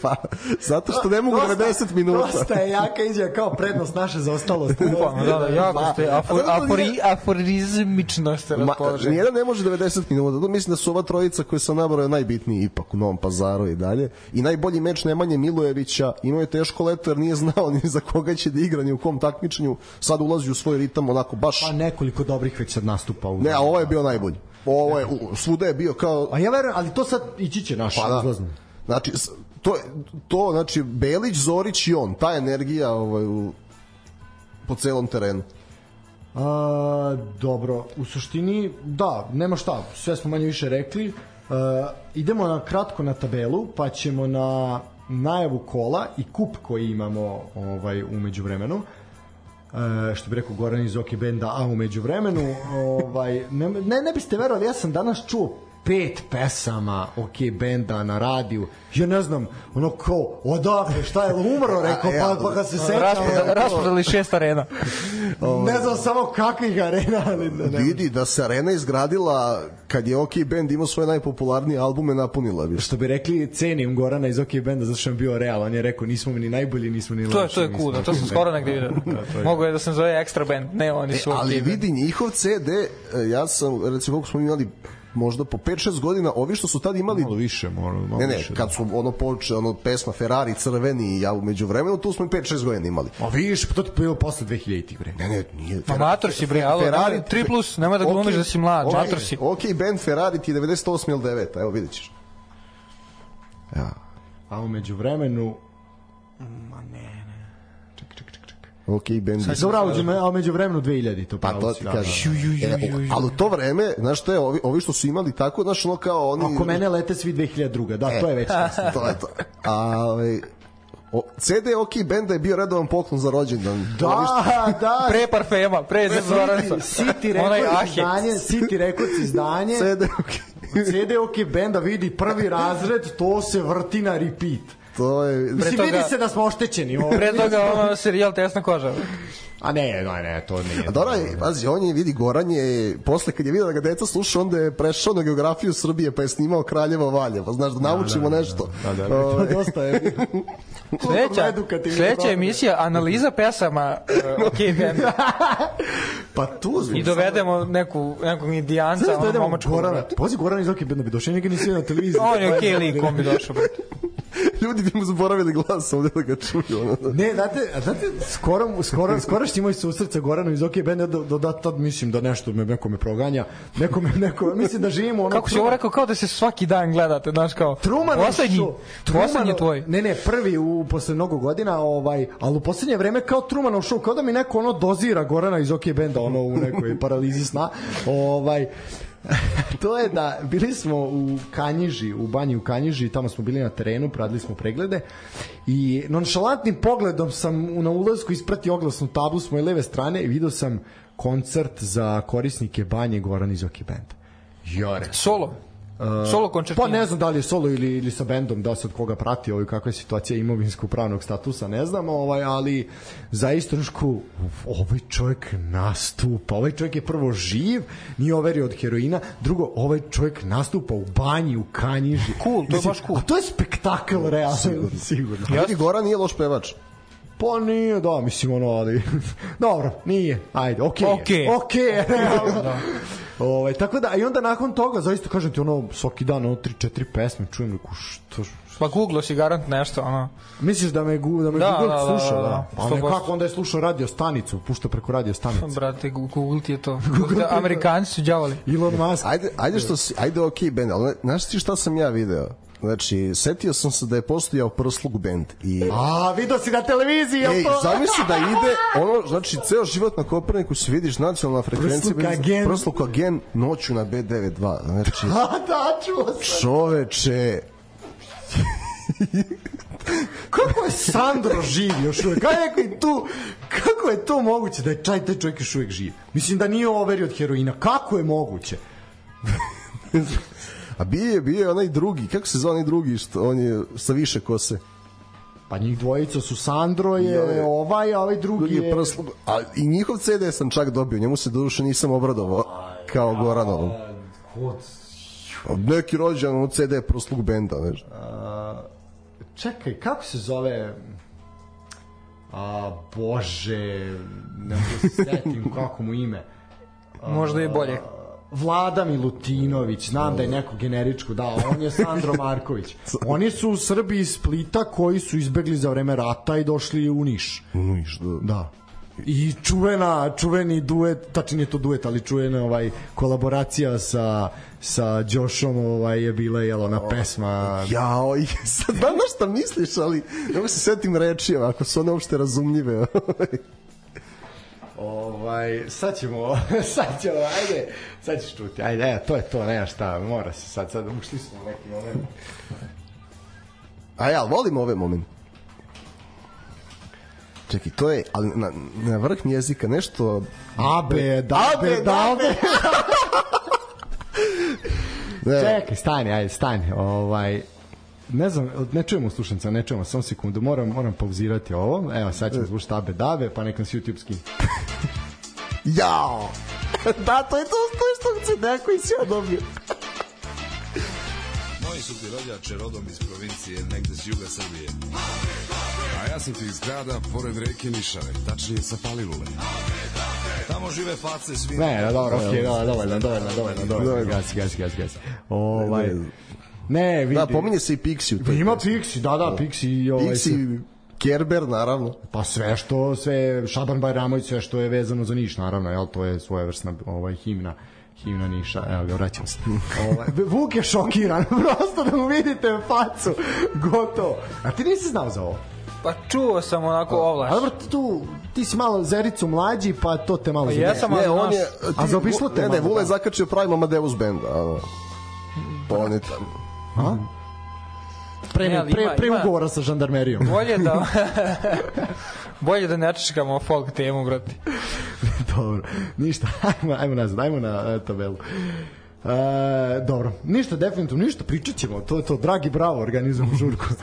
Pa, zato što ne mogu Dosta- 90 minuta. Dosta je jaka izjava kao prednost naše zaostalost. Pa, da, da, jako ste afor, afori, aforizmično ste Ma, raspoloženi. nijedan ne može 90 minuta. Mislim da su ova trojica koje sam nabrao najbitniji ipak u Novom pazaru i dalje. I najbolji meč Nemanje Milojevića imao je teško leto jer nije znao ni za koga će da igra ni u kom takmičenju. Sad ulazi u svoj ritam onako baš... Pa nekoliko dobrih već sad nastupa u... Ne, a ovo je bio najbolji. Ovo je, svuda je bio kao... A ja verujem, ali to sad ići će naš Pa da. izlazno. Znači, to, to, znači, Belić, Zorić i on, ta energija ovaj, u, po celom terenu. A, dobro, u suštini, da, nema šta, sve smo manje više rekli. A, idemo na kratko na tabelu, pa ćemo na najavu kola i kup koji imamo ovaj umeđu vremenu. E, što bi rekao Goran iz Oki Benda, a umeđu vremenu ovaj, ne, ne, ne biste verovali, ja sam danas čuo pet pesama OK benda na radiju. Ja ne znam, ono kao, odakle, šta je umro, rekao, pa, pa kad se sećam. Raspodali, raspodali šest arena. Ne znam samo kakvih arena, ali da ne. Vidi da se arena izgradila kad je OK Band imao svoje najpopularnije albume napunila više. Što bi rekli, cenim Gorana iz OK Benda zato što je bio real. On je rekao, nismo mi ni najbolji, nismo ni loši. To je, to je cool, da, ni to sam skoro negde vidio. Mogu je da sam zove Extra Band, ne, oni E, su ali vidi njihov CD, e, ja sam, recimo koliko smo imali možda po 5-6 godina, ovi što su tad imali Malo više, malo, malo Ne, ne, više. kad su ono poče, ono pesma Ferrari, crveni i ja umeđu vremenu, tu smo i 5-6 godina imali. A vidiš, pa to ti bilo posle 2000 bre. Ne, ne, nije. Ma mator si bre, alo, Ferrari- 3 plus, nemoj da glumiš da si mlad, ok, mator si. Ok, band Ferrari ti je 98 ili 9, evo vidjet ćeš. Ja. A umeđu vremenu... Ma ne, Ok, band. Dobro, a umeđu vremenu 2000, to Pa to ti kažem. da. E, ali to vreme, znaš što je, ovi, ovi što su imali tako, znaš, ono kao oni... Ako mene lete svi 2002. Da, to je već to je to. A, ovaj, o, CD OK Benda je bio redovan poklon za rođendan. Da, da. Pre parfema, pre Zoranca. City Records izdanje, City Records izdanje. CD OK. CD OK benda vidi prvi razred, to se vrti na repeat. To je... Mislim, toga- vidi se da smo oštećeni. Ovo. Pre toga ono serijal Tesna koža. A ne, ne, ne, to nije. A dobro, je, pazi, on je vidi Goran je, posle kad je vidio da ga deca sluša, onda je prešao na geografiju Srbije, pa je snimao Kraljevo Valje, pa znaš da naučimo nešto. Da, da, da, Ovaj, to dosta je. Sledeća, sledeća emisija, analiza pesama uh, OK benda. Pa tu I dovedemo neku, nekog indijanca, Znaš da ono. Gorana, pozi Goran iz OK benda bi došao, njega nisi na televiziji. On je okej lik, on bi došao. Ljudi bi mu zaboravili glas ovde da ga čuju. Ono. Ne, znate, a znate, skoro, skoro, skorašnji moj susret sa Goranom iz OK benda, do, do, da, tad mislim da nešto me, neko me proganja, neko me, neko, mislim da živimo ono... Kako si ovo rekao, kao da se svaki dan gledate, znaš kao, Trumanov poslednji, show. poslednji Trumanov- tvoj. Ne, ne, prvi u posle mnogo godina, ovaj, ali u poslednje vreme kao Trumanov show, kao da mi neko ono dozira Gorana iz OK benda, ono u nekoj paralizi sna. Ovaj, to je da bili smo u Kanjiži, u banji u Kanjiži, tamo smo bili na terenu, pradili smo preglede i nonšalantnim pogledom sam na ulazku ispratio oglasnu tablu s moje leve strane i video sam koncert za korisnike banje Goran iz OK benda. Jore. Solo. Solo koncertina. Pa ne znam da li je solo ili, ili sa bendom, da se od koga prati ovaj, kakva je situacija imovinskog pravnog statusa, ne znam, ovaj, ali za istrašku ovaj čovjek nastupa, ovaj čovjek je prvo živ, nije overio od heroina, drugo, ovaj čovjek nastupa u banji, u kanjiži. Cool, to je baš cool. A to je spektakl, realno. Sigurno. Sigurno. Ja. Vidi, Goran nije loš pevač. Pa nije, da, mislim, ono, ali... Dobro, nije, ajde, okej. Okay, Okej. Okej, okay, realno. Ovaj, tako da, i onda nakon toga, zaista kažem ti, ono, svaki dan, ono, 3-4 pesme, čujem, reku, što, Pa googlo si garant nešto, ono. Misliš da me gu, da me Da, Google da, da, sluša, da, da, da. Pa 100%. nekako onda je slušao radio stanicu, pušta preko radio stanice. Brate, Google ti je to. Google Amerikanci su đavoli. Elon Musk. Ajde, ajde što si, ajde ok band, ali znaš ti šta sam ja video? Znači, setio sam se da je postojao prslug band i A, vidio si na televiziji, jel Ej, to? zamisli da ide ono, znači ceo život na Koperniku se vidiš nacionalna frekvencija Prsluk agen. prsluk agen noću na B92 znači A, da, čuo sam. čoveče Kako je Sandro živ još uvek? Neko i tu, kako je to moguće da je čaj taj čovjek još uvek živ? Mislim da nije overio od heroina. Kako je moguće? a bio je, bio je onaj drugi kako se zove onaj drugi što on je sa više kose? Pa njih dvojica su Sandro I je ovaj- ovaj, a ovaj drugi drugi je je... prslug a i njihov CD sam čak dobio njemu se doduše nisam obradovao kao Goranovom. neki rođan u CD proslug benda nešto Čekaj, kako se zove... A, bože, ne mogu da se setim kako mu ime. Možda i bolje. Vlada Milutinović, znam da je neko generičko dao, on je Sandro Marković. Oni su u Srbiji iz Splita koji su izbegli za vreme rata i došli u Niš. Niš, da. Da. I čuvena, čuveni duet, tačnije nije to duet, ali čuvena ovaj kolaboracija sa sa Đošom ovaj je bila jel ona pesma Jao, i sad znam na šta misliš, ali ne mogu se setim reči, ako su one uopšte razumljive. Ovaj, sad ćemo, sad ćemo, ajde, sad ćeš čuti, ajde, e, to je to, nema šta, mora se sad, sad ušli smo u neki moment. A ja, volim ove momente. Čekaj, to je, ali na, na vrh jezika nešto... Abe, dabe, Abe, dabe. dabe. Ne, Čekaj, stani, ajde, stani, ovaj, ne znam, ne čujemo slušanca, ne čujemo, samo sekundu, moram, moram pauzirati ovo, evo, sad ćemo zvučiti abe, dabe, pa nekam se YouTube skin. Jao! da, to je to, se neko i si ja dobio. Moji su ti rođače rodom iz provincije, negde s juga Srbije. A ja sam ti iz grada, pored reke Nišave, tačnije sa Palilule. Tamo žive face svi. Ne, dobro, okej, okay, dovoljno, dovoljno, dovoljno, dovoljno. Gasi, gasi, gasi, gasi. Ovaj, ne, vidi. Da, pominje se i Pixi Ima pesmi. Pixi, da, da, Pixi. i Ovaj, Pixi, Kerber, naravno. Pa sve što, sve, Šaban Bajramović, sve što je vezano za Niš, naravno, jel, to je svojevrsna ovaj, himna himna Niša, evo ga, vraćam se. ovaj, Vuk je šokiran, prosto da mu vidite facu, gotovo. A ti nisi znao za ovo? Pa čuo sam onako ovlaš. A dobro, ti tu, ti si malo zericu mlađi, pa to te malo Pa jesam, Ne, ali on znaš, je... A zaobišlo te Ne, ne, malo, Vule je da. zakačio pravim Amadeus band. A, pa on je tam. A? Pre, Ne, pre, ima- pre ima- ugovora sa žandarmerijom. Bolje da... Bolje da ne čekamo folk temu, brate. dobro, ništa, ajmo, ajmo nazad, ajmo na e, tabelu. E, dobro, ništa, definitivno ništa, pričat ćemo, to je to, dragi bravo, organizujemo žurku.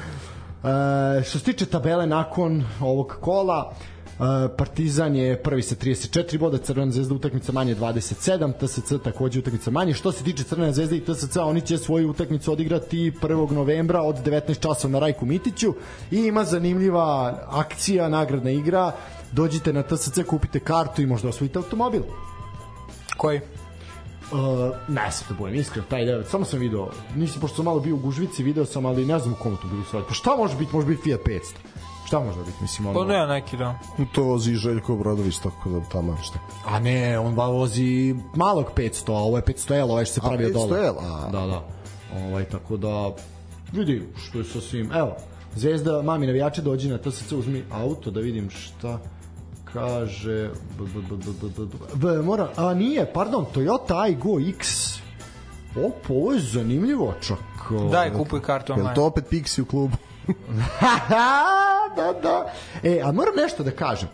E, što se tiče tabele nakon ovog kola, e, Partizan je prvi sa 34 boda, Crvena zvezda utakmica manje 27, TSC takođe utakmica manje. Što se tiče Crvene zvezde i TSC, oni će svoju utakmicu odigrati 1. novembra od 19 časova na Rajku Mitiću i ima zanimljiva akcija, nagradna igra. Dođite na TSC, kupite kartu i možda osvojite automobil. Koji? Uh, ne sam da budem iskren, taj devet, samo sam video, nisam, pošto sam malo bio u gužvici, video sam, ali ne znam u komu to bilo sad. Pa šta može biti, može biti Fiat 500. Šta može biti, mislim, ono... Pa ne, neki da. To vozi Željko Obradović, tako da tamo šta. A ne, on ba vozi malog 500, a ovo je 500L, ovaj što se A, pravi od dole. 500L, a. Da, da. Ovaj, tako da, vidi što je sasvim, evo, Zvezda, mami navijače, dođi na TSC, uzmi auto da vidim šta kaže b, b, b, b, b, b, b, mora, a nije, pardon, Toyota Aygo X Opa, ovo je zanimljivo čak. Daj, kupuj kartu Je li online. to opet Pixi u klubu? da, da. E, a moram nešto da kažem.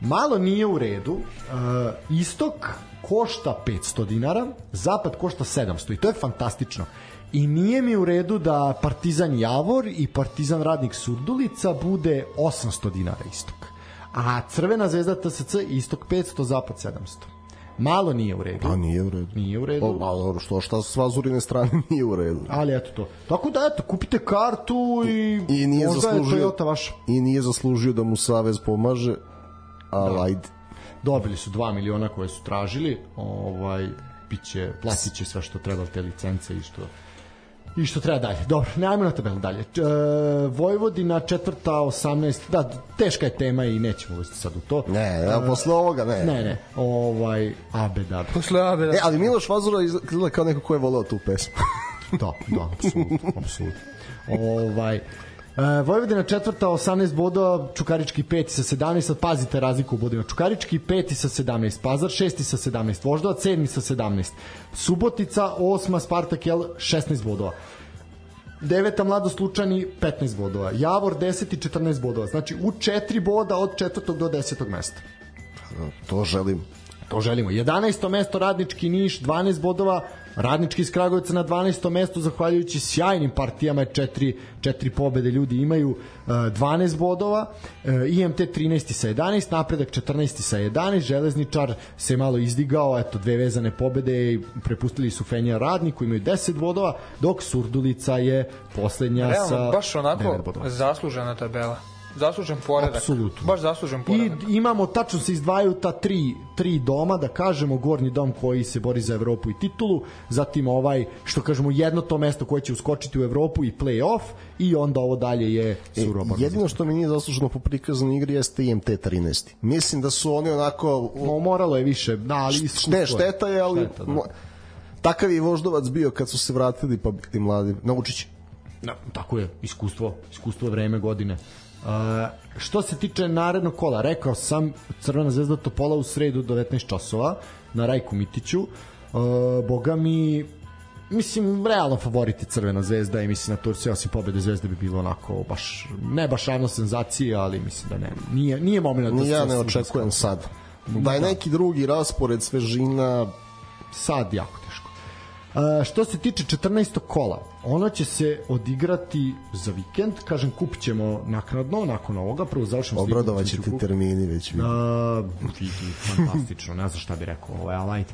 Malo nije u redu. Uh, istok košta 500 dinara, zapad košta 700 i to je fantastično. I nije mi u redu da Partizan Javor i Partizan Radnik Surdulica bude 800 dinara istok. A Crvena zvezda TSC istok 500, zapad 700. Malo nije u redu. Pa nije u redu. Nije u redu. O, a dobro, što, šta s vazurine strane nije u redu. Ali eto to. Tako da eto, kupite kartu i, I nije možda zaslužio, je Toyota vaša. I nije zaslužio da mu Savez pomaže, ali da. ajde. dobili su 2 miliona koje su tražili ovaj biće platit će sve što treba te licence i što i što treba dalje. Dobro, ne ajmo na tabelu dalje. E, Vojvodina četvrta 18, da, teška je tema i nećemo uvesti sad u to. Ne, ja, posle ovoga ne. Ne, ne, ovaj, abe, da. Posle abe, da. E, ali Miloš Vazura izgleda kao neko ko je volao tu pesmu. Da, da, apsolutno, apsolutno. Ovaj, e, Vojvodina četvrta 18 bodova, Čukarički peti sa 17, sad pazite razliku u bodima. Čukarički peti sa 17, Pazar šesti sa 17, Voždovac sedmi sa 17, Subotica osma, Spartak Jel 16 bodova. Deveta Mladost Lučani 15 bodova, Javor 10 i 14 bodova. Znači u 4 boda od četvrtog do 10. mesta. to želim. To želimo. 11. mesto Radnički Niš, 12 bodova, Radnički iz Kragujevca na 12. mestu, zahvaljujući sjajnim partijama, četiri, četiri pobede ljudi imaju, uh, 12 bodova, uh, IMT 13. sa 11, Napredak 14. sa 11, Železničar se malo izdigao, eto, dve vezane pobede i prepustili su Fenja Radniku, imaju 10 bodova, dok Surdulica je poslednja sa Realno, baš 9 onako zaslužena tabela. Zaslužen poredak. Apsolutno. Baš zaslužen I poredak. imamo, tačno se izdvajaju ta tri, tri doma, da kažemo, gornji dom koji se bori za Evropu i titulu, zatim ovaj, što kažemo, jedno to mesto koje će uskočiti u Evropu i play-off, i onda ovo dalje je E, surovo. borba. jedino što mi nije zasluženo po prikazanoj igri jeste IMT 13. Mislim da su oni onako... Mo- Moralo je više, da, ali iskustvo Ne, šteta je, ali... Šteta, da. mo- Takav je i voždovac bio kad su se vratili, pa ti mladi. Naučit će. Da, tako je, iskustvo, iskustvo vreme godine. Uh, što se tiče narednog kola, rekao sam Crvena zvezda Topola u sredu 19 časova na Rajku Mitiću. Uh, boga mi mislim realno favoriti Crvena zvezda i mislim na to sve osim pobede zvezde bi bilo onako baš ne baš ravno senzacije, ali mislim da ne. Nije nije momenat da ja ne očekujem sad. Da je neki drugi raspored svežina, sad jako što se tiče 14. kola, ono će se odigrati za vikend, kažem kupit ćemo naknadno, nakon ovoga, prvo završimo obradovaće ću ti termini već. A, fantastično, ne znam šta bi rekao, ovaj, ali ajde.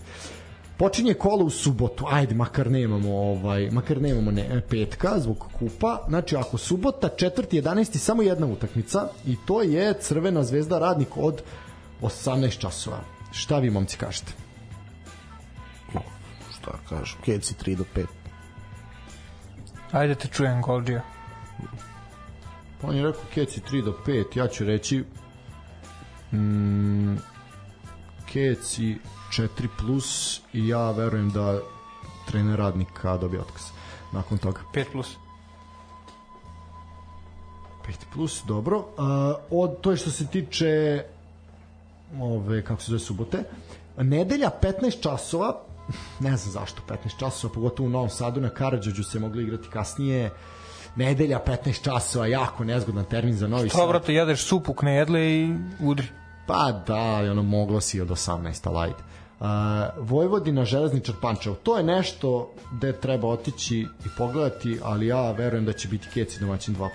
Počinje kolo u subotu, ajde, makar nemamo ovaj, makar nemamo ne, petka zbog kupa. Znači, ako subota, 4. 11. samo jedna utakmica i to je Crvena zvezda radnik od 18 časova. Šta vi momci kažete? Šta kažem? Keci 3 do 5. Ajde te čujem, Golđija. On je rekao Keci 3 do 5, ja ću reći mm, Keci 4 plus i ja verujem da trener radnika dobije otkaz nakon toga. 5 plus. 5 plus, dobro. Uh, od, to je što se tiče ove, kako se zove, subote. Nedelja 15 časova, ne znam zašto 15 časova, pogotovo u Novom Sadu na Karadžođu se mogli igrati kasnije. Nedelja 15 časova, jako nezgodan termin za Novi To, Sad. brate, jedeš supu, knejedle i udri. Pa da, ono moglo si od 18, ali ajde. Uh, Vojvodina, Železničar, Pančevo. To je nešto gde treba otići i pogledati, ali ja verujem da će biti Keci domaćin 2+.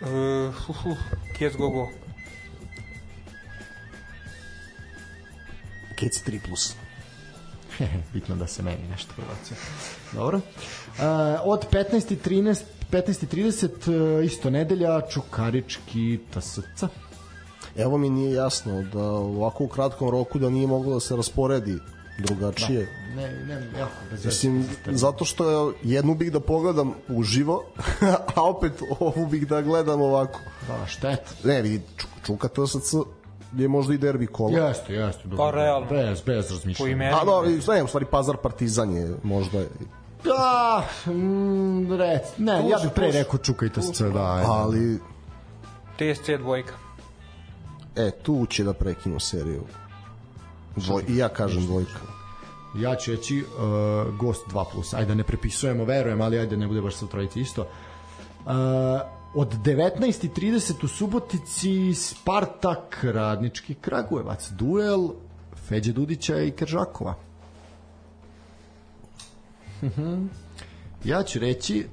Uh, hu, hu, Kjec go go. Keci 3 plus. Bitno da se meni nešto prebacuje. Dobro. Uh, od 15.13 15.30 uh, isto nedelja Čukarički TSC. Evo mi nije jasno da ovako u kratkom roku da nije moglo da se rasporedi drugačije. Ne, ne, jako bez. Mislim, zato što je, jednu bih da pogledam uživo, a opet ovu bih da gledam ovako. Da, šteta. Ne, vidi, Ču- Čuka TSC je možda i derbi kola. Jeste, jeste. Dobro. Pa, realno. Bez, bez Po razmišljanja. imenu. A no, ne, u stvari Pazar Partizan je možda Da, mm, rec, ne, Tuš, ja bih pre tuš. rekao Čuka i TSC, da. ali TSC dvojka. e, tu će da prekinu seriju. Dvoj, I ja kažem dvojka. Ja ću reći uh, Gost 2+. Plus. Ajde, da ne prepisujemo, verujem, ali ajde, ne bude baš sa trojici isto. Uh, od 19.30 u Subotici Spartak Radnički Kragujevac. Duel Feđe Dudića i Kržakova. Ja ću reći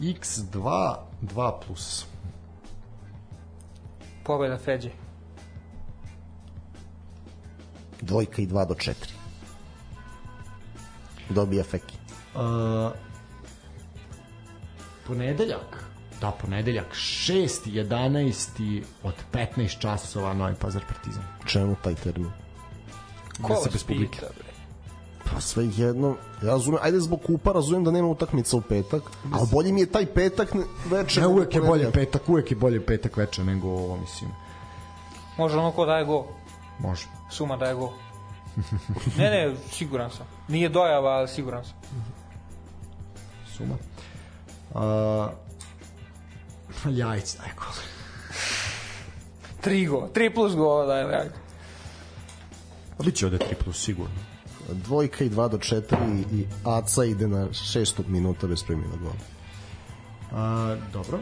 X2 2+. Plus. Pobeda Feđe. Dvojka i 2 do 4. Dobija Feki. Uh, ponedeljak da ponedeljak 6. 11. od 15 časova Novi Pazar Partizan Čemu taj termin? Ko se bez publike. bre? Pa sve jedno, ja razumem, ajde zbog kupa razumem da nema utakmica u petak, ali bolje mi je taj petak ne- veče. ne, uvek je bolje petak uvek je bolje petak veče nego ovo mislim Može ono ko daje go. može Suma daje go. Ne, ne, siguran sam. Nije dojava, ali siguran sam. suma uh, Ljajić daj gol Tri go. Tri plus go daje. daje. A Biće ovde 3 plus sigurno Dvojka i 2 do 4 i Aca ide na šestog minuta bez primjena gola. A, dobro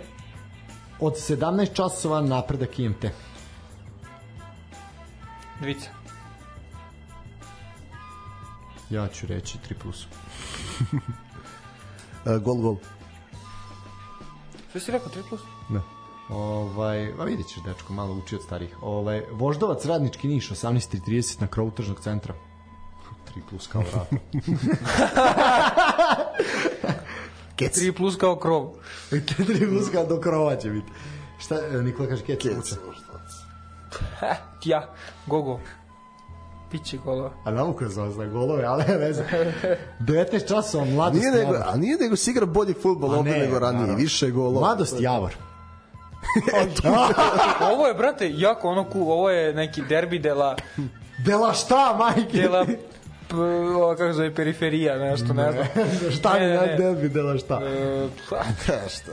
od 17 časova napredak IMT Dvica. ja ću reći 3 plus E, gol, gol. Što si rekao, tri plus? Da. Ovaj, a vidjet ćeš, dečko, malo uči od starih. Ovaj, Voždovac, Radnički Niš, 18.30 na krovu tržnog centra. 3 plus kao vrat. Kec. Tri plus kao krov. 3 plus kao do krova će biti. Šta, Nikola kaže, kec, Kec. Ha, ja. Go go. Piće golova. A znamo ko je zove za golove, ali ne veze. 19 časova, mladost Nije nego, Javor. a nije nego se igra bolji futbol A ovde ne, nego ranije, naravno. više golova. Mladost Javor. Ovo je, brate, jako ono cool. Ovo je neki derbi dela, Dela šta, majke? dela p, ovo, kako zove, periferija, nešto, ne znam. šta mi Ne, ne, ne, ne. derbi, dela šta? E, Šta?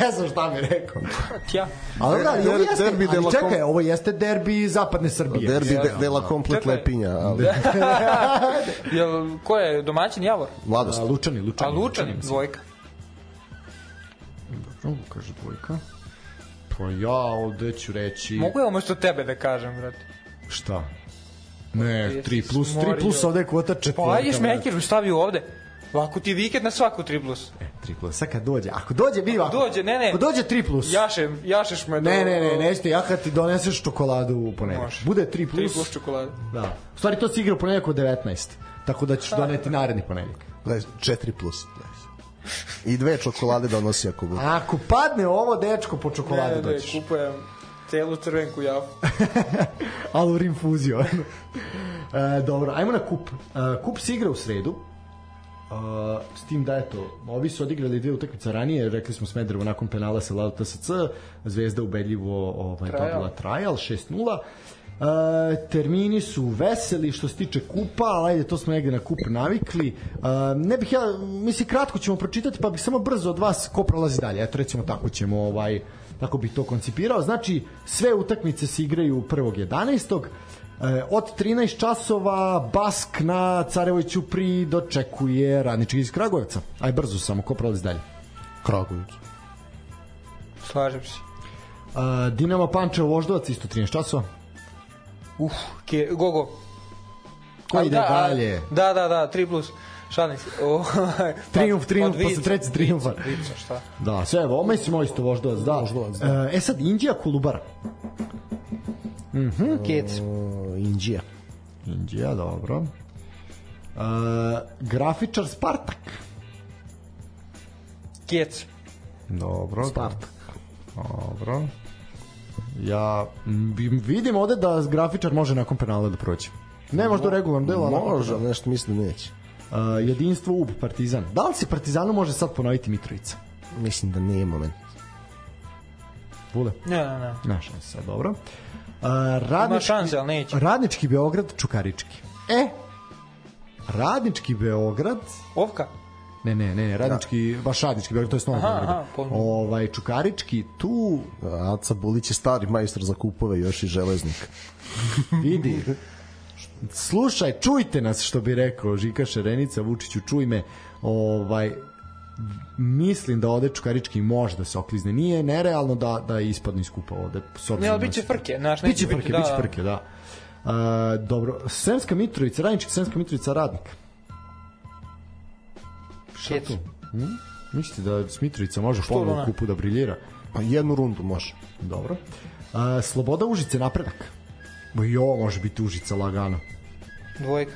Ne znam šta mi rekao. tja. Ali, da, ali, ovo jeste, derbi ali čekaj, ovo jeste derbi zapadne Srbije. Derbi de, dela komplet Čekaj. lepinja, ali Jel, ko je domaćin Javor? mladost. A, Lučani, Lučani. A Lučanin, dvojka. Dobro, kaže dvojka. Pa ja ovde ću reći... Mogu ja umesto tebe da kažem, brate? Šta? Ne, Jesi 3 plus, 3 smorio. plus ovde je kvota četvrka. Pa ajde šmeker, stavi ovde. Ovako ti vikend na svaku 3 plus. E, 3 plus, sad kad dođe, ako dođe, bi ovako. Dođe, ne, ne. Ako dođe 3 plus. Jaše, jašeš me do... Ne, ne, ne, nećete, ja kad ti doneseš čokoladu u ponedeljak. Može. Bude 3 3 plus. plus čokolade. Da. U stvari to se igra u ponedeljak od 19. Tako da ćeš doneti naredni ponedeljak. Gledaj, 4 plus. I dve čokolade donosi ako bude. Ako padne ovo, dečko, po čokoladu Ne, ne, doćeš. kupujem. Celu crvenku jafu. Alurin fuzio. e, dobro, ajmo na kup. E, kup se igra u sredu. Uh, s tim da eto, ovi su odigrali dve utakmice ranije, rekli smo Smederevo nakon penala sa Lado TSC, Zvezda ubedljivo ovaj, Trajal. dobila trajal 6-0. Uh, termini su veseli što se tiče kupa, ali ajde, to smo negde na kup navikli. Uh, ne bih ja, mislim, kratko ćemo pročitati, pa bih samo brzo od vas ko prolazi dalje. Eto, recimo tako ćemo, ovaj, tako bih to koncipirao. Znači, sve utakmice se igraju 1.11. E, od 13 časova Bask na Carevoj Ćupri dočekuje radnički iz Kragujevca. Aj brzo samo, ko prolazi dalje? Kragujevac. Slažem se. E, Dinamo Pančevo Voždovac isto 13 časova. Uf, ke, Gogo. Ko ide da, dalje? Da, da, da, 3 plus. Šalim se. O, Trijumf, trijumf, od posle. Vica, Vica, šta? Da, sve, evo, mislim isto Voždovac, da. Voždovac, da. E, e sad, Indija Kolubara. Kec. O, Indija. Indija, dobro. E, grafičar Spartak. Kec. Dobro. Spartak. Dobro. Ja vidim ovde da grafičar može nakon penala da prođe. Ne možda ali nakon Može, nešto mislim da neće. Uh, jedinstvo UB Partizan. Da li se Partizanu može sad ponoviti Mitrovica? Mislim da nije moment. Vule? Ne, ne, ne. Na šansa, dobro. Uh, Ima radnički, šanse, ali neće. Radnički Beograd, Čukarički. E, Radnički Beograd, Ovka. ne, ne, ne, ne Radnički, baš Radnički Beograd, to je s Aha, aha. Ovaj, Čukarički, tu Aca Bulić je stari majstor za kupove, još i železnik. vidi, slušaj, čujte nas, što bi rekao Žika Šerenica, Vučiću, čuj me, ovaj, mislim da ovde Čukarički može da se oklizne. Nije nerealno da, da ispadne iz kupa ovde. Ne, ali biće frke, znaš, Biće frke, da, biće da. frke, da. Uh, dobro, Sremska Mitrovica, Radnički Sremska Mitrovica, Radnik. Kec. Hm? Mislite da Mitrovica može Što ponovno da u kupu da briljira? Pa jednu rundu može. Dobro. Uh, Sloboda Užice, napredak. Ovo može biti Užica lagano. Dvojka.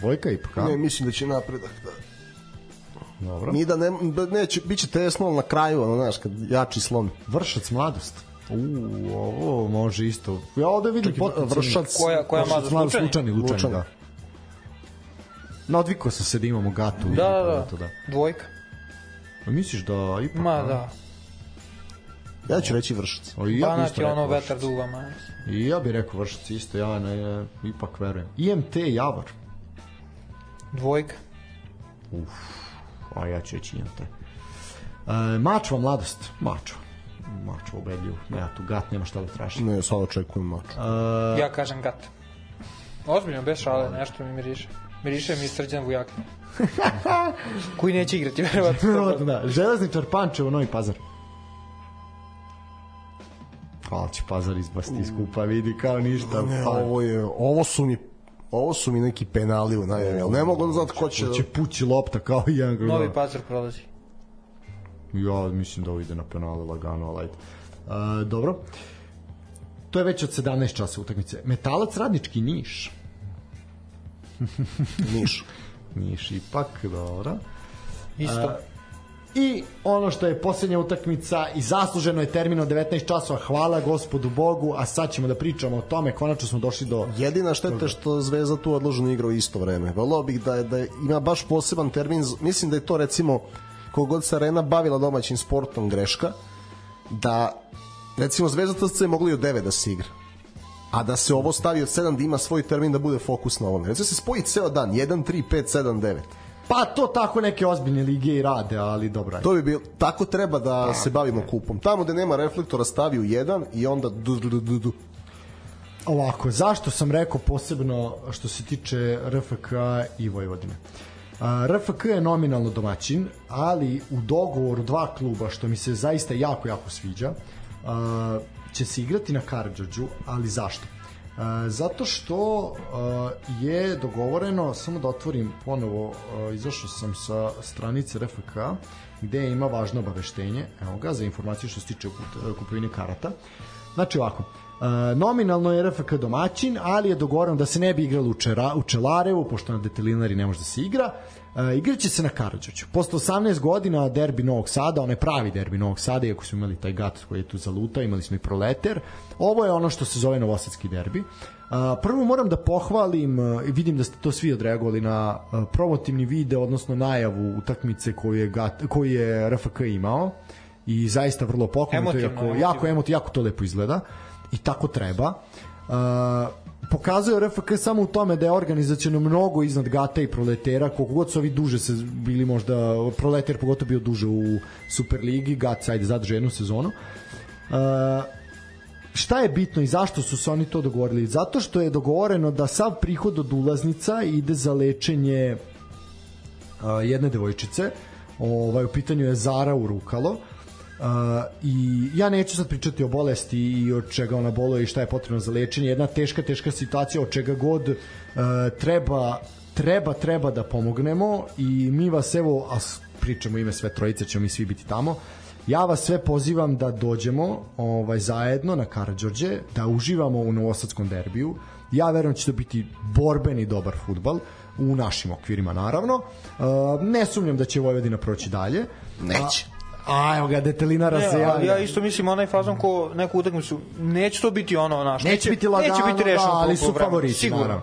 Dvojka ipak, a? Ne, mislim da će napredak. Da. Dobro. Ni da ne, da neće, bit će tesno ali na kraju, ono, znaš, kad jači slom. Vršac mladost. U, ovo može isto. Ja ovde vidim potencijalni. Vršac, Koja, koja Vršac mladost? Lučani? Lučani, Lučani, Lučani. da. Nadvikao sam se da imamo gatu. i Da, da, da. da. Dvojka. A Misliš da ipak? Ma, da. Ja ću reći vršac. O, ja bih Banat isto je ono vetar Vršac. dugama. I ja bih rekao Vršac isto, ja ne, ipak verujem. IMT Javor. Dvojka. A ja ću reći IMT. E, Mačva mladost. Mačva. Mačva ubedljivo. Ne, tu gat nema šta da traži. Ne, sad očekujem mač. Ja kažem gat. Ozbiljno, bez šale, nešto mi miriše. Miriše mi srđan vujak. Koji neće igrati, verovatno. Verovatno da. Železničar Pančevo, Novi Pazar. Hvala će Pazar izbasti iz kupa, vidi kao ništa. Ne, pa, ovo je, ovo su mi ovo su mi neki penali u najavi, ali ne mogu da znati ko će... će pući lopta kao i jedan Novi pazar prolazi. Ja mislim da ovo ide na penale lagano, ali ajde. Uh, dobro. To je već od 17 časa utakmice. Metalac radnički Niš. Niš. Niš ipak, dobro. Isto. I ono što je posljednja utakmica i zasluženo je termin od 19 časova, hvala gospodu Bogu, a sad ćemo da pričamo o tome, konačno smo došli do... Jedina šteta što Zvezda tu odloženo igra u isto vreme. Volao bih da, da ima baš poseban termin. Mislim da je to recimo kogod se arena bavila domaćim sportom greška, da recimo Zvezda TSC je mogli od 9 da se igra. A da se ovo stavi od 7 da ima svoj termin da bude fokus na ovome. Recimo se spoji ceo dan, 1, 3, 5, 7, 9. Pa to tako neke ozbiljne lige i rade, ali dobro je. To bi bilo, tako treba da se bavimo kupom. Tamo gde nema reflektora stavi u jedan i onda du, du, du, du. Ovako, zašto sam rekao posebno što se tiče RFK i Vojvodine? A, RFK je nominalno domaćin, ali u dogovoru dva kluba, što mi se zaista jako, jako sviđa, a, će se igrati na Karadžođu, ali zašto? A, zato što a, je dogovoreno, samo da otvorim ponovo, a, izašao sam sa stranice RFK gde ima važno obaveštenje, evo ga, za informaciju što se tiče kup- kupovine karata. Znači ovako, nominalno je RFK domaćin, ali je dogovoreno da se ne bi igralo u, Čera, u Čelarevu, pošto na Detelinari ne može da se igra. Uh, igraće se na Karadžoću. Posle 18 godina derbi Novog Sada, onaj pravi derbi Novog Sada, iako smo imali taj gat koji je tu zaluta, imali smo i Proleter. Ovo je ono što se zove Novosadski derbi. Uh, prvo moram da pohvalim, uh, vidim da ste to svi odreagovali na uh, promotivni video, odnosno najavu utakmice koju je, gat, koju je RFK imao i zaista vrlo pohvalno, to je Emotivno, jako, emotivno. jako, emotivno, jako to lepo izgleda i tako treba. Uh, pokazuje RFK samo u tome da je organizacijno mnogo iznad Gata i Proletera, koliko god su ovi duže se bili možda, Proleter pogotovo bio duže u Superligi, Gat sajde zadrže jednu sezonu. Uh, šta je bitno i zašto su se oni to dogovorili? Zato što je dogovoreno da sav prihod od ulaznica ide za lečenje a, jedne devojčice. Ovaj u pitanju je Zara Urukalo. Uh, i ja neću sad pričati o bolesti i od čega ona boluje i šta je potrebno za lečenje. Jedna teška, teška situacija od čega god uh, treba treba, treba da pomognemo i mi vas evo, a pričamo ime sve trojice, ćemo mi svi biti tamo, ja vas sve pozivam da dođemo ovaj zajedno na Karađorđe, da uživamo u Novosadskom derbiju. Ja verujem da će to biti borbeni dobar futbal u našim okvirima naravno. Uh, ne sumnjam da će Vojvodina proći dalje. Neće. A, a evo ga, detelinara Ne, se ali javlja. ja isto mislim onaj fazon ko neku utakmicu neće to biti ono naš. Neće biti lagano, neće biti rešeno da, ali su favoriti, sigurno. naravno.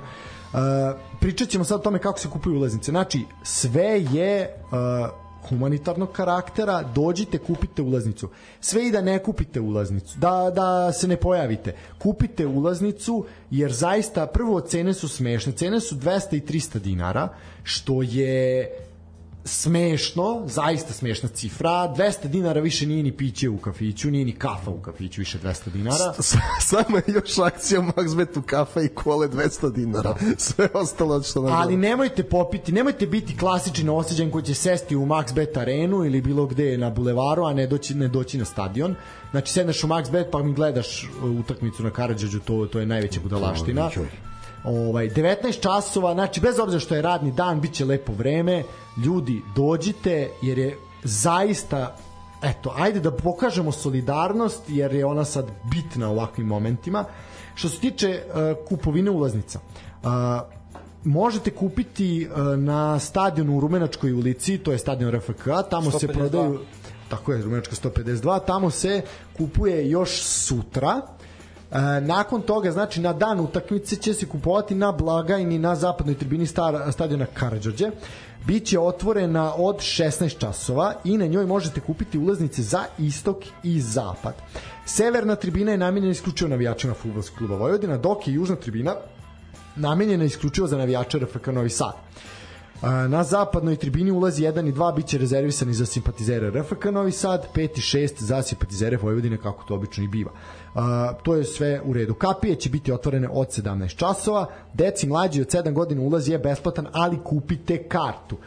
Uh, pričat ćemo sad o tome kako se kupuju ulaznice. Znači, sve je uh, humanitarnog karaktera, dođite, kupite ulaznicu. Sve i da ne kupite ulaznicu, da, da se ne pojavite. Kupite ulaznicu, jer zaista, prvo, cene su smešne. Cene su 200 i 300 dinara, što je smešno, zaista smešna cifra. 200 dinara više nije ni piće u kafiću, nije ni kafa u kafiću, više 200 dinara. S- Samo je još akcija Maxbetu kafa i kole 200 dinara. Sve ostalo što nam Ali nemojte popiti, nemojte biti klasični novosađan koji će sesti u Max Bet arenu ili bilo gde na bulevaru, a ne doći, ne doći na stadion. Znači, sedneš u Max Bet pa mi gledaš uh, utakmicu na Karadžađu, to, to je najveća budalaština. Ovaj, 19 časova, znači bez obzira što je radni dan, bit će lepo vreme, ljudi dođite jer je zaista eto, ajde da pokažemo solidarnost jer je ona sad bitna u ovakvim momentima. Što se tiče uh, kupovine ulaznica, uh, možete kupiti uh, na stadionu u Rumenačkoj ulici, to je stadion RFK, tamo se 152. prodaju tako je, Rumenačka 152, tamo se kupuje još sutra, E, nakon toga, znači na dan utakmice će se kupovati na blagajni na zapadnoj tribini star, stadiona Karadžorđe. Biće otvorena od 16 časova i na njoj možete kupiti ulaznice za istok i zapad. Severna tribina je namenjena isključivo navijačima fudbalskog kluba Vojvodina, dok je južna tribina namenjena isključivo za navijače RFK Novi Sad. A, Na zapadnoj tribini ulazi 1 i 2 biće rezervisani za simpatizere RFK Novi Sad, 5 i 6 za simpatizere Vojvodine kako to obično i biva. To je sve u redu. Kapije će biti otvorene od 17 časova, deci mlađi od 7 godina ulaz je besplatan, ali kupite kartu.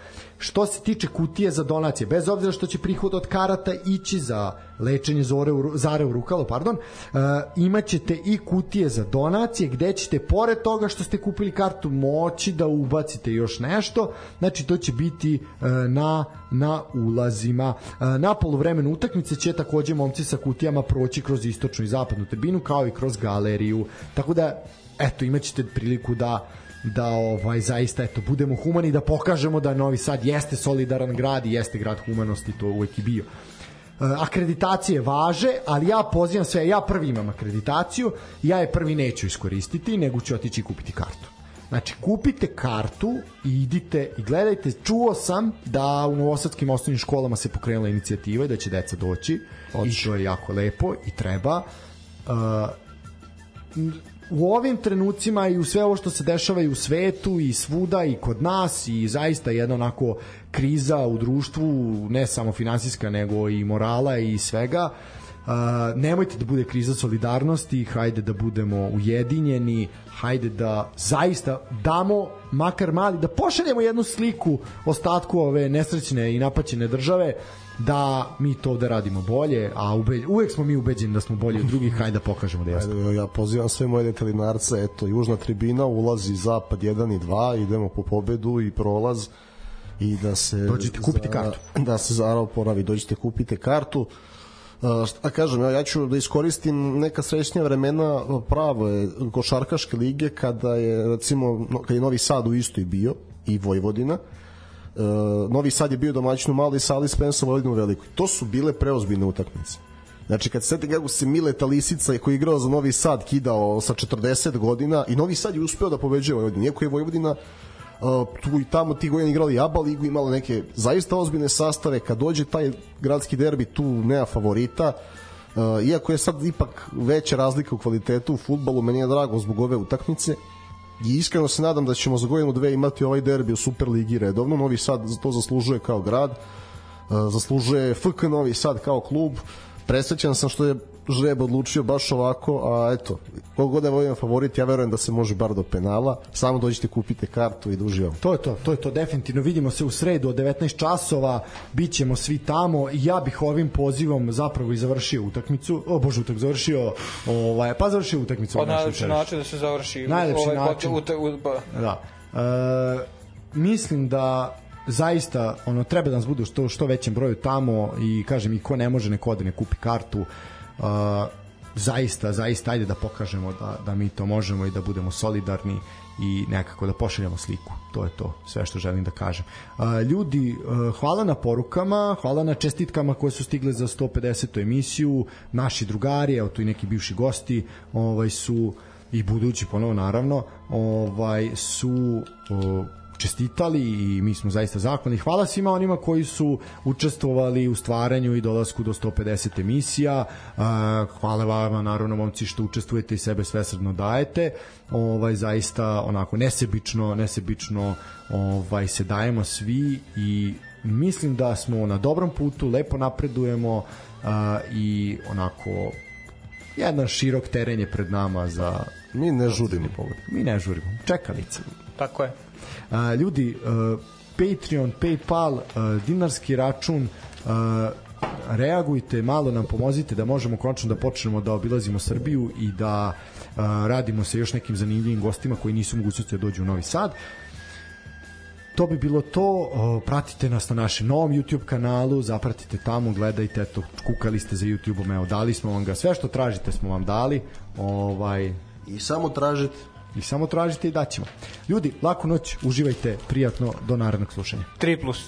Što se tiče kutije za donacije, bez obzira što će prihod od karata ići za lečenje zore u, Zare u Rukalo, pardon, uh, imaćete i kutije za donacije gde ćete pored toga što ste kupili kartu moći da ubacite još nešto, znači to će biti uh, na, na ulazima. Uh, na polovremenu utakmice će takođe momci sa kutijama proći kroz istočnu i zapadnu tribinu kao i kroz galeriju, tako da eto imaćete priliku da da ovaj zaista eto budemo humani da pokažemo da Novi Sad jeste solidaran grad i jeste grad humanosti to uvek i bio. E, akreditacije važe, ali ja pozivam sve, ja prvi imam akreditaciju, ja je prvi neću iskoristiti, nego ću otići kupiti kartu. Znači, kupite kartu i idite i gledajte. Čuo sam da u novosadskim osnovnim školama se pokrenula inicijativa i da će deca doći i to je jako lepo i treba. Uh, u ovim trenucima i u sve ovo što se dešava i u svetu i svuda i kod nas i zaista jedna onako kriza u društvu, ne samo finansijska nego i morala i svega, Uh, nemojte da bude kriza solidarnosti, hajde da budemo ujedinjeni, hajde da zaista damo makar mali, da pošaljemo jednu sliku ostatku ove nesrećne i napaćene države da mi to ovde radimo bolje, a ube, uvek smo mi ubeđeni da smo bolji od drugih, hajde da pokažemo da jesmo. Ajde, ja pozivam sve moje detelinarce, eto, južna tribina, ulazi zapad 1 i 2, idemo po pobedu i prolaz. i da se Dođite, kupite za- kartu. da se za oporavi dođite kupite kartu šta kažem, ja, ja ću da iskoristim neka srećnija vremena uh, prave košarkaške lige kada je recimo kad je Novi Sad u istoj bio i Vojvodina Uh, Novi Sad je bio domaćin u maloj sali Spensa Vojvodinu u velikoj. To su bile preozbiljne utakmice. Znači kad se setite kako se Mileta Lisica koji je igrao za Novi Sad kidao sa 40 godina i Novi Sad je uspeo da pobeđuje Vojvodinu. Iako je Vojvodina uh, tu i tamo ti godina igrali ABA ligu, imala neke zaista ozbiljne sastave, kad dođe taj gradski derbi tu nema favorita, Uh, iako je sad ipak veća razlika u kvalitetu u futbolu, meni je drago zbog ove utakmice i iskreno se nadam da ćemo za godinu dve imati ovaj derbi u Superligi redovno. Novi Sad to zaslužuje kao grad, uh, zaslužuje FK Novi Sad kao klub. Presrećan sam što je žreb odlučio baš ovako, a eto, koliko god je Vojvodina favorit, ja verujem da se može bar do penala. Samo dođite, kupite kartu i da uživamo. To je to, to je to definitivno. Vidimo se u sredu od 19 časova, bit ćemo svi tamo. I Ja bih ovim pozivom zapravo i završio utakmicu. O bože, utak završio, ovaj, pa završio utakmicu. Pa najlepši način da se završi Najlepši ovaj način. Pod, u, u, pa, Da. E, mislim da zaista ono treba da nas bude što što većem broju tamo i kažem i ko ne može neko ode ne kupi kartu zaista zaista ajde da pokažemo da da mi to možemo i da budemo solidarni i nekako da pošaljemo sliku. To je to, sve što želim da kažem. Ljudi, hvala na porukama, hvala na čestitkama koje su stigle za 150. emisiju. Naši drugari, evo tu i neki bivši gosti, ovaj su i budući ponovo naravno, ovaj su o, čestitali i mi smo zaista zahvalni. Hvala svima onima koji su učestvovali u stvaranju i dolasku do 150 emisija. Hvala vama naravno momci što učestvujete i sebe svesredno dajete. Ovaj zaista onako nesebično, nesebično ovaj se dajemo svi i mislim da smo na dobrom putu, lepo napredujemo a, i onako jedan širok teren je pred nama za Mi ne žudimo pogled. mi ne žurimo, čekalica. tako je. A, ljudi, uh, Patreon, Paypal, uh, dinarski račun, uh, reagujte, malo nam pomozite da možemo konačno da počnemo da obilazimo Srbiju i da uh, radimo sa još nekim zanimljivim gostima koji nisu mogućnosti da dođu u Novi Sad. To bi bilo to, pratite nas na našem novom YouTube kanalu, zapratite tamo, gledajte, eto, kukali ste za YouTube-om, evo, dali smo vam ga, sve što tražite smo vam dali, ovaj, I samo tražite I samo tražite i daćemo. Ljudi, laku noć, uživajte, prijatno, do narednog slušanja. 3 plus.